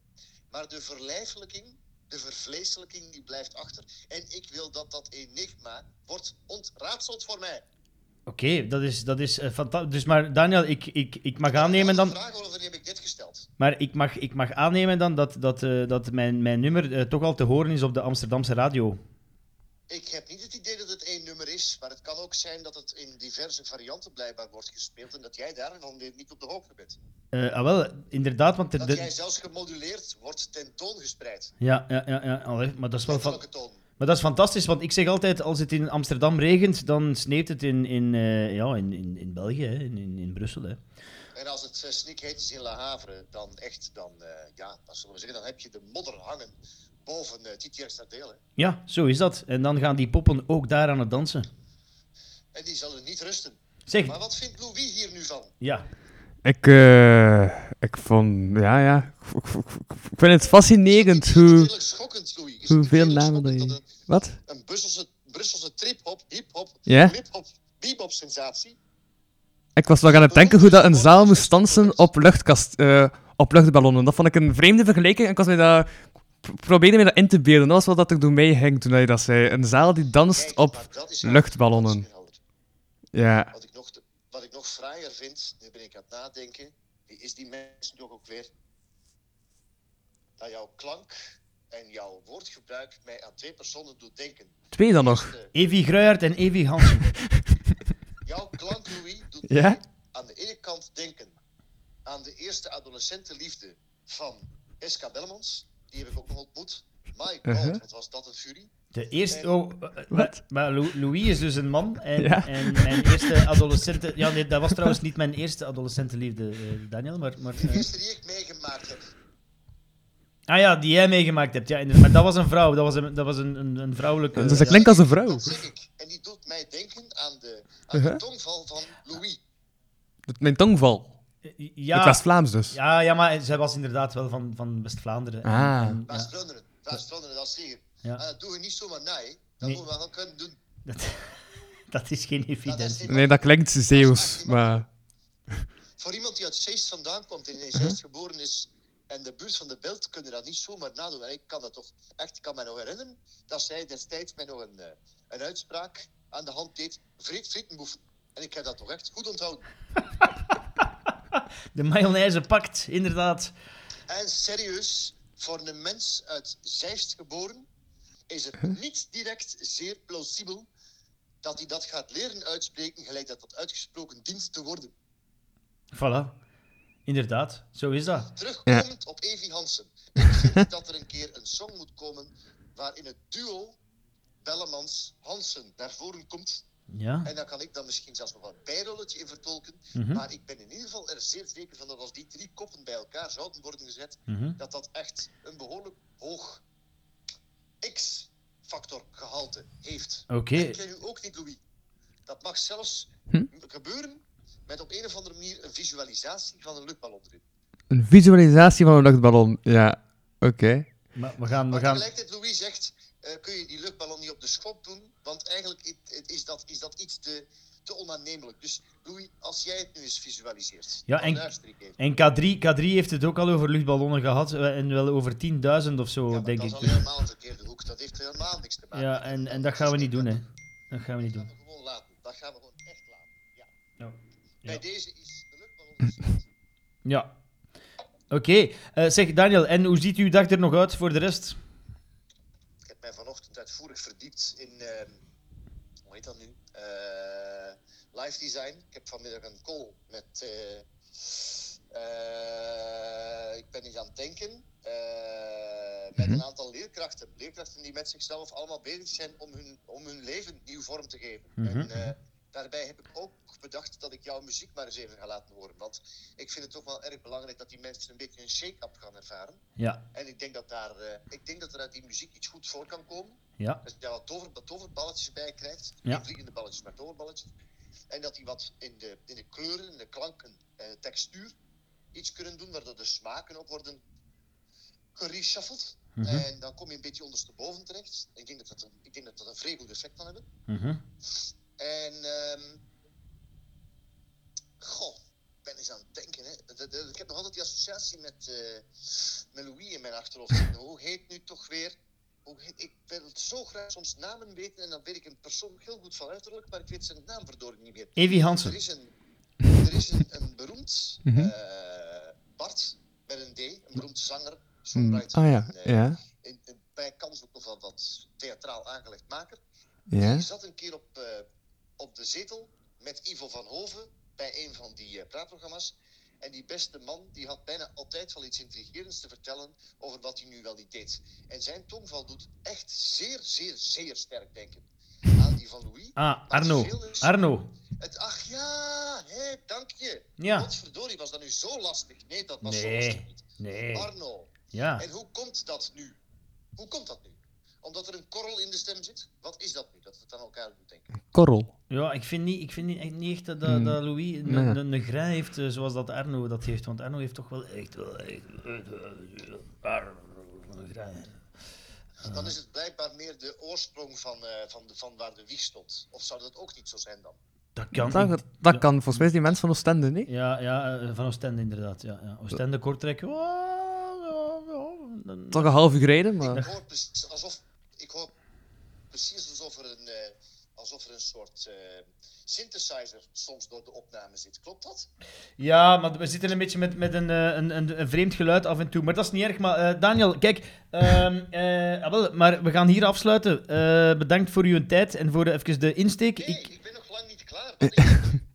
maar de verlijfelijking, de vervleeselijking, die blijft achter. En ik wil dat dat enigma wordt ontraadseld voor mij. Oké, dat is, dat is fantastisch. Dus maar Daniel, ik, ik, ik mag aannemen dan... Vraag waarover heb ik dit gesteld? Maar ik mag, ik mag aannemen dan dat, dat, eh, dat mijn, mijn nummer eh, toch al te horen is op de Amsterdamse radio. Ik heb niet het idee dat nummer is, maar het kan ook zijn dat het in diverse varianten blijkbaar wordt gespeeld en dat jij daarvan weer niet op de hoogte bent. Eh, ah, wel, inderdaad, want... Dat de- jij zelfs gemoduleerd wordt tentoongespreid. Ja, ja, ja, ja allee, maar dat is wel... Van, toon. maar dat is fantastisch, want ik zeg altijd, als het in Amsterdam regent, dan sneeuwt het in, in, eh, ja, in, in, in België, hè, in, in, in Brussel. Hè. En als het uh, snikheet is in La Havre, dan echt, dan, eh, ja, dan zullen we zeggen, dan heb je de modder hangen boven uh, Titi deel. Hè. Ja, zo is dat. En dan gaan die poppen ook daar aan het dansen. En die zullen niet rusten. Zeg, Maar wat vindt Louis hier nu van? ja, Ik, eh, ik vond, ja, ja. Ik, ik- ik- ik vind het fascinerend Is het hoe, schokkend, Louis? Is hoeveel namen je... dat Wat? een, Brusselse, Brusselse trip-hop, hip-hop, bebop-sensatie Ik was nog aan het denken hoe dat een zaal moest dansen op, luchtkast, eh, op luchtballonnen. Dat vond ik een vreemde vergelijking. En ik was mij daar, probeerde me dat in te beelden. Dat was wat dat ik door mij ging toen hij dat zei. Een zaal die danst op luchtballonnen. Ja. Wat ik, nog, wat ik nog fraaier vind, nu ben ik aan het nadenken, wie is die mensen toch ook weer? Dat jouw klank en jouw woordgebruik mij aan twee personen doet denken. Twee dan nog. Eerste, Evi Gruijert en Evi Hansen. jouw klank, Louis, doet Ja? mij aan de ene kant denken aan de eerste adolescentenliefde van Eska Bellemans. Die heb ik ook nog ontmoet. My god, Uh-huh. wat was dat een furie. De eerste... Oh, eh, Wat? maar, maar Lou- Louis is dus een man. En, Ja. en mijn eerste adolescente... Ja, nee, dat was trouwens niet mijn eerste adolescentenliefde, eh, Daniel. Maar, maar, De eh, eerste die ik meegemaakt heb. Ah ja, die jij meegemaakt hebt. Ja, inderdaad. maar dat was een vrouw. Dat was een, dat was een, een, een vrouwelijke... Dus dat klinkt als een vrouw. Dat zeg ik. En die doet mij denken aan de, aan Uh-huh. de tongval van Louis. Mijn tongval. Ja, Het West-Vlaams dus. ja, ja, maar zij was inderdaad wel van, van West-Vlaanderen. En- Ah. West-Vlaanderen. West-Vlaanderen, dat zeker. Ja. En dat doen we niet zomaar na, hè. Dat Nee. moeten we wel kunnen doen. dat, dat is geen Dat is evidentie. Nee, dat klinkt Zeeuws, maar... Voor iemand die uit Zeist vandaan komt en in Uh-huh. Zeist geboren is en de buurt van de Belt, kunnen dat niet zomaar nadoen. En ik kan dat toch echt, ik kan mij nog herinneren dat zij destijds mij nog een, eh, een uitspraak aan de hand deed. Friet, frietenboef. En ik heb dat toch echt goed onthouden. De mayonaise pakt, inderdaad. En serieus, voor een mens uit Zeist geboren, is het niet direct zeer plausibel dat hij dat gaat leren uitspreken, gelijk dat dat uitgesproken dient te worden. Voilà. Inderdaad, zo is dat. Terugkomend op Evi Hansen. Ik vind dat er een keer een song moet komen waarin het duo Bellemans-Hansen naar voren komt. Ja. En dan kan ik dan misschien zelfs nog een bijrolletje in vertolken. Mhm. Maar ik ben in ieder geval er zeer zeker van dat als die drie koppen bij elkaar zouden worden gezet, Mhm. dat dat echt een behoorlijk hoog X-factor gehalte heeft. Oké. Denk jij nu ook niet, Louis? Dat mag zelfs Hm? gebeuren met op een of andere manier een visualisatie van een luchtballon erin. Een visualisatie van een luchtballon. Ja, oké. Maar we gaan... We Maar gaan... tegelijkertijd, Louis zegt, eh, kun je die luchtballon niet op de schop doen? Want eigenlijk is dat, is dat iets te, te onaannemelijk. Dus Louis, als jij het nu eens visualiseert, Ja, en-. En K3, K3 heeft het ook al over luchtballonnen gehad. eh, En wel over 10.000 of zo, Ja, denk dat ik. is al helemaal een verkeerde hoek. Dat heeft helemaal niks te maken. Ja, en, en dat gaan we niet doen, hè. Dat gaan we niet Dat doen. gaan we gewoon laten. Dat gaan we gewoon echt laten. Ja. Ja. Bij Ja. deze is de luchtballon. Ja. Oké. Eh, zeg, Daniel, en hoe ziet uw dag er nog uit voor de rest? Ik heb mij vanochtend uitvoerig verdiept in, ehm, hoe heet dat nu? Eh, live design. Ik heb vanmiddag een call met, eh, eh, ik ben eens aan het denken, met een aantal leerkrachten. Leerkrachten die met zichzelf allemaal bezig zijn om hun, om hun leven nieuw vorm te geven. Mhm. En daarbij heb ik ook bedacht dat ik jouw muziek maar eens even ga laten horen. Want ik vind het toch wel erg belangrijk dat die mensen een beetje een shake-up gaan ervaren. Ja. En ik denk dat, daar, ik denk dat er uit die muziek iets goed voor kan komen. Ja. Dat je daar wat tover, toverballetjes bij krijgt. Ja. Vliegende balletjes, maar toverballetjes. En dat die wat in de, in de kleuren, in de klanken, eh, textuur iets kunnen doen, waardoor de smaken ook worden gereshuffled. Mhm. En dan kom je een beetje ondersteboven terecht. Ik denk dat dat een, ik denk dat, dat een vrij goed effect kan hebben. Mhm. En, ehm goh, ik ben eens aan het denken. Hè. De- de- ik heb nog altijd die associatie met, eh, met Louis in mijn achterhoofd. Hoe heet nu toch weer? Ik wil zo graag soms namen weten en dan weet ik een persoon heel goed van uiterlijk, maar ik weet zijn naam verdorie niet meer. Evie Hansen. Er is een, er is een, een beroemd eh, Bart met een D, een beroemd zanger, Mm, songwriter. Ah ja, en, eh, ja, in, in, bij kans ook nog wel wat theatraal aangelegd maker. ja. Die zat een keer op, eh, op de zetel met Ivo van Hoven bij een van die praatprogramma's. En die beste man die had bijna altijd wel iets intrigerends te vertellen over wat hij nu wel niet deed. En zijn tongval doet echt zeer, zeer, zeer sterk denken aan die van Louis. Ah, Arno. is- Arno. Het, ach ja, hé, dank je. Ja. Godverdorie, was dat nu zo lastig? Nee, dat was zo lastig niet. Nee. Arno. Ja. En hoe komt dat nu? Hoe komt dat nu? Omdat er een korrel in de stem zit? Wat is dat nu? Dat het aan elkaar doet denken. Korrel. Ja, ik vind niet, ik vind niet, echt niet echt dat, dat Hmm. Louis een, Nee. een, een grij heeft eh, zoals dat Arno dat heeft. Want Arno heeft toch wel echt wel echt, een grij. Dan is het blijkbaar meer de oorsprong van, eh, van, de, van waar de wieg stond. Of zou dat ook niet zo zijn dan? Dat kan. Dat, dat kan. Volgens mij is die mens van Oostende, niet? Ja, ja, eh, van Oostende inderdaad. Ja, ja. Oostende, Kortrijk. oh, dan- Toch een half uur rijden, Ik maar... hoor precies alsof, ik hoor precies alsof er een, eh, alsof er een soort eh, synthesizer soms door de opname zit. Klopt dat? Ja, maar we zitten een beetje met, met een, eh, een, een, een vreemd geluid af en toe. Maar dat is niet erg. Maar eh, Daniel, kijk. ehm, eh, ah, wel, maar we gaan hier afsluiten. Eh, bedankt voor uw tijd en voor even de insteek. Nee, Ik, ik ben nog lang niet klaar.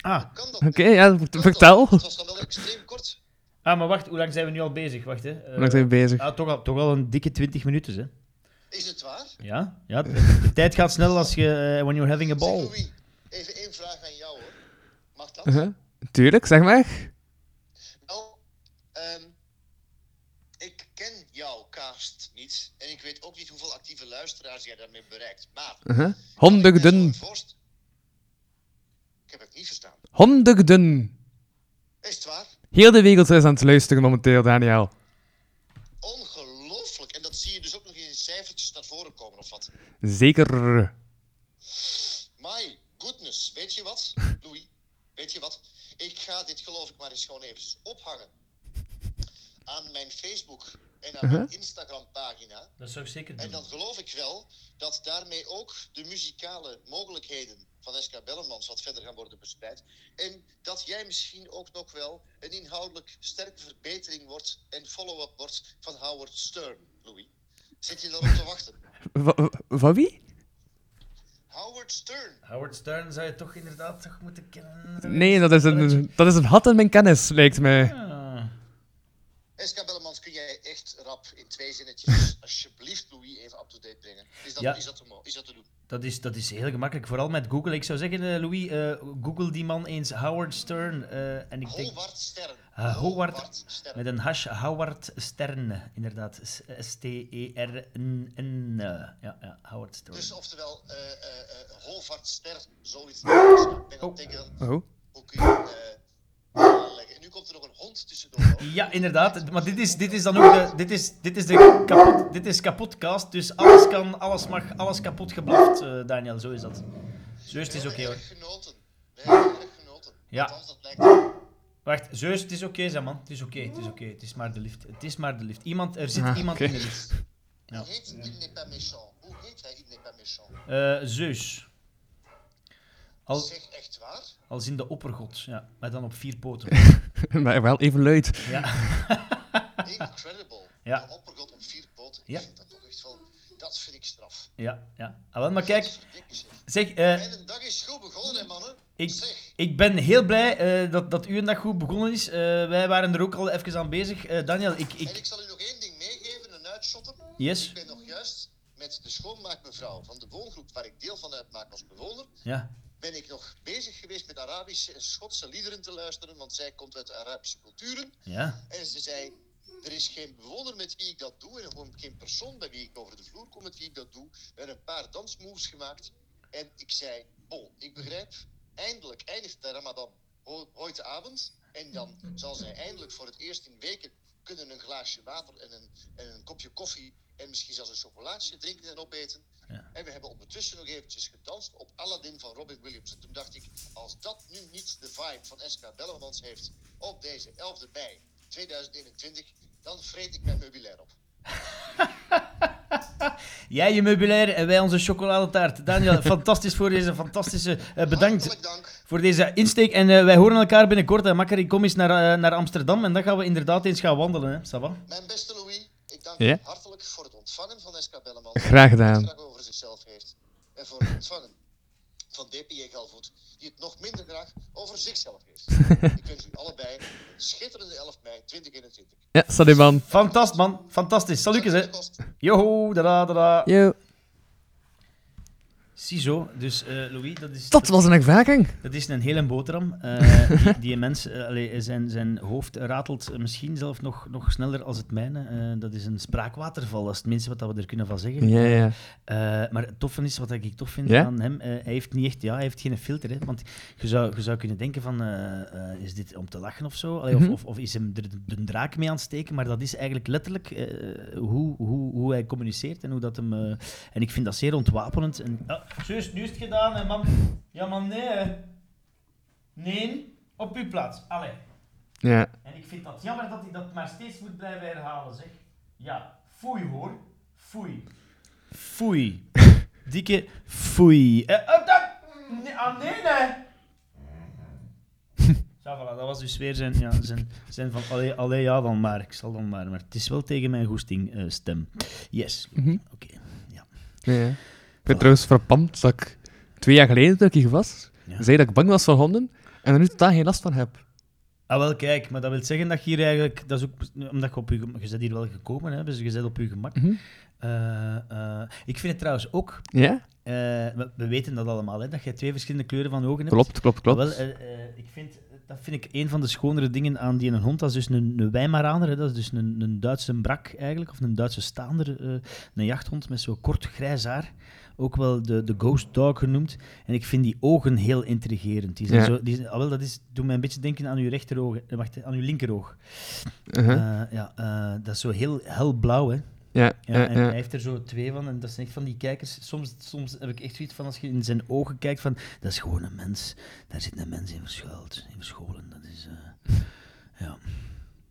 Ah? Oké, ja, Kan dat? vertel. Het was dan wel extreem kort. ah, maar wacht. Hoe lang zijn we nu al bezig? Wacht, hè. Hoe lang zijn we bezig? ah, toch, al, toch al een dikke 20 minuten, hè. Is het waar? Ja, ja de, de tijd gaat snel als je... eh, when you're having a Zeg ball. Louis, even één vraag aan jou hoor. Mag dat? Uh-huh. Tuurlijk, zeg maar. Nou, ehm, ik ken jouw cast niet en ik weet ook niet hoeveel actieve luisteraars jij daarmee bereikt. Maar Uh-huh. ik mij Honderden. voorst- Ik heb het niet verstaan. Honderden. Is het waar? Heel de wereld is aan het luisteren momenteel, Daniel. Ongelooflijk. En dat zie je dus ook nog in cijfertjes naar voren komen of wat? Zeker. My goodness. Weet je wat, Louis? Weet je wat? Ik ga dit geloof ik maar eens gewoon even ophangen. Aan mijn Facebook en aan mijn Instagram pagina. Dat zou ik zeker En dan geloof ik wel dat daarmee ook de muzikale mogelijkheden van SK Bellemans wat verder gaan worden verspreid. En dat jij misschien ook nog wel een inhoudelijk sterke verbetering wordt en follow-up wordt van Howard Stern, Louis. Zit je daarop te wachten? Wa- wa- Van wie? Howard Stern. Howard Stern zou je toch inderdaad toch moeten kennen. Nee, dat is een, dat is een gat in mijn kennis, lijkt mij. Ah. SK Bellemans, kun jij echt rap in twee zinnetjes alsjeblieft Louis even up-to-date brengen? Is dat, Ja. is, dat te, is dat te doen? Dat is, dat is heel gemakkelijk, vooral met Google. Ik zou zeggen, eh, Louis, eh, google die man eens Howard Stern. eh, en ik denk, Howard Stern. Ah, Howard, Stern. met een hash, Howard Stern, inderdaad. S- S-T-E-R-N-N. Ja, ja, Howard Stern. Dus oftewel, eh eh eh Howard Stern, zoiets. Ik ben aan het denken, dan, Oh. hoe kun je eh? En nu komt er nog een hond tussendoor. hoor. Ja, inderdaad. Maar dit is, dit is dan ook de... Dit is, dit is de kapot... Dit is kapotcast, dus alles kan, alles mag, alles kapot geblaft, eh, Daniel. Zo is dat. Zeus, het is oké hoor. Erg genoten. We hebben erg genoten. Ja. Althans, dat lijkt. Wacht, Zeus, het is oké, zeg man. Het is oké, het is oké. Het is maar de lift. Het is maar de lift. Iemand, er zit Ah, iemand in de lift. Ja. Hoe heet Il n'est pas méchant? Hoe heet hij Il n'est pas méchant? Eh, Zeus. Al, Zeg echt waar? als in de oppergod, ja. Maar dan op vier poten. maar wel even luid. Ja. Incredible. Ja. Een oppergod op vier poten. Ja. Ik vind dat toch echt wel... Dat vind ik straf. Ja, ja. Ah, wel, maar kijk, zeg. eh, Mijn dag is goed begonnen, hè, mannen. Ik, ik ben heel blij eh, dat, dat uw dag goed begonnen is. Eh, wij waren er ook al even aan bezig. Eh, Daniel, ik, En ik... ik zal u nog één ding meegeven, een uitschotter. Yes. Ik ben nog juist met de schoonmaakmevrouw van de woongroep waar ik deel van uitmaak als bewoner, Ja. ben ik nog bezig geweest met Arabische en Schotse liederen te luisteren, want zij komt uit de Arabische culturen. Ja. En ze zei, er is geen bewoner met wie ik dat doe en gewoon geen persoon bij wie ik over de vloer kom met wie ik dat doe. We hebben een paar dansmoves gemaakt en ik zei, oh, ik begrijp, eindelijk eindigt de Ramadan de avond en dan zal zij eindelijk voor het eerst in weken kunnen een glaasje water en een, en een kopje koffie en misschien zelfs een chocolaatje drinken en opeten. Ja. En we hebben ondertussen nog eventjes gedanst op Aladdin van Robin Williams. En toen dacht ik, als dat nu niet de vibe van SK Bellemans heeft op deze 11e mei 2021, dan vreet ik mijn meubilair op. Jij je meubilair en wij onze chocoladetaart. Daniel, fantastisch voor deze fantastische... eh, bedankt dank. voor deze insteek. En eh, wij horen elkaar binnenkort. Hè. Makker, ik kom eens naar, eh, naar Amsterdam en dan gaan we inderdaad eens gaan wandelen. Hè. Mijn beste Louis, ik dank Ja? u hartelijk voor het ontvangen van SK Bellemans. Graag gedaan. Die het graag over zichzelf heeft. En voor het ontvangen van DPJ Galvoet, die het nog minder graag over zichzelf heeft. ik wens u allebei een schitterende 11 mei 2021. Ja, salut man. Fantastisch, man. Fantastisch. Salutjes, hè. Joho, dada, dada. Yo. Ziezo, dus eh, Louis, dat is... Dat was een ervaring. Dat is een hele boterham. Eh, die, die mens, eh, allee, zijn, zijn hoofd ratelt misschien zelf nog, nog sneller als het mijne. Dat is een spraakwaterval, dat is het minste wat we er kunnen van zeggen. Ja, ja. Maar het toffe is, wat ik tof vind Ja? aan hem, hij heeft niet echt, ja, hij heeft geen filter. Hè, want je zou, je zou kunnen denken van, is dit om te lachen of zo? Allee, Mhm. of, of, of is hem er de, de draak mee aan het steken? Maar dat is eigenlijk letterlijk hoe, hoe, hoe hij communiceert en hoe dat hem... en ik vind dat zeer ontwapenend. En, ah, zus, nu is het gedaan, hè, man. Ja, man, nee, hè. Nee, op uw plaats. Allee. Ja. En ik vind dat jammer dat hij dat maar steeds moet blijven herhalen, zeg. Ja, foei hoor. Foei. Foei. Dikke foei. Eh, eh, dat... Nee, ah, nee, nee. Zo, voilà, dat was dus weer zijn, ja, zijn, zijn van, allee, allee, ja dan maar, ik zal dan maar. Maar het is wel tegen mijn goesting eh, stem. Yes. Mhm. Oké, ja. Ja, ja. Ik ben trouwens verpand dat ik twee jaar geleden, toen ik hier was, zei dat ik bang was voor honden en er nu totaal geen last van heb. Ah, wel, kijk, maar dat wil zeggen dat je hier eigenlijk... Dat is ook omdat je op je... Je bent hier wel gekomen, hè, dus je bent op je gemak. Mhm. Eh, eh, ik vind het trouwens ook... Ja? eh, we, we weten dat allemaal, hè, dat jij twee verschillende kleuren van ogen hebt. Klopt, klopt, klopt. Wel, ik vind, dat vind ik een van de schonere dingen aan die een hond. Dat is dus een, een Weimaraner, hè, dat is dus een, een Duitse brak eigenlijk, of een Duitse staander, een jachthond met zo'n kort grijs haar. Ook wel de, de ghost dog genoemd. En ik vind die ogen heel intrigerend. Die zijn Ja. zo, die zijn, ah, wel, dat is, doet mij een beetje denken aan uw rechteroog. eh, Wacht, aan uw linkeroog. Uh-huh. Eh, ja, eh, dat is zo heel helblauw, hè. ja, Ja, ja, en ja. hij heeft er zo twee van. En dat zijn echt van die kijkers. Soms, soms heb ik echt zoiets van, als je in zijn ogen kijkt, van... Dat is gewoon een mens. Daar zit een mens in verschuild. In verscholen. Dat is... ja,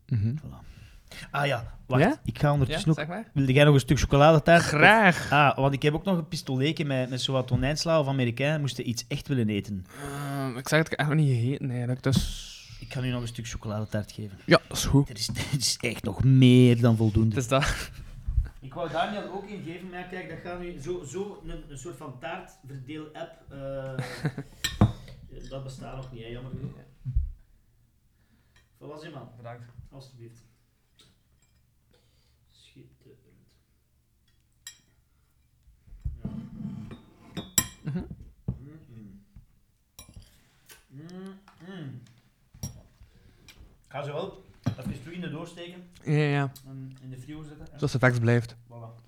Mhm. voilà. Ah ja, wacht. Ja? Ik ga ondertussen Ja, ook... zeg maar. Wilde jij nog een stuk chocoladetaart? Graag. Ah, want ik heb ook nog een pistoletje met, met zo'n tonijnsla of Amerikaan. Moesten iets echt willen eten. Ehm, ik zeg dat ik echt nog niet gegeten eigenlijk, dus... Ik kan u nog een stuk chocoladetaart geven. Ja, dat is goed. Er is, er is echt nog meer dan voldoende. Het is dat. Ik wou Daniel ook in geven, maar kijk, dat gaat nu zo, zo een, een soort van taartverdeel-app. eh, dat bestaat nog niet, hè, jammer genoeg. Voilà, zeg man. Bedankt. Alsjeblieft. Schitterend. Ja. Mhm. Mm-mm. Mm-mm. Ik ga ze wel even terug in de doorsteken Ja, ja. en in de frio zetten. Zoals de fax blijft. Voilà.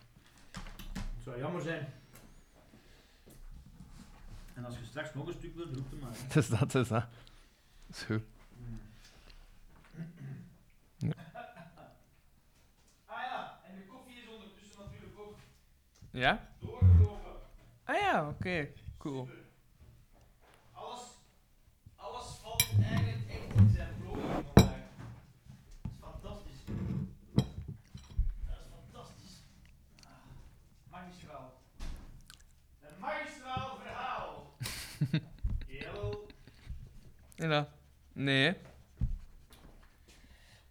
Het zou jammer zijn. En als je straks nog een stuk wilt, roep het maar. Het is dat, het is dat. Dat is goed. Ah ja, en de koffie is ondertussen natuurlijk ook Ja? doorgelopen. Ah ja, oké. Cool. Alles, alles valt eigenlijk echt in zijn plooi hier vandaag. Dat is fantastisch. Dat is fantastisch. Ah, Magistraal. Een magistraal verhaal. Jawel. Ja. Nee.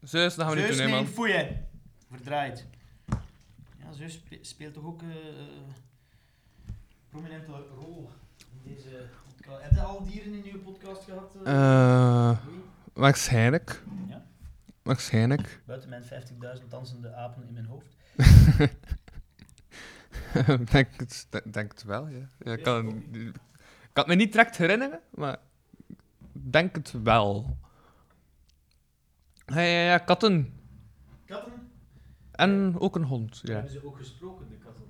Zus, dat gaan we niet doen, hè, man. foeien. Verdraaid. Ja, zus spe- speelt toch ook eh, een prominente rol in deze podcast. Heb je al dieren in uw podcast gehad? eh, Eh, Louis? waarschijnlijk. Ja. Waarschijnlijk. Buiten mijn 50.000 dansende apen in mijn hoofd. Ik denk, het, denk- het wel, ja. ja ik, kan, ik kan het me niet direct herinneren, maar ik denk het wel. Ja, ja, ja, katten. Katten? En ook een hond, ja. Hebben ze ook gesproken, de katten?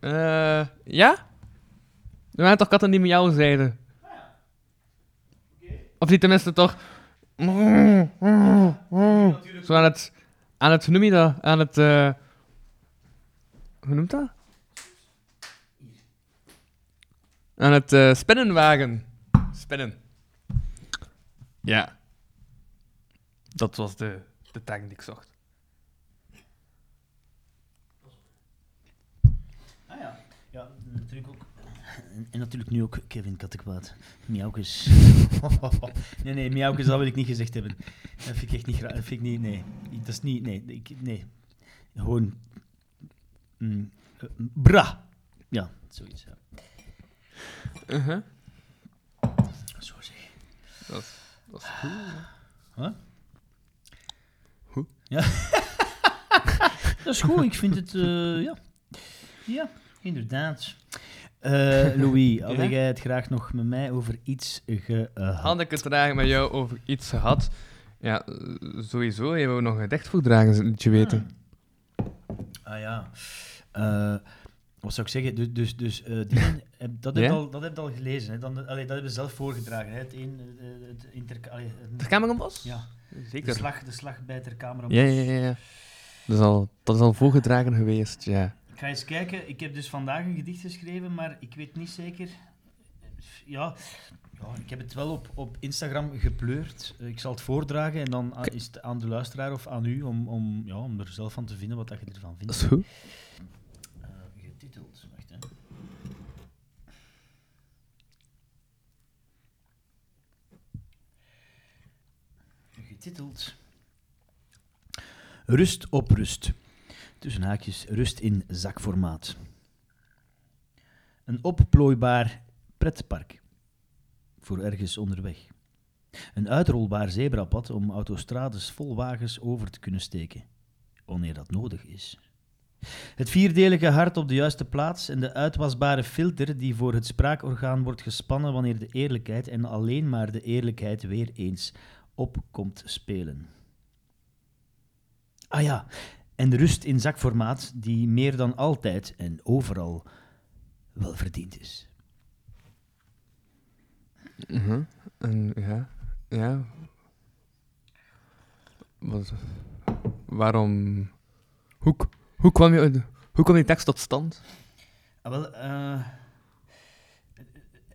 Eh, ja? Er waren toch katten die met jou zeiden? Oké. Of die tenminste toch... Zo aan het aan het, hoe noem je dat? Aan het, eh, hoe noemt dat? Aan het eh, spinnen wagen. Spinnen. Ja. Dat was de, de tag die ik zocht. Ah ja. Ja, natuurlijk ook. En, en natuurlijk nu ook Kevin Kattekwaad. Miauwkes. nee, nee, miauwkes, dat wil ik niet gezegd hebben. Dat vind ik echt niet graag. Dat vind ik niet, nee. Dat is niet, nee. Ik, nee. Gewoon... mm, eh, bra. Ja, zoiets, ja. Uh-huh. Zo zeg. Dat is, dat is goed. Huh? Hoe? Ja. dat is goed, ik vind het, eh, ja. Ja, inderdaad. Eh, Louis, had Ja? jij het graag nog met mij over iets gehad? Had ik het vandaag met jou over iets gehad? Ja, sowieso. Je wou nog een gedicht voordragen, moet je weten. Ah ja. Eh, wat zou ik zeggen? Dus, dus, dus eh, heb- dat, heb je al, dat heb je al gelezen. Hè? Dan, allee, dat hebben we zelf voorgedragen. Hè? Het een, eh, het interca- allee, het- ja, de Zeker. slag, de slag bij ter. Ja, ja, ja. ja. Dat, is al, dat is al voorgedragen geweest, ja. Ik ga eens kijken. Ik heb dus vandaag een gedicht geschreven, maar ik weet niet zeker. Ja, ja ik heb het wel op, op Instagram gepleurd. Eh, Ik zal het voordragen en dan is het aan de luisteraar of aan u om, om, ja, om er zelf van te vinden wat dat je ervan vindt. Dat is goed. Eh, getiteld. Wacht, hè. Getiteld. Rust op rust. Tussen haakjes, rust in zakformaat. Een opplooibaar pretpark. Voor ergens onderweg. Een uitrolbaar zebrapad om autostrades vol wagens over te kunnen steken. Wanneer dat nodig is. Het vierdelige hart op de juiste plaats en de uitwasbare filter die voor het spraakorgaan wordt gespannen wanneer de eerlijkheid en alleen maar de eerlijkheid weer eens op komt spelen. Ah ja, en de rust in zakformaat die meer dan altijd en overal wel verdiend is. Mhm. En ja, ja. Wat, waarom... Hoe, hoe, kwam je, hoe kwam die tekst tot stand? Ah, wel, eh,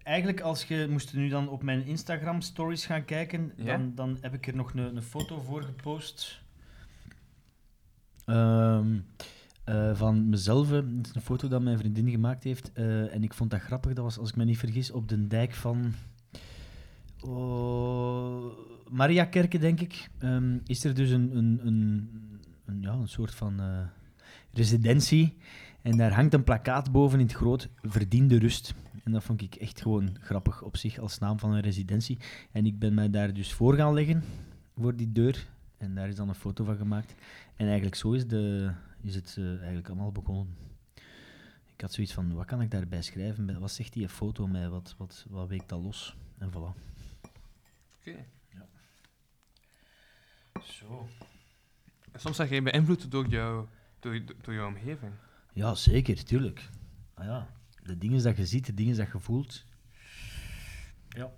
eigenlijk als je moest nu dan op mijn Instagram stories gaan kijken, Ja? dan, dan heb ik er nog een, een foto voor gepost. Ehm, eh, van mezelf. eh, Het is een foto dat mijn vriendin gemaakt heeft. eh, en ik vond dat grappig. Dat was, als ik me niet vergis, op de dijk van oh, Mariakerke, denk ik. Ehm, is er dus een, een, een, een, ja, een soort van residentie. En daar hangt een plakkaat boven in het groot, verdiende rust. En dat vond ik echt gewoon grappig op zich als naam van een residentie. En ik ben mij daar dus voor gaan leggen, voor die deur. En daar is dan een foto van gemaakt. En eigenlijk zo is, de, is het eh, eigenlijk allemaal begonnen. Ik had zoiets van, wat kan ik daarbij schrijven? Wat zegt die foto mij? Wat, wat, wat weekt dat los? En voilà. Ja. Zo. Soms zeg je beïnvloed door, jou, door, door jouw omgeving. Ja, zeker, tuurlijk. Ah ja, de dingen dat je ziet, de dingen dat je voelt. Ja.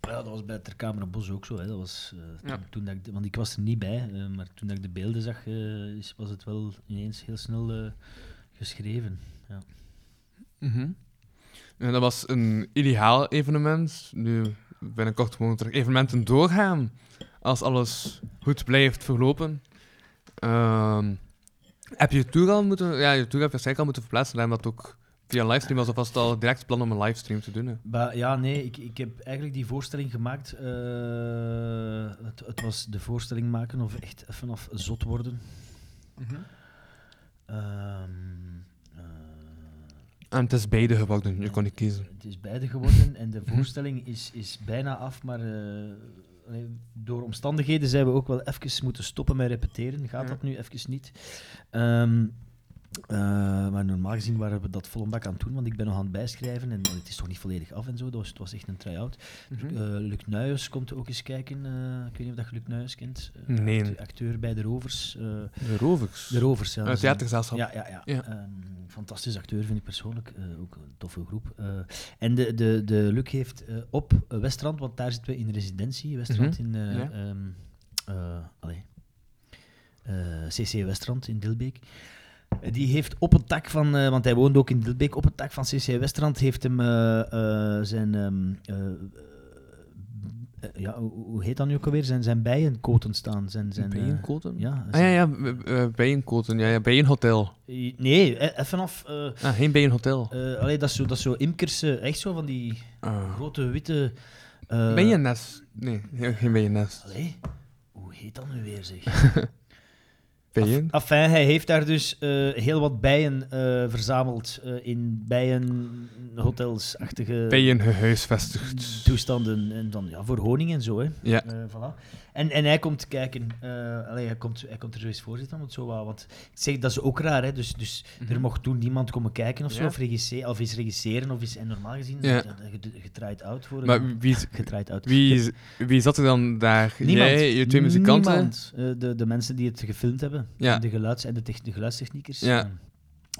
Ja, dat was bij Ter Kamer Bos ook zo. Hè. Dat was, eh, toen, Ja. toen dat ik, want ik was er niet bij, eh, maar toen dat ik de beelden zag, eh, was het wel ineens heel snel eh, geschreven. Ja. Mhm. En dat was een ideaal evenement. Nu binnenkort mogen er evenementen doorgaan als alles goed blijft verlopen. Ehm, heb je je tour al moeten... Ja, je tour heb je waarschijnlijk al moeten verplaatsen. En dat ook via een livestream was of was het al direct plan om een livestream te doen? Hè? Ja, nee, ik, ik heb eigenlijk die voorstelling gemaakt. eh, het, het was de voorstelling maken of echt vanaf zot worden. Ehm, eh, En het is beide geworden, je kon niet kiezen. Het is beide geworden en de voorstelling is, is bijna af, maar eh, door omstandigheden zijn we ook wel even moeten stoppen met repeteren. Gaat dat nu even niet? Ehm, eh, maar normaal gezien waren we dat vol een bak aan het doen, want ik ben nog aan het bijschrijven en het is toch niet volledig af en zo. Was, het was echt een try-out. Mhm. Eh, Luc Nuyens komt ook eens kijken. eh, ik weet niet of dat je Luc Nuyens kent. Nee. acte- Acteur bij De Rovers. eh, De Rovers. de Rovers, ja. Theatergezelschap. Ja, ja, ja. Ja. Ehm, fantastisch acteur vind ik persoonlijk. eh, ook een toffe groep. Eh, en de, de, de Luc heeft eh, op Westrand, want daar zitten we in residentie. Westrand Mhm, in... eh ja. ehm, eh, allee. eh, CC Westrand in Dilbeek. Die heeft op het dak van, eh, want hij woont ook in Dilbeek, op het dak van CC Westrand heeft hem eh, eh, zijn, ehm, eh, eh, ja, hoe, heet dat nu ook alweer? Zijn, zijn bijenkoten staan. Zijn, zijn, Bijenkoten? ja, Ah ja, ja, bijenkoten. Ja, ja, bijenhotel. Nee, even af. Ah, geen bijenhotel. allee, dat, is zo, dat is zo imkers, echt zo van die Ah. grote witte... eh Bijennest. Nee, geen bijennest. Allee, hoe heet dat nu weer, zeg? Enfin, hij heeft daar dus eh, heel wat bijen eh, verzameld eh, in bijenhotels-achtige Bijen gehuisvestigd. toestanden. En dan ja, voor honing en zo. Hè. Ja. Voilà. En, en hij komt kijken. eh, allee, hij, komt, hij komt er zo eens voor zitten. Want, zo, wat- want ik zeg, dat is ook raar. Hè? Dus, dus er mocht toen niemand komen kijken of zo. Mhm. Ja. Of, regisseren, of eens regisseren. Of is en normaal gezien Ja. gedraaid out voor Maar een- wie, out. wie, wie zat er dan daar? Niemand. Jij, je twee muzikanten? Niemand. Eh, de, de mensen die het gefilmd hebben. Ja. De, geluids- en de, de geluidstechniekers. Ja. Eh,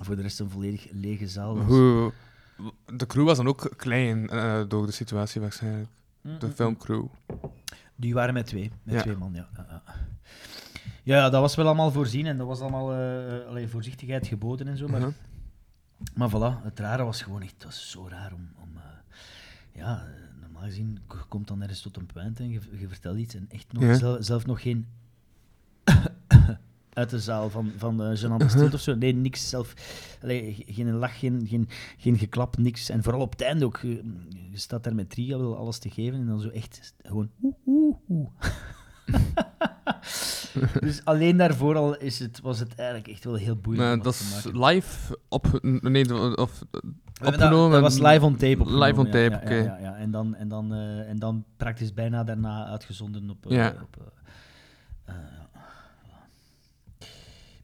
voor de rest een volledig lege zaal. was. Hoe, de crew was dan ook klein eh, door de situatie waarschijnlijk. De filmcrew. Die waren met twee. Met Ja. twee man, ja. Ja, dat was wel allemaal voorzien en dat was allemaal allee, voorzichtigheid geboden en zo. Maar, Mhm. maar voilà, het rare was gewoon echt, het was zo raar om... om eh, ja, normaal gezien komt dan ergens tot een punt en je, je vertelt iets en echt nog, Ja. zelf, zelf nog geen... uit de zaal van, van uh, gênante stilte of zo. Nee, niks zelf. Allee, ge- geen lach, geen, geen, geen geklap, niks. En vooral op het einde ook. Je, je staat daar met drie, wil alles te geven en dan zo echt gewoon oeh, oeh, oeh. dus alleen daarvoor al is het, was het eigenlijk echt wel heel boeiend. Dat is live op... Nee, of opgenomen. Dat, was live on tape. opgenomen, Live on tape, ja, oké. Ja, ja, ja. En, dan, en, dan, eh, en dan praktisch bijna daarna uitgezonden op. eh, op eh.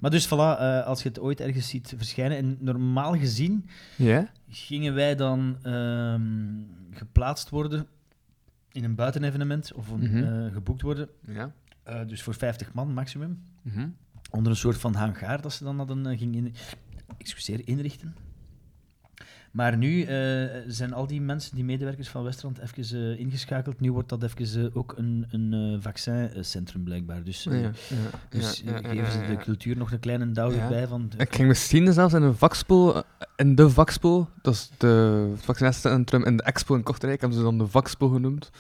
Maar dus voilà, eh, als je het ooit ergens ziet verschijnen, en normaal gezien gingen wij dan ehm, geplaatst worden in een buitenevenement of een, Mhm. eh, geboekt worden, Ja. eh, dus voor 50 man maximum, Mhm. onder een soort van hangaar dat ze dan hadden uh, ging in, excuseer, inrichten. Maar nu eh, zijn al die mensen, die medewerkers van Westrand, even eh, ingeschakeld. Nu wordt dat even eh, ook een, een vaccincentrum blijkbaar. Dus, Ja, ja, dus geven ze de cultuur nog een kleine duw Ja. erbij. Van, Ik ging misschien zelfs in een vakspool, eh, in de vakspool, dat is de het vaccinatiecentrum in de expo in Kortrijk, hebben ze dan de vakspool genoemd.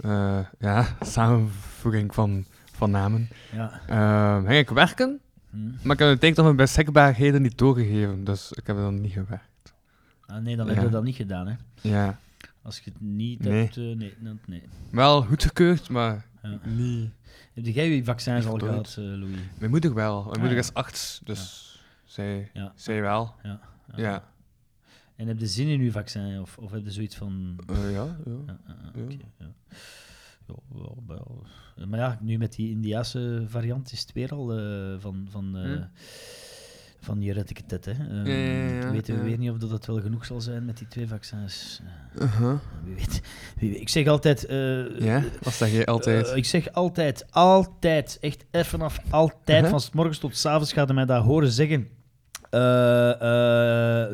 Eh, ja, samenvoeging van, van namen. ja. Eh, ging ik werken, Hm. maar ik heb de tijd van mijn beschikbaarheden niet doorgegeven, dus ik heb er dan niet gewerkt. Ah, nee, dan Ja. hebben we dat niet gedaan. Hè. Ja, Als je het niet Nee. hebt... eh, nee, dat- nee. wel goedgekeurd, maar Ja. niet. Heb jij je vaccins al gehad, eh, Louis? Mijn moeder wel, mijn Ah, moeder ja. is arts, dus zij, Ja. zij wel. Ja. Ja, En heb je zin in je vaccin? Of, of heb je zoiets van... Eh, ja, ja. Ja, ja, ja, Ja. oké, ja. Ja, wel, wel. Maar ja, nu met die Indiase variant is het weer al eh, van, van, eh Hm. Van je etiket. Hè. Ehm, Ja, ja, ja, weten we weer niet of dat wel genoeg zal zijn met die twee vaccins. Eh, Uh-huh. wie, weet, wie weet. Ik zeg altijd... eh, Ja, wat zeg jij altijd? eh, ik zeg altijd, altijd, echt even vanaf altijd, Uh-huh. van 's morgens tot 's avonds gaat hij mij dat horen zeggen.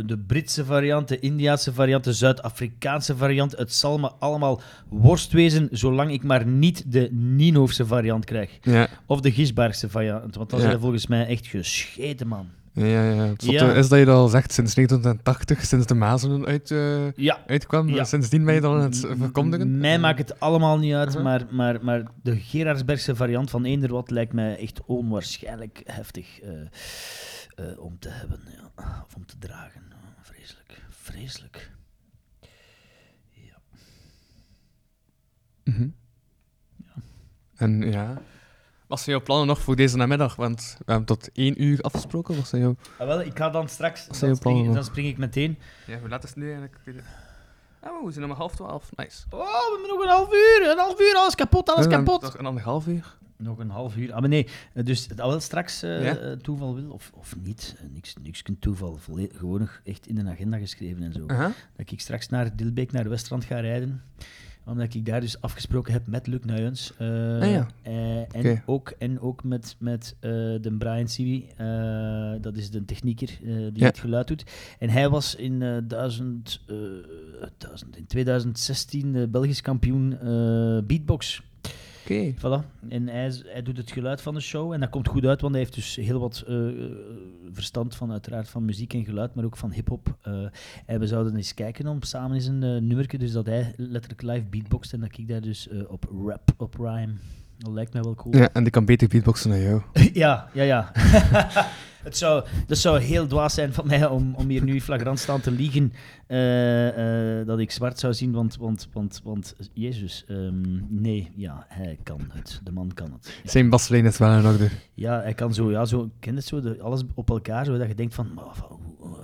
De Britse variant, de Indiaanse variant, de Zuid-Afrikaanse variant. Het zal me allemaal worst wezen, zolang ik maar niet de Nienhoofse variant krijg. ja. Of de Gisbaarse variant, want dan Ja. zijn volgens mij echt gescheten, man. Ja, ja. Het Ja. is dat je dat al zegt sinds 1980, sinds de Mazelen uit, eh, Ja, uitkwam. Ja. Sindsdien ben je dan aan het verkondigen. Mij maakt het allemaal niet uit, Uh-huh. maar, maar, maar de Gerardsbergse variant van eender wat lijkt mij echt onwaarschijnlijk heftig eh, eh, om te hebben. Ja. Of om te dragen. Vreselijk. Vreselijk. Ja. Mhm. En ja. Wat zijn jouw plannen nog voor deze namiddag? Want we hebben tot één uur afgesproken. Wat zijn jouw... Ah, wel, ik ga dan straks... Wat zijn Dan je spring, ik, plannen dan spring ik meteen... Ja, hoe laat is het nu eigenlijk? Ah, we zijn om half twaalf. Nice. Oh, we hebben nog een half uur. Een half uur, alles kapot, alles kapot. Nog een anderhalf uur. Nog een half uur. Ah, maar nee. Dus dat wel straks eh, Ja? eh, toeval wil, of, of niet. Eh, niks, niks kunt toeval. Gewoon nog echt in een agenda geschreven en zo. Dat ik straks naar Dilbeek, naar Westrand ga rijden. Omdat ik daar dus afgesproken heb met Luc Nuyens. eh, Ah ja. eh, en, ook, en ook met, met eh, de Brian Siwi. dat is de technieker die Ja. het geluid doet. En hij was in, duizend, duizend, in 2016 de Belgisch kampioen beatbox. Oké. Voilà. En hij, hij doet het geluid van de show en dat komt goed uit, want hij heeft dus heel wat eh, eh, verstand van uiteraard van muziek en geluid, maar ook van hip-hop. Eh, en we zouden eens kijken om samen eens een uh, nummertje, dus dat hij letterlijk live beatboxt en dat ik daar dus eh, op rap, op rhyme. Dat lijkt mij wel cool. Ja, en die kan beter beatboxen dan jou. ja, ja, ja. Het zou, zou heel dwaas zijn van mij om, om hier nu flagrant staan te liegen eh, eh, dat ik zwart zou zien, want, want, want, want Jezus, ehm, nee, ja, hij kan het. De man kan het. Ja. Zijn baslijn is wel in orde. Ja, hij kan zo, ja, zo, ken het zo, de, alles op elkaar, zo dat je denkt van, maar,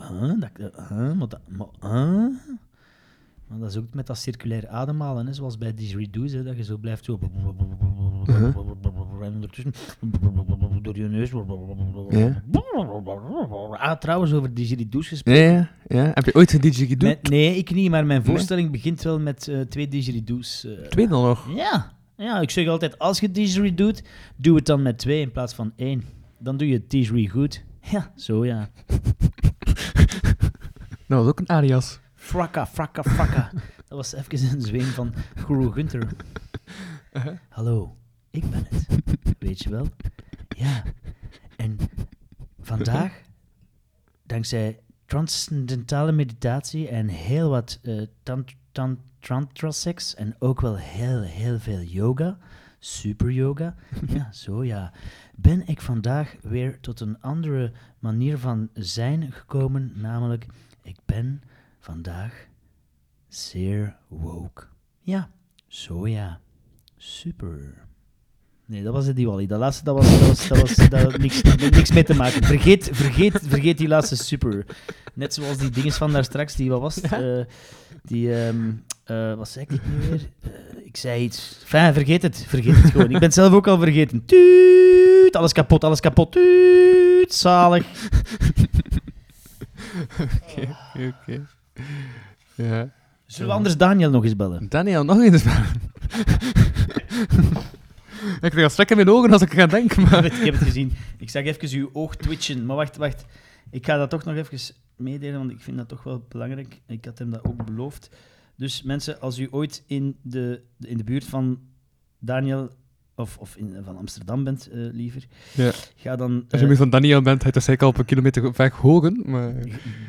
huh, dat, huh, maar, dat, maar, huh? Maar dat is ook met dat circulair ademhalen, hè, zoals bij Didgeridoo's, hè, dat je zo blijft zo... En ondertussen door je neus... Ja. Ah, trouwens, over Didgeridoo's gesproken. Ja, ja, ja. Heb je ooit een? Mijn- nee, ik niet, maar mijn Nee? voorstelling begint wel met eh, twee Didgeridoos. eh, Twee dan nog. ja. ja, ik zeg altijd, als je didgeridoo doet, doe het dan met twee in plaats van één. Dan doe je didgeridoo goed. Ja, zo ja. Nou, dat is ook een alias. Frakka, frakka, frakka. Dat was even een zweem van Guru Gunther. Hallo, ik ben het. Weet je wel? Ja. En vandaag, dankzij transcendentale meditatie en heel wat tant, tant, tantra-sex en ook wel heel, heel veel yoga, super yoga, ja, zo ja, ben ik vandaag weer tot een andere manier van zijn gekomen, namelijk ik ben vandaag zeer woke. Ja, zo ja, super. Nee, dat was het Diwali. Dat laatste, dat was, dat was, dat was dat had niks, niks mee te maken. Vergeet, vergeet, vergeet die laatste super. Net zoals die dinges van daar straks, die, wat was het? Eh, die, ehm, eh, wat zei ik nu weer? Eh, ik zei iets. Enfin, vergeet het. Vergeet het gewoon. Ik ben het zelf ook al vergeten. Tuut, alles kapot, alles kapot. Tuut, zalig. Oké, oké, oké. Ja. Zullen we anders Daniel nog eens bellen? Daniel, nog eens. ik krijg al strek in mijn ogen als ik ga denken, Ik heb, maar... het, ik heb het gezien. Ik zag even uw oog twitchen. Maar wacht, wacht. Ik ga dat toch nog even meedelen, want ik vind dat toch wel belangrijk. Ik had hem dat ook beloofd. Dus mensen, als u ooit in de, in de buurt van Daniel of, of in, van Amsterdam bent, eh, liever, Ja. ga dan Als je eh, nu van Daniel bent, hij is zeker al op een kilometer weg hogen, maar...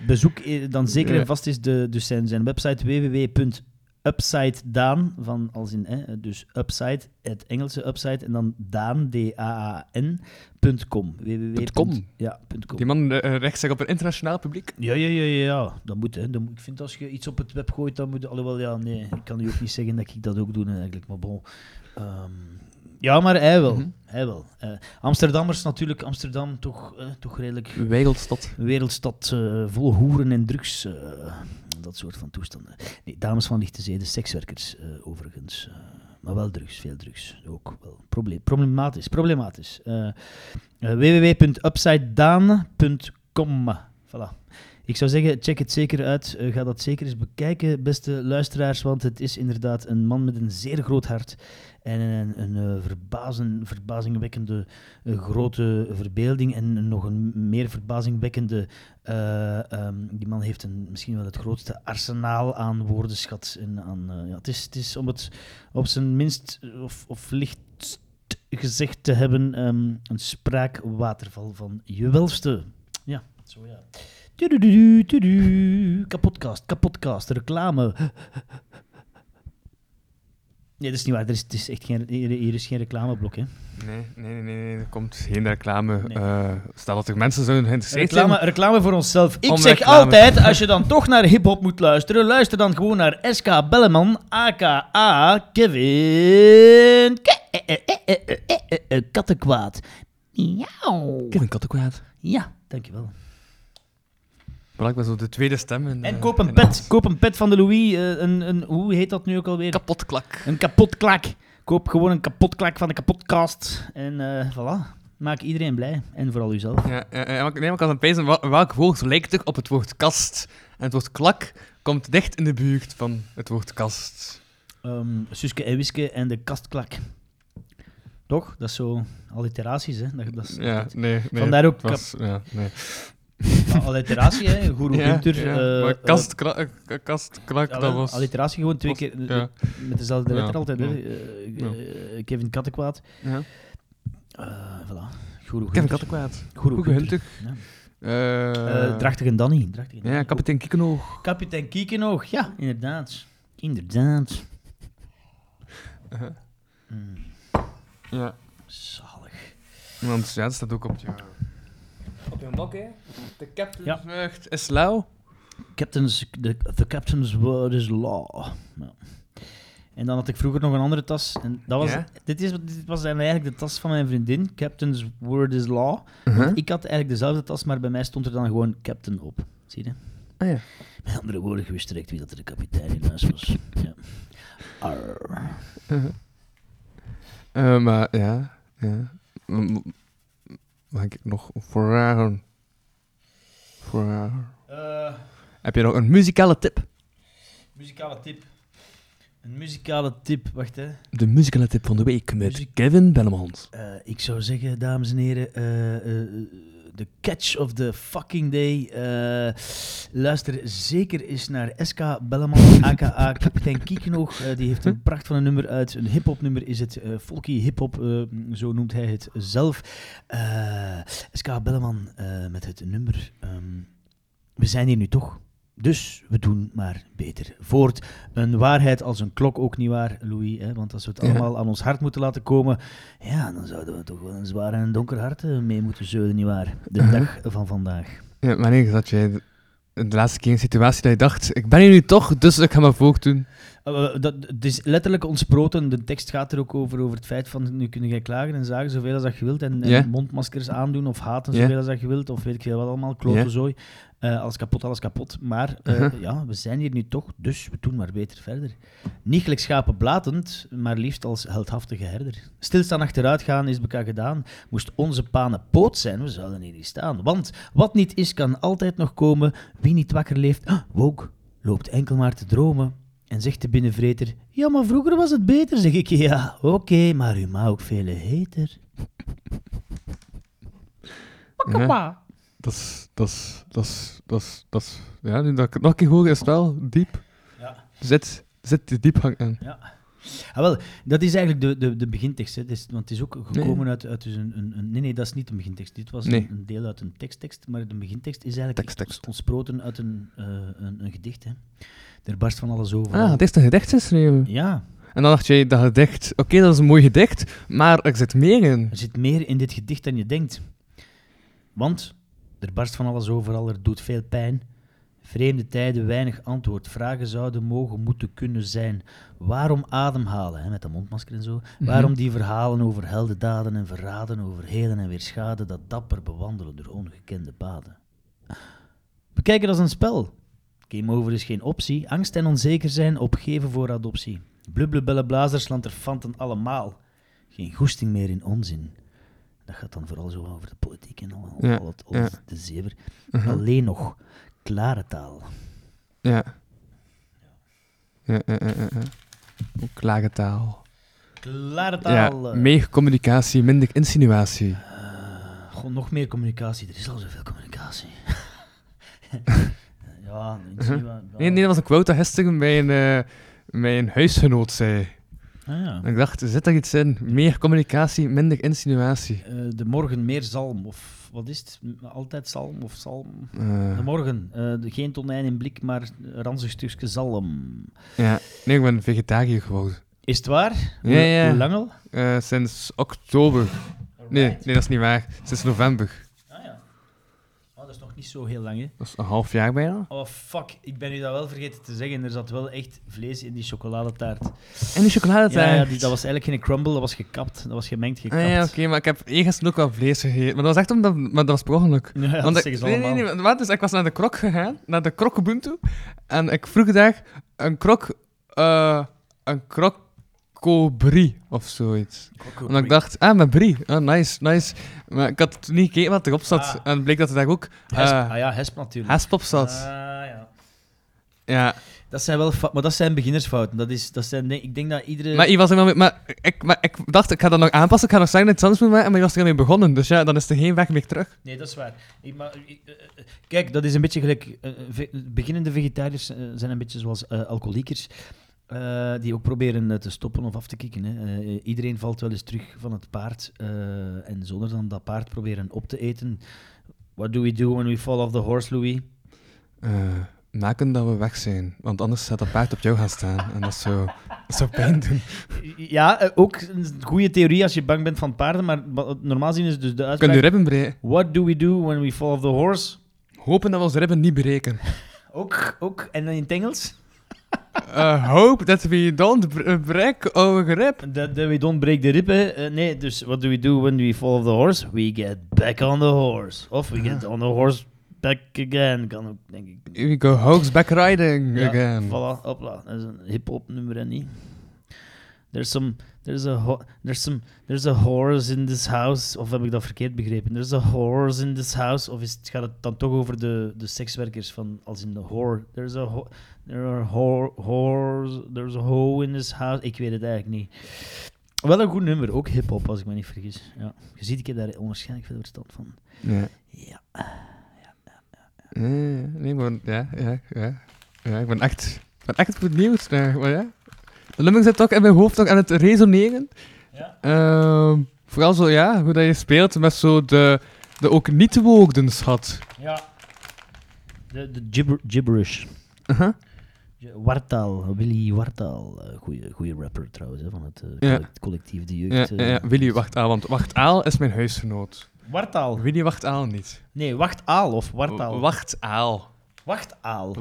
bezoek eh, dan zeker en vast is de, dus zijn, zijn website www.upsidedaan, van als in, hè, dus upside, het Engelse upside, en dan daan, D-A-A-N, punt .com. www. Punt .com. Ja, .com. Die man eh, zich op een internationaal publiek. Ja, ja, ja, ja, ja. Dat moet, hè. Dat moet, ik vind als je iets op het web gooit, dan moet... Alhoewel, ja, nee, ik kan u ook niet zeggen dat ik dat ook doe eigenlijk, maar bon. Ehm, ja, maar hij wel. Mhm. Hij wel. Eh, Amsterdammers natuurlijk, Amsterdam toch, eh, toch redelijk Wereldstad. wereldstad eh, vol hoeren en drugs. dat soort van toestanden. Nee, dames van lichte zeden, sekswerkers overigens. maar wel drugs, veel drugs. Ook wel probleem, problematisch. problematisch. Www.upsidedaan.com Voilà. Ik zou zeggen, check het zeker uit. Eh, ga dat zeker eens bekijken, beste luisteraars. Want het is inderdaad een man met een zeer groot hart. En een, een, eh, verbazen, verbazingwekkende eh, grote verbeelding. En nog een meer verbazingwekkende. eh, ehm, die man heeft een, misschien wel het grootste arsenaal aan woordenschat. En aan, ja, het, is, het is om het op zijn minst of, of licht gezegd te hebben: ehm, een spraakwaterval van je welste. Ja, zo ja. Tudududu, tudu. Kapotkast, kapotkast, reclame. Nee, dat is niet waar. Er is, het is echt geen, hier, is geen reclameblok, hè. Nee, nee, nee, nee, er komt geen reclame. Nee. eh stel dat er mensen zouden geïnteresseerd Reclame, zijn. reclame voor onszelf. Ik zeg reclame. altijd, als je dan toch naar hip-hop moet luisteren, luister dan gewoon naar SK Belleman, aka Kevin Ke- eh, eh, Kattenkwaad. Miauw. Kevin Kattenkwaad. Ja, dankjewel. Blijkbaar zo de tweede stem. in, En eh, koop een in pet. alles. Koop een pet van de Louis. eh, een, een, hoe heet dat nu ook alweer? Kapotklak. Een kapotklak. Koop gewoon een kapotklak van de kapotkast. En eh voilà. Maak iedereen blij. En vooral uzelf. Ja, ja, ja, maar, nee, maar ik was aan wel- welk woord lijkt er op het woord kast? En het woord klak komt dicht in de buurt van het woord kast. Ehm Suske en Wiske en de kastklak. Toch? Dat is zo alliteraties, hè? Dat, dat is, Ja, nee, nee. Vandaar ook was, ja, nee. Alliteratie, hè. Guru Ja, Gunter. ja. eh, eh, kast, eh, kast, krak, ja, dat was... Alliteratie gewoon twee keer ja. met dezelfde letter altijd. Hè. Kevin Kattenkwaad. Ja. Voilà. Guru Kevin Gunter. Kattenkwaad. Guru. Eh, Eh, Drachtig en Danny. Drachtig en ja, kapitein Kiekenoog. Kapitein Kiekenoog, ja, inderdaad. Inderdaad. Uh-huh. Mm, Ja. zalig. Want ja, dat staat ook op je... Mok, hè. De captain Ja. is lauw. Captain's, the, the captain's word is law. Ja. En dan had ik vroeger nog een andere tas. En dat was, Ja? dit, is, dit was eigenlijk de tas van mijn vriendin. Captain's word is law. Uh-huh. Ik had eigenlijk dezelfde tas, maar bij mij stond er dan gewoon captain op. Zie je? Ah ja. Met andere woorden, je wist direct wie dat er de kapitein in huis was. Ja. Arr. Eh, maar ja, ja. Mag ik nog vragen? Vragen. Eh, Heb je nog een muzikale tip? muzikale tip. Een muzikale tip, wacht hè. De muzikale tip van de week met Muziek- Kevin Bellemans. Eh, ik zou zeggen, dames en heren, eh, de catch of the fucking day. eh, luister zeker eens naar SK Belleman, aka Kapitein Kiekenoog. Eh, die heeft een pracht van een nummer uit. Een hip-hop nummer is het. eh folky hip-hop, zo noemt hij het zelf. SK Belleman met het nummer. ehm, we zijn hier nu toch. Dus we doen maar beter voort. Een waarheid als een klok ook niet waar, Louis. Hè? Want als we het Ja. allemaal aan ons hart moeten laten komen, ja, dan zouden we toch wel een zwaar en een donker hart eh, mee moeten zeulen, nietwaar? De Uh-huh. dag van vandaag. Ja, wanneer zat jij de, laatste keer een situatie dat je dacht, ik ben hier nu toch, dus ik ga mijn voogd doen. Uh, dat, het is letterlijk ontsproten. De tekst gaat er ook over, over het feit van nu kun jij klagen en zagen zoveel als dat je wilt en, mondmaskers aandoen of haten zoveel als dat je wilt of weet ik veel wat allemaal, klote zooi. Eh, alles kapot, alles kapot. Maar eh, Uh-huh. ja, we zijn hier nu toch, dus we doen maar beter verder. Niet gelijk schapen blatend, maar liefst als heldhaftige herder. Stilstaan achteruit gaan is bekend gedaan. Moest onze panen poot zijn, we zouden hier niet staan. Want wat niet is, kan altijd nog komen. Wie niet wakker leeft, ah, woke, loopt enkel maar te dromen. En zegt de binnenvreter, ja, maar vroeger was het beter, zeg ik. Ja, oké, maar u mag ook vele heter. Ja. Dat is, dat is, dat is, dat is, dat is, ja, nu dat ik het nog een keer hoor, is het wel diep. Ja. Zit, zit die diepgang in. Ja. Ah, wel, dat is eigenlijk de, de, de begintekst. Hè. Want het is ook gekomen Nee. uit, uit dus een, een, een- Nee, nee, dat is niet een begintekst. Dit was Nee. een, een deel uit een teksttekst, maar de begintekst is eigenlijk Tekst, tekst. ontsproten uit een, eh, een, een gedicht. Hè. Er barst van alles over. Ah, het is een gedicht geschreven. Ja, En dan dacht jij, dat gedicht, oké, dat is een mooi gedicht, maar er zit meer in. er zit meer in dit gedicht dan je denkt. Want er barst van alles overal, er doet veel pijn. Vreemde tijden, weinig antwoord. Vragen zouden mogen, moeten kunnen zijn. Waarom ademhalen, hè, met de mondmasker en zo? Waarom die verhalen over heldendaden en verraden, over helen en weer schade, dat dapper bewandelen door ongekende paden? Bekijk het als een spel. Game over is geen optie. Angst en onzeker zijn, opgeven voor adoptie. Blubbele blazers, lanterfanten allemaal. Geen goesting meer in onzin. Dat gaat dan vooral zo over de politiek en al, Ja, al het, al ja. de zever. Uh-huh. Alleen nog klare taal. Ja. Ja, ja, ja, ja, lage taal. Klare taal. eh. meer communicatie, minder insinuatie. Gewoon nog meer communicatie. Er is al zoveel communicatie. ja, insinua- Nee, nee, dat was een quote dat gisteren eh, mijn huisgenoot zei. Ah, ja. Ik dacht, zit daar iets in? Meer communicatie, minder insinuatie. Eh, de morgen meer zalm, of wat is het? Altijd zalm of zalm? Eh, De morgen, eh, de- geen tonijn in blik, maar een ranzig stukje zalm. ja, nee, ik ben vegetariër geworden. Is het waar? Ja, ja. Hoe lang al? Eh, sinds oktober. Nee, nee, dat is niet waar. Sinds november. Ah ja. Oh, dat is nog niet zo heel lang, hè? Dat is een half jaar bijna. Oh fuck, ik ben u dat wel vergeten te zeggen. Er zat wel echt vlees in die chocoladetaart. En die chocoladetaart. Ja, ja die, dat was eigenlijk geen crumble, dat was gekapt. Dat was gemengd gekapt. Ah, ja, oké, maar ik heb ergens ook wel vlees gegeten. Maar dat was echt omdat... Maar dat was per ongeluk. Ja, dat Want ik, nee, nee, nee, wat, dus ik was naar de krok gegaan, naar de krok Ubuntu, en ik vroeg daar een krok, eh een krok brie of zoiets. Omdat ik dacht, ah, met brie, ah, nice, nice. Maar ik had niet gekeken wat erop zat, Ah. en bleek dat er daar ook Hesp, eh ah ja, hesp natuurlijk. hesp op zat. Ah, ja. Ja, Dat zijn wel, maar dat zijn beginnersfouten. Dat is, dat zijn, ik denk dat iedere. Maar, was er wel mee- maar, ik, maar ik dacht, ik ga dat nog aanpassen, ik ga nog zeggen dat het anders moet maken, maar je was er al mee begonnen. Dus ja, dan is er geen weg meer terug. Nee, dat is waar. Ik, maar, ik, eh, eh, kijk, dat is een beetje gelijk. eh, beginnende vegetariërs eh, zijn een beetje zoals eh, alcoholiekers. Eh, die ook proberen eh, te stoppen of af te kicken. Hè. Eh, iedereen valt wel eens terug van het paard. en zonder dan dat paard proberen op te eten. What do we do when we fall off the horse, Louis? Maken dat we weg zijn, want anders gaat dat paard op jou gaan staan. En dat zou, dat zou pijn doen. Ja, ook een goede theorie als je bang bent van paarden. Maar normaal zien is dus de Kun je uitspraak... ribben breken? What do we do when we fall off the horse? Hopen dat we onze ribben niet breken. Ook, ook. En dan in het Engels? Uh, hope that we don't br- break our rib. That, that we don't break the rib. Eh, nee, dus what do we do when we fall off the horse? We get back on the horse. Of we get on the horse back again, kan ook, denk ik. We go horseback riding Ja, again. Voilà, hopla. Dat is een hip-hop nummer, en niet? There's some... There's a, ho- there's some, there's a horse in this house. Of heb ik dat verkeerd begrepen? There's a horse in this house. Of is het, gaat het dan toch over de, de sekswerkers van als in de whore? There's a ho- there are ho- horse, there's a hoe in this house. Ik weet het eigenlijk niet. Wel een goed nummer, ook hip-hop als ik me niet vergis. Ja. Je ziet, ik heb daar onwaarschijnlijk veel verstand van. Ja. Ja. Ja, ja, nee, maar ja, ja, ja. Ja, ik ben echt, ben echt benieuwd naar, maar ja. Nummer zit toch in mijn hoofd nog aan het resoneren. Ja. Ehm, vooral zo, ja, hoe dat je speelt met zo de, de ook niet-woordens had. ja. De, de gibber, gibberish. Ja, Wartaal, Willy Wartaal. eh, goeie, goeie rapper trouwens, hè, van het eh, Ja. collectief De Jeugd. ja, eh. ja, Willy Wachtaal, want Wachtaal is mijn huisgenoot. Wartaal. Willy Wachtaal niet. Nee, Wachtaal of Wartaal. Wachtaal. Wachtaal.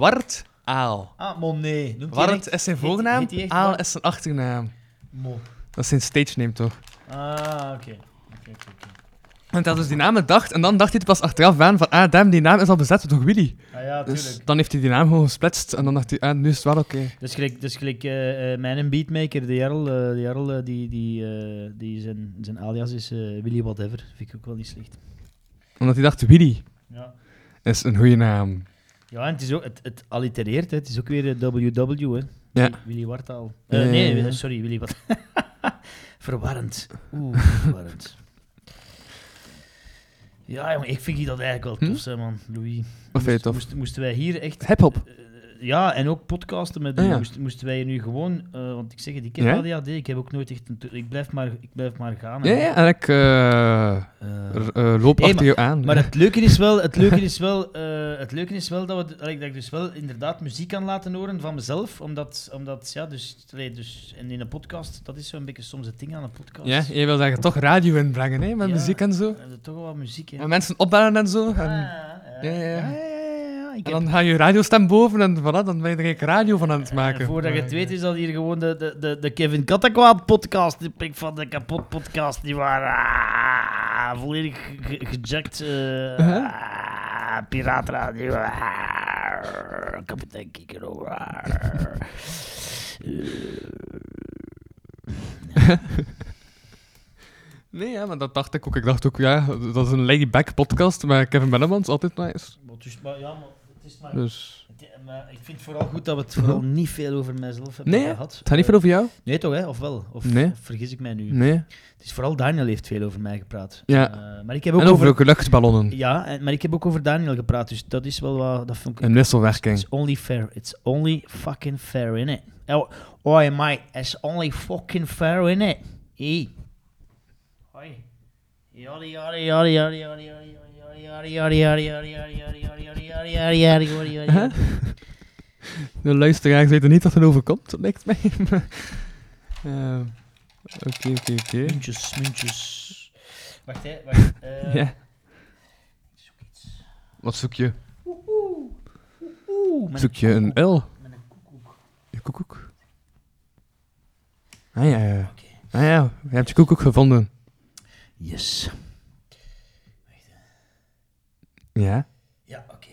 Wartaal. Ah, mon nee. Noemt hij echt- is zijn heet- voornaam, heet hij echt Aal is zijn achternaam. Mo. Dat is zijn stage name toch? Ah, oké. Oké, oké, hij had dus die naam bedacht en dan dacht hij het pas achteraf aan van ah, damn, die naam is al bezet door Willy. Ah ja, Dus tuurlijk. dan heeft hij die naam gewoon gesplitst en dan dacht hij, ah, nu is het wel oké. Dat is gelijk, dat is gelijk eh, eh, mijn beatmaker, de Jarl, eh, de Jarl eh, die, die, eh, die zijn, zijn alias is eh, Willy Whatever. Vind ik ook wel niet slecht. Omdat hij dacht, Willy Ja. is een goede naam. Ja, en het, is ook, het, het allitereert, hè. het is ook weer eh, WW, hè. Ja. Willy, Wartaal. Eh, nee, eh, sorry, Willy wat. verwarrend. Oeh, verwarrend. Ja, jongen, ik vind dat eigenlijk wel tof, Hm? zijn, man, Louis. Moest- tof? moest- moesten wij hier echt... Hip-hop. Ja, en ook podcasten met Ah, u. ja. Moest- moesten wij nu gewoon... eh, want ik zeg het, ik heb Ja? ADHD, ik heb ook nooit echt... Een, ik, blijf maar, ik blijf maar gaan. Ja, ja, en ik eh, Eh, loop Hey, achter je aan. maar het leuke is wel, het leuke is wel, het leuke is wel dat, we, dat ik dus wel inderdaad muziek kan laten horen van mezelf. Omdat, omdat ja, dus, dus en in een podcast, dat is zo'n beetje soms het ding aan een podcast. ja, je wil zeggen toch radio inbrengen, hè, met muziek en zo. Toch wel wat muziek, hè. En mensen opbellen en zo. En, Ah, ja, ja, ja. Ja, Ik en heb, dan ga je radiostem boven en voilà, dan ben je er eigenlijk radio van aan het maken. en voordat je het weet, is dat hier gewoon de, de, de, de Kevin Kattekwaad podcast, de prik van de kapot podcast, die waren ah, volledig ge- gejackt. eh ah, Piraatradio. ah, kapitein Kikero. ah. Nee, ja, maar dat dacht ik ook. Ik dacht ook, ja, dat is een laid-back podcast met Kevin Bennemans, altijd nice. Maar het is maar, ja, maar het is maar... Dus... het- maar ik vind het vooral goed dat we het vooral niet veel over mijzelf hebben Nee, gehad. Het gaat niet veel over jou? Nee, toch, hè? Of wel? Of, Nee. of vergis ik mij nu? Nee. Het is vooral Daniel heeft veel over mij gepraat. Ja. Eh, maar ik heb ook En over ook luchtballonnen. Ja, en, maar ik heb ook over Daniel gepraat, dus dat is wel wat... Dat vond ik... Een wisselwerking. It's only fair. It's only fucking fair, innit? Oh, oi, mate, it's only fucking fair, innit? Hey. Hoi. Yadi, yadi, yadi, yadi, yadi, yadi, Huh? luister eigenlijk weten niet wat er overkomt, lijkt mij. Eh, oké, oké, oké. Muntjes, muntjes. Wacht, hè. Wacht. Eh, ja. Zoek iets. Wat zoek je? Zoek je een L? Met een koekoek. Een koekoek? Ah ja, ja. Ah ja, je hebt je koekoek gevonden. Yes. Ja? Ja, oké.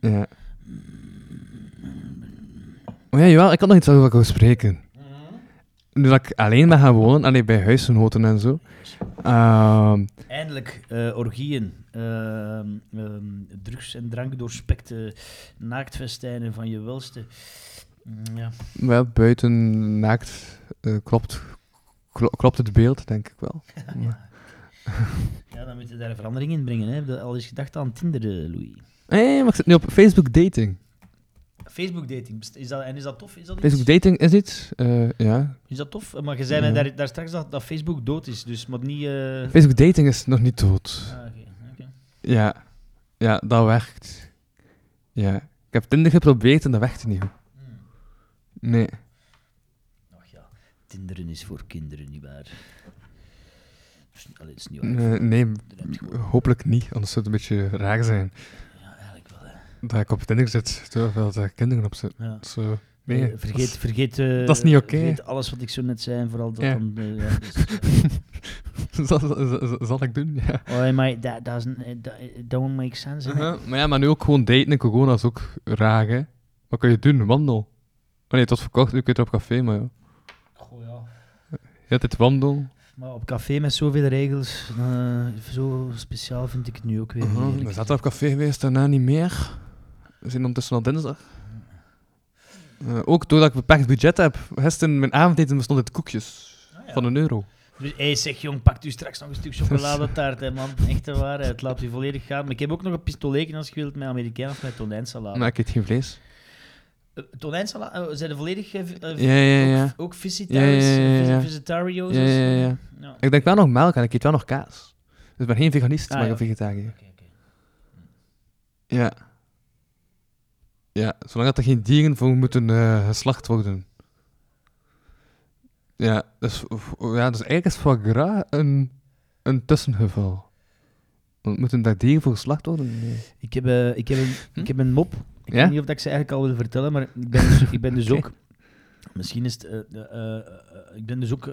Ja. Oh ja, jawel, ik had nog iets over wat ik wou spreken. nu dat ik alleen ben gaan wonen, alleen bij huisgenoten en zo. ehm, Eindelijk eh, orgieën, ehm, ehm, drugs- en drankdoorspekte naaktfestijnen van je welste. Mm, ja. wel, buiten naakt eh, klopt, klo- klopt het beeld, denk ik wel. ja, dan moet je daar een verandering in brengen. Hè. Heb je al eens gedacht aan Tinder, eh, Louis? Hé, maar ik zit nu op Facebook dating. Facebook dating, is dat, en is dat tof? Is dat, iets? Facebook dating is iets, eh, ja. Is dat tof? Maar je zei Ja. daar, daar straks dat, dat Facebook dood is, dus maar niet... eh, Facebook dating is nog niet dood. ah, oké. Ja, ja, dat werkt. Ja. Ik heb Tinder geprobeerd en dat werkte niet goed. Hmm. Nee. Ach ja, Tinderen is voor kinderen, nietwaar? Dus, allee, het is niet waar. Nee, Dat hopelijk niet, anders zou het een beetje raar zijn. Ja, eigenlijk wel, hè. Dat ik op Tinder zit, terwijl er kinderen op zitten. Ja. Zo, nee, Eh, dat vergeet, vergeet, eh, dat is niet oké. vergeet alles wat ik zo net zei en vooral dat Ja. dan... eh, ja, dus, zal, zal- zal ik doen, ja. oh, maar that do- it don't make sense. Uh-huh. Maar ja, maar nu ook gewoon daten in corona is ook raar, hè. Wat kun je doen? Wandel. Oh nee, tot verkocht, nu kun je het op café, maar ja. Goh, ja. Je hebt het wandel. Maar op café met zoveel regels, eh, zo speciaal vind ik het nu ook weer. niet, Uh-huh. eerlijk We zaten op café geweest, daarna niet meer. We zijn ondertussen al dinsdag. Eh, ook doordat ik beperkt budget heb. Gisteren mijn avondeten bestond uit koekjes. Ah, ja. Van een euro. Dus, hey, zeg jong, pakt u straks nog een stuk chocoladetaart, hè, man. Echte waarheid, laat u volledig gaan. Maar ik heb ook nog een pistoletje als je wilt met Amerikaan of met tonijnsalade. Maar ik eet geen vlees. Eh, tonijnsalade, eh, zijn er volledig eh, Ja, ja, ja. ook, ook vegetariërs? Ja, ja, ja. Ja. Ik denk wel nog melk en ik eet wel nog kaas. Dus ik ben geen veganist, Ah, maar een vegetariër. Ja. Ja, zolang dat er geen dieren voor moeten geslacht worden. Ja, dus, ja, dus eigenlijk is foie gras een, een tussengeval. Moeten daar dieren voor geslacht worden? Nee. Ik heb, eh, ik, heb een, Hm? ik heb een mop. Ik Ja? weet niet of dat ik ze eigenlijk al wil vertellen, maar ik ben dus, ik ben dus ook... Misschien is het... eh, eh, eh, ik ben dus ook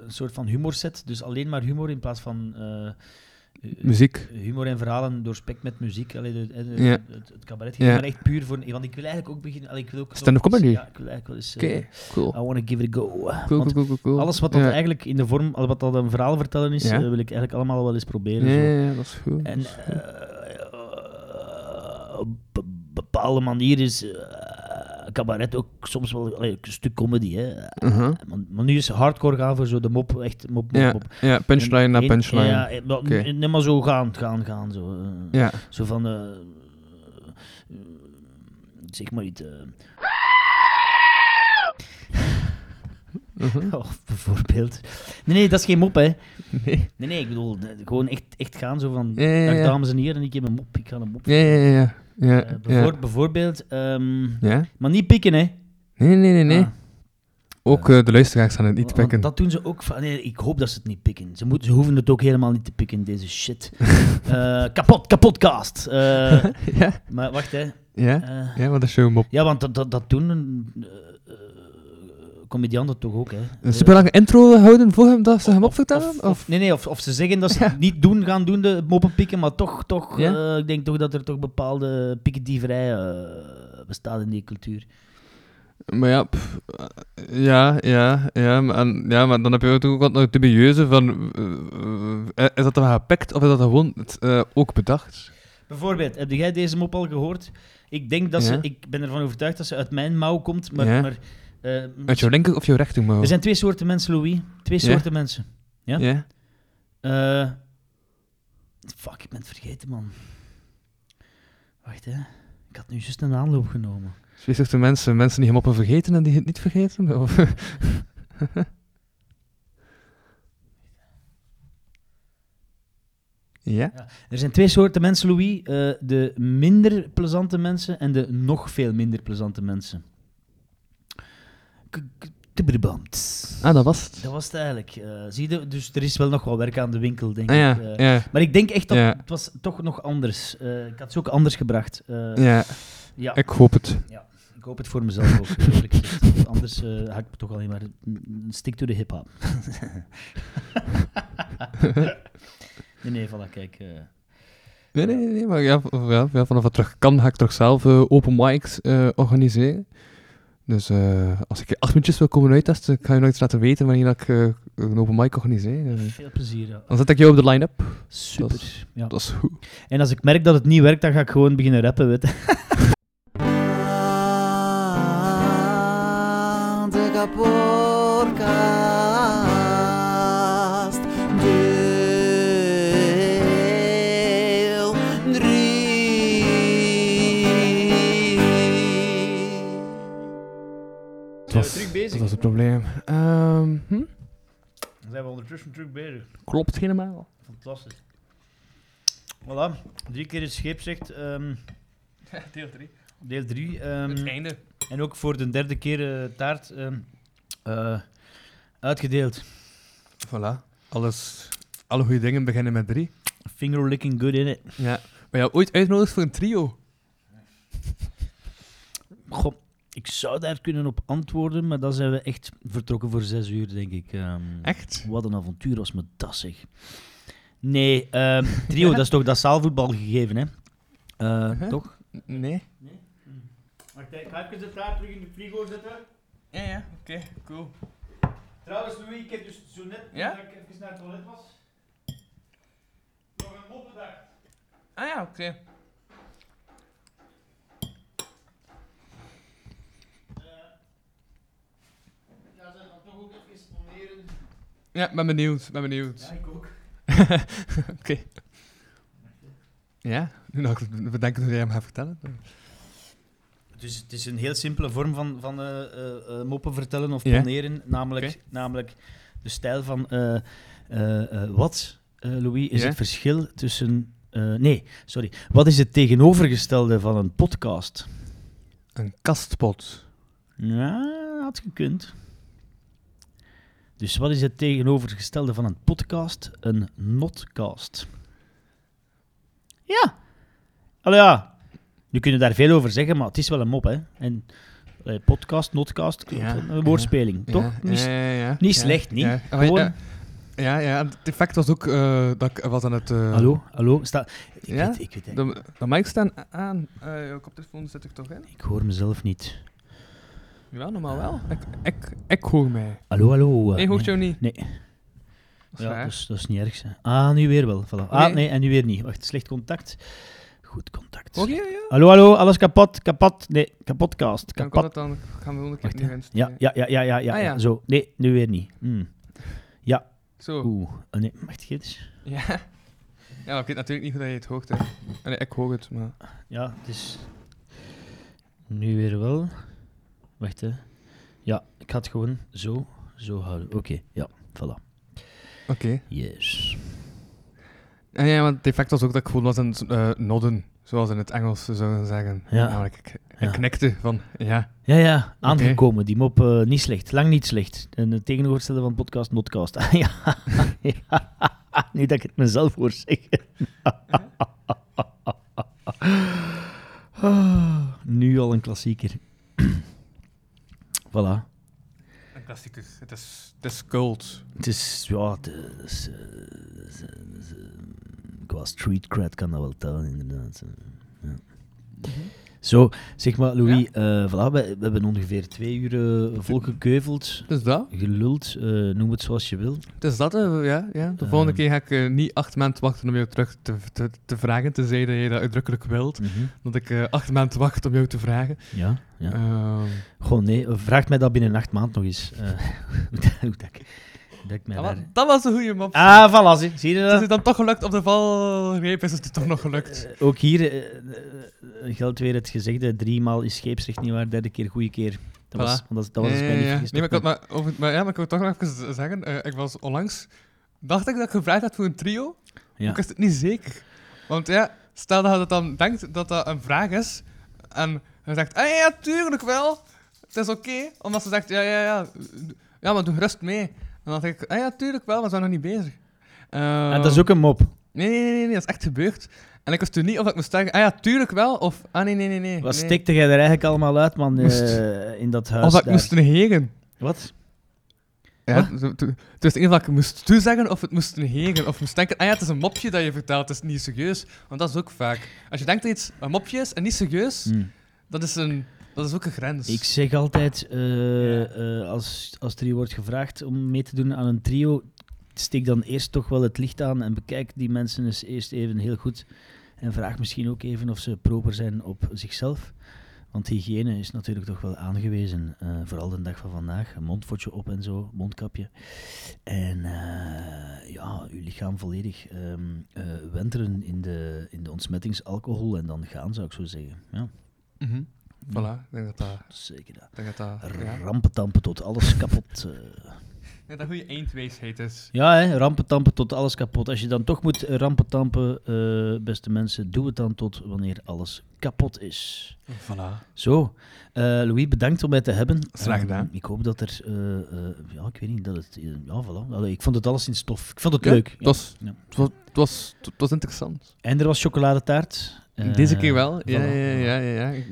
een soort van humorset. Dus alleen maar humor in plaats van... Muziek. Humor en verhalen doorspekt met muziek. Allee, de, de- de- Ja. het, het cabaret. Ja. Maar echt puur voor... Want ik wil eigenlijk ook beginnen... Allee, ik wil ook Stand-up comedy? Ja, ik wil eigenlijk wel eens... Oké, eh, cool. I wanna give it a go. Cool, Want cool, cool, cool, alles wat dat ja. eigenlijk in de vorm... al Wat dat een verhaal vertellen is, wil ik eigenlijk allemaal wel eens proberen. Ja, zo. ja, ja, dat is goed. En is goed. Bepaalde manier is eh, cabaret ook soms wel allee, een stuk comedy. Hè. Uh-huh. Maar, maar nu is hardcore gaan voor zo de mop, echt mop, mop, ja, mop. ja, punchline na En- punchline. Ja, maar, n- niet maar zo gaan, gaan, gaan. Zo, eh. ja. zo van, eh, zeg maar iets. Oh, bijvoorbeeld. Nee, nee, dat is geen mop, hè. Nee. Nee, nee, ik bedoel, gewoon echt, echt gaan zo van, Ja, ja, dag ja. dames en heren, ik heb een mop, ik ga een mop. Ja, ja, ja. Eh, ja. bijvoor- Bijvoorbeeld, ehm, Ja? maar niet pikken, hè. Nee, nee, nee, nee. Ah. Ook eh, de luisteraars gaan het niet Want pikken. Dat doen ze ook. van- Nee, ik hoop dat ze het niet pikken. Ze, moeten, ze hoeven het ook helemaal niet te pikken, deze shit. Eh, kapot, kapotcast. Ja? maar wacht, hè. Ja? Ja, wat is jouw mop? ja, want dat, dat, dat doen comedianten toch ook, hè. Een super lange intro houden voor hem dat ze hem opvertellen? Of, Of, of- nee, nee, of, of ze zeggen dat ze het niet doen, gaan doen, de moppen pikken, maar toch, toch Ja? eh, ik denk toch dat er toch bepaalde pikkendieverij eh bestaat in die cultuur. Maar ja, pff, eh, ja, ja, ja, maar, en- ja, maar dan heb je ook toch wat nog dubieuze van, is dat dan gepikt of is dat gewoon het, eh, ook bedacht? Bijvoorbeeld, heb jij deze mop al gehoord? Ik denk dat Ja. ze, ik ben ervan overtuigd dat ze uit mijn mouw komt, maar... Ja. maar eh, Uit jouw linker of jouw rechtermouw? er zijn twee soorten mensen, Louis. Twee soorten mensen. Ja? Ja? Eh, fuck, ik ben het vergeten, man. Wacht, hè. Ik had nu juist een aanloop genomen. Twee soorten mensen, mensen die hem op een vergeten en die het niet vergeten? Of? ja? Er zijn twee soorten mensen, Louis. Eh, de minder plezante mensen en de nog veel minder plezante mensen. Ah, dat was het. Dat was het eigenlijk. Eh, zie je, dus er is wel nog wel werk aan de winkel, denk Ah, ja, ik. Eh, ja, Maar ik denk echt dat Ja. het was toch nog anders. Eh, ik had ze ook anders gebracht. Eh, ja, ja. ik hoop het. Ik hoop het voor mezelf ook. Anders eh ga ik toch alleen maar stick to the hip-hop. nee, nee, voilà, kijk. eh. Nee, nee, nee, maar ja, vanaf het terug kan, ga ik toch zelf eh, open mics eh, organiseren. Dus eh, als ik je acht minuutjes wil komen uittesten, ik ga je nog iets laten weten wanneer ik eh, een open mic organiseer. Eh, Veel plezier, ja. dan zet ik jou op de line-up. Super. Dat is- ja. Dat is goed. En als ik merk dat het niet werkt, dan ga ik gewoon beginnen rappen, weet je. Dat was het probleem. Ehm, hm? Dan zijn we ondertussen terug bezig. Klopt helemaal. Fantastisch. Voilà, drie keer het scheepsrecht. ehm Deel 3. deel 3. ehm einde. en ook voor de derde keer eh, taart ehm, eh, uitgedeeld. Voilà. Alles, alle goede dingen beginnen met drie. Finger licking good in it. Ja. Ben je ooit uitgenodigd voor een trio? Goh, ik zou daar kunnen op antwoorden, maar dan zijn we echt vertrokken voor zes uur, denk ik. Ehm, Echt? Wat een avontuur was me dat zeg. Nee, ehm, trio, dat is toch dat zaalvoetbal gegeven, hè? Eh. Toch? Nee. Wacht, ik ga even de taart terug in de frigo zetten. Ja, ja. Oké, cool. Trouwens, Louis, ik heb dus zo net, Ja? dat ik even naar het toilet was, nog een mop bedacht. Ah ja, oké ga ze dan toch ook even poneren. Ja, ben benieuwd. Ben benieuwd. Ja, ik ook. Oké. Ja? Nu nog bedenken hoe jij hem gaat vertellen. Dus het is een heel simpele vorm van, van eh, eh, eh, moppen vertellen of Ja. poneren. Namelijk, namelijk de stijl van eh, eh, eh, wat, eh, Louis, is het verschil tussen. eh, nee, sorry. Wat is het tegenovergestelde van een podcast? Een kastpot. Ja, had gekund. Dus wat is het tegenovergestelde van een podcast? Een notcast. Ja. Allee, ja. Nu kunnen daar veel over zeggen, maar het is wel een mop, hè. En eh, podcast, notcast, Ja, een woordspeling, toch? Ja, Niet, niet slecht, niet? Gewoon- ja, ja, ja, het effect was ook eh, dat ik was aan het... eh, Hallo, hallo, sta... Ik Ja? weet, ik weet het. De, de mic staan aan. eh je koptelefoon zit ik toch in? Ik hoor mezelf niet. Ja, normaal wel. Ik, ik, ik hoor mij. Hallo, hallo. Nee, hoort nee. jou niet. Nee. Dat is Ja, dat is, dat is niet erg. hè. Ah, nu weer wel. Voilà. Ah, Nee. en nu weer niet. Wacht, slecht contact. Goed contact. Je? Ja? Hallo, hallo, alles kapot, kapot. Nee, kapotcast. Dan kan Kapot. dat dan. Gaan we een keer Wacht. Ja, ja, ja, ja, ja, ja, Ah, ja. ja. Zo. Nee, nu weer niet. Hmm. Zo. Oeh, oh, nee, wacht eens. Ja. Ja, ik weet natuurlijk niet hoe dat je het hoort. Hè. Ah, Nee, ik hoor het, maar... Ja, het is... Nu weer wel. Wacht, hè. Ja, ik ga het gewoon zo, zo houden. Oké, ja, voilà. Oké. Yes. En ja, want het effect was ook dat ik gewoon was aan het eh, nodden. Zoals in het Engels zouden zeggen. Ja. Namelijk, ik, ik Ja. knikte van, ja. Ja, ja, aangekomen. Die mop, eh, niet slecht. Lang niet slecht. En het tegenovergestelde van podcast, notcast. Ah, ja. ja. Nu dat ik het mezelf hoor zeggen. Ah, nu al een klassieker. Voilà. Een klassieker. Het is, het is gold. Het is, ja, het is, eh, het is, het is, eh, qua street cred kan dat wel tellen, inderdaad. Ja. Zo, zeg maar, Louis, eh, voilà, we, we hebben ongeveer twee uur eh, volgekeuveld, Dus dat. geluld, eh, noem het zoals je wil. Het is dat, ja. ja. De volgende keer ga ik niet acht maanden wachten om jou terug te, te, te vragen, tenzij dat je dat uitdrukkelijk wilt. Dat ik acht maanden wacht om jou te vragen. Ja, ja. Ehm, Gewoon nee, vraag mij dat binnen acht maanden nog eens. hoe dat, ik- dat mij dat, daar... wa- dat was een goede mop. Ah, voilà, zie, zie je Het dat? is dan toch gelukt op de valreep, is het toch nog gelukt. Eh, ook hier eh, eh, geldt weer het gezegde, driemaal is scheepsrecht niet waar, derde keer goede keer. Dat was, Voilà. dat, dat was Ja, mij ja. Nee, maar ik, maar, over, maar ja, maar ik wil toch nog even zeggen, eh, ik was onlangs, dacht ik dat ik gevraagd had voor een trio, Ja. ik wist het niet zeker. Want ja, stel dat je dat dan denkt dat dat een vraag is, en je zegt, ah ja, tuurlijk wel, het is oké, omdat ze zegt, ja, ja, ja, ja, maar doe gerust mee. En dan denk ik, ah ja, tuurlijk wel, maar we zijn nog niet bezig. En dat is ook een mop. Nee, nee, nee, nee, dat is echt gebeurd. En ik wist toen niet of ik moest zeggen, ah ja, tuurlijk wel, of ah nee, nee, nee, nee. Wat nee. stikte jij er eigenlijk allemaal uit, man, eh, in dat huis Of dat ik moest negeren. Wat? Ja, toen- het één of ik moest toezeggen of het moest negeren. Of moest denken, ah ja, het is een mopje dat je vertelt, het is niet serieus. Want dat is ook vaak. Als je denkt dat iets een mopje is en niet serieus, Hmm. dat is een, Dat is ook een grens. Ik zeg altijd, eh, eh, als, als er hier wordt gevraagd om mee te doen aan een trio, steek dan eerst toch wel het licht aan en bekijk die mensen eens eerst even heel goed. En vraag misschien ook even of ze proper zijn op zichzelf. Want hygiëne is natuurlijk toch wel aangewezen, eh, vooral de dag van vandaag. Een mondfotje op en zo, mondkapje. En eh, ja, uw lichaam volledig ehm, eh, wenteren in de, in de ontsmettingsalcohol en dan gaan, zou ik zo zeggen. Ja, Mhm. Voilà, ik denk dat dat... zeker dat. Denk dat dat... Ja. Rampentampen tot alles kapot. eh. Ja, dat goede eindwijsheid is. Ja, hè, rampentampen tot alles kapot. Als je dan toch moet rampentampen, eh beste mensen, doe het dan tot wanneer alles kapot is. Voilà. Zo, eh, Louis, bedankt om mij te hebben. Graag gedaan. ik hoop dat er, eh, eh, ja, ik weet niet, dat het, ja, voilà. Allee, ik vond het alles in stof. Ik vond het Ja, leuk. Het was, Ja. het, was, het, was, het was interessant. En er was chocoladetaart. Deze keer wel. Ja, voilà. ja, ja, ja. ja.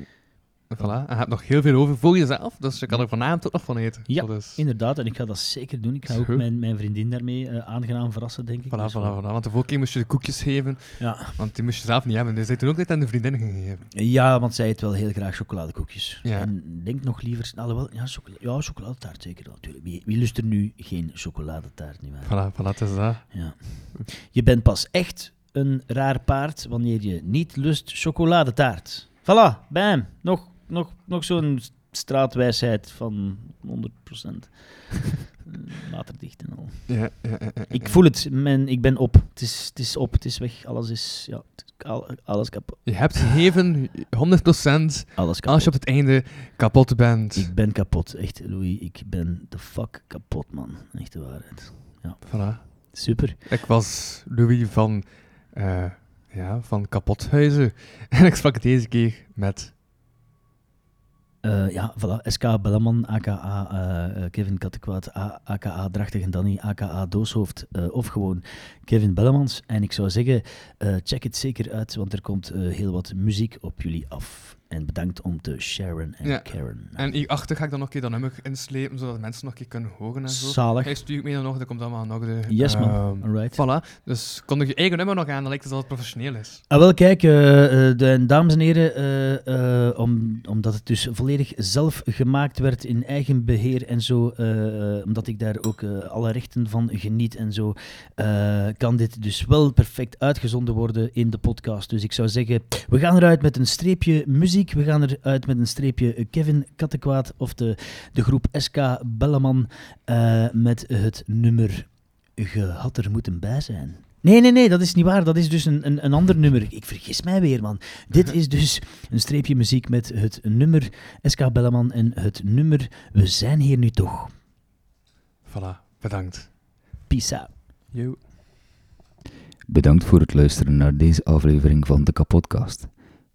Voilà. En je hebt nog heel veel over voor jezelf, dus je kan er vanavond ook nog van eten. Ja, Dat is... Inderdaad, en ik ga dat zeker doen. Ik ga ook mijn, mijn vriendin daarmee eh, aangenaam verrassen, denk ik. Voilà, Dus voilà, wel- voilà. Want de vorige keer moest je de koekjes geven, Ja. want die moest je zelf niet hebben. Dus hij toen ook net aan de vriendin gegeven. Ja, want zij eet wel heel graag chocoladekoekjes. Ja. En denk nog liever, alhoewel, ja, chocola ja, chocoladetaart zeker natuurlijk. Wie, wie lust er nu geen chocoladetaart, nietwaar? Voilà, voilà, het is dat. Ja. Je bent pas echt een raar paard wanneer je niet lust chocoladetaart. Voilà, bam. Nog, nog, nog zo'n straatwijsheid van 100%. Eh, Waterdicht en al. Ja, ja, ja, ja, Ik ja. voel het, men, ik ben op. Het is, het is op, het is weg. Alles is, ja, alles kapot. Je hebt gegeven 100% Alles kapot. als je op het einde kapot bent. Ik ben kapot, echt, Louis. Ik ben de fuck kapot, man. Echt de waarheid. Voilà. Super. Ik was Louis van, eh, ja, van Kapothuizen. En ik sprak deze keer met... Eh, ja, voilà. SK Belleman, aka eh, eh, Kevin Kattekwaad, aka Drachtig en Danny, aka Dooshoofd, of gewoon Kevin Bellemans. En ik zou zeggen, check het zeker uit, want er komt heel wat muziek op jullie af. En bedankt om te sharen en Ja. caren. En hierachter ga ik dan nog een keer dat nummer inslepen, zodat mensen nog een keer kunnen horen en zo. Zalig. Hij stuurt me dan nog, dat komt allemaal nog de... Yes, man. ehm, Alright. Voilà. Dus kondig je eigen nummer nog aan, dan lijkt het alsof het professioneel is. Ah, wel, kijk, eh, eh, de, dames en heren, eh, om, omdat het dus volledig zelf gemaakt werd in eigen beheer en zo, omdat ik daar ook alle rechten van geniet en zo, kan dit dus wel perfect uitgezonden worden in de podcast. Dus ik zou zeggen, we gaan eruit met een streepje muziek, we gaan eruit met een streepje Kevin Kattekwaad of de, de groep SK Belleman eh, met het nummer Je had er moeten bij zijn. Nee, nee, nee, dat is niet waar. Dat is dus een, een, een ander nummer. Ik vergis mij weer, man. Dit is dus een streepje muziek met het nummer SK Belleman en het nummer We zijn hier nu toch. Voilà. Bedankt. Peace out. Yo. Bedankt voor het luisteren naar deze aflevering van de Kapodcast.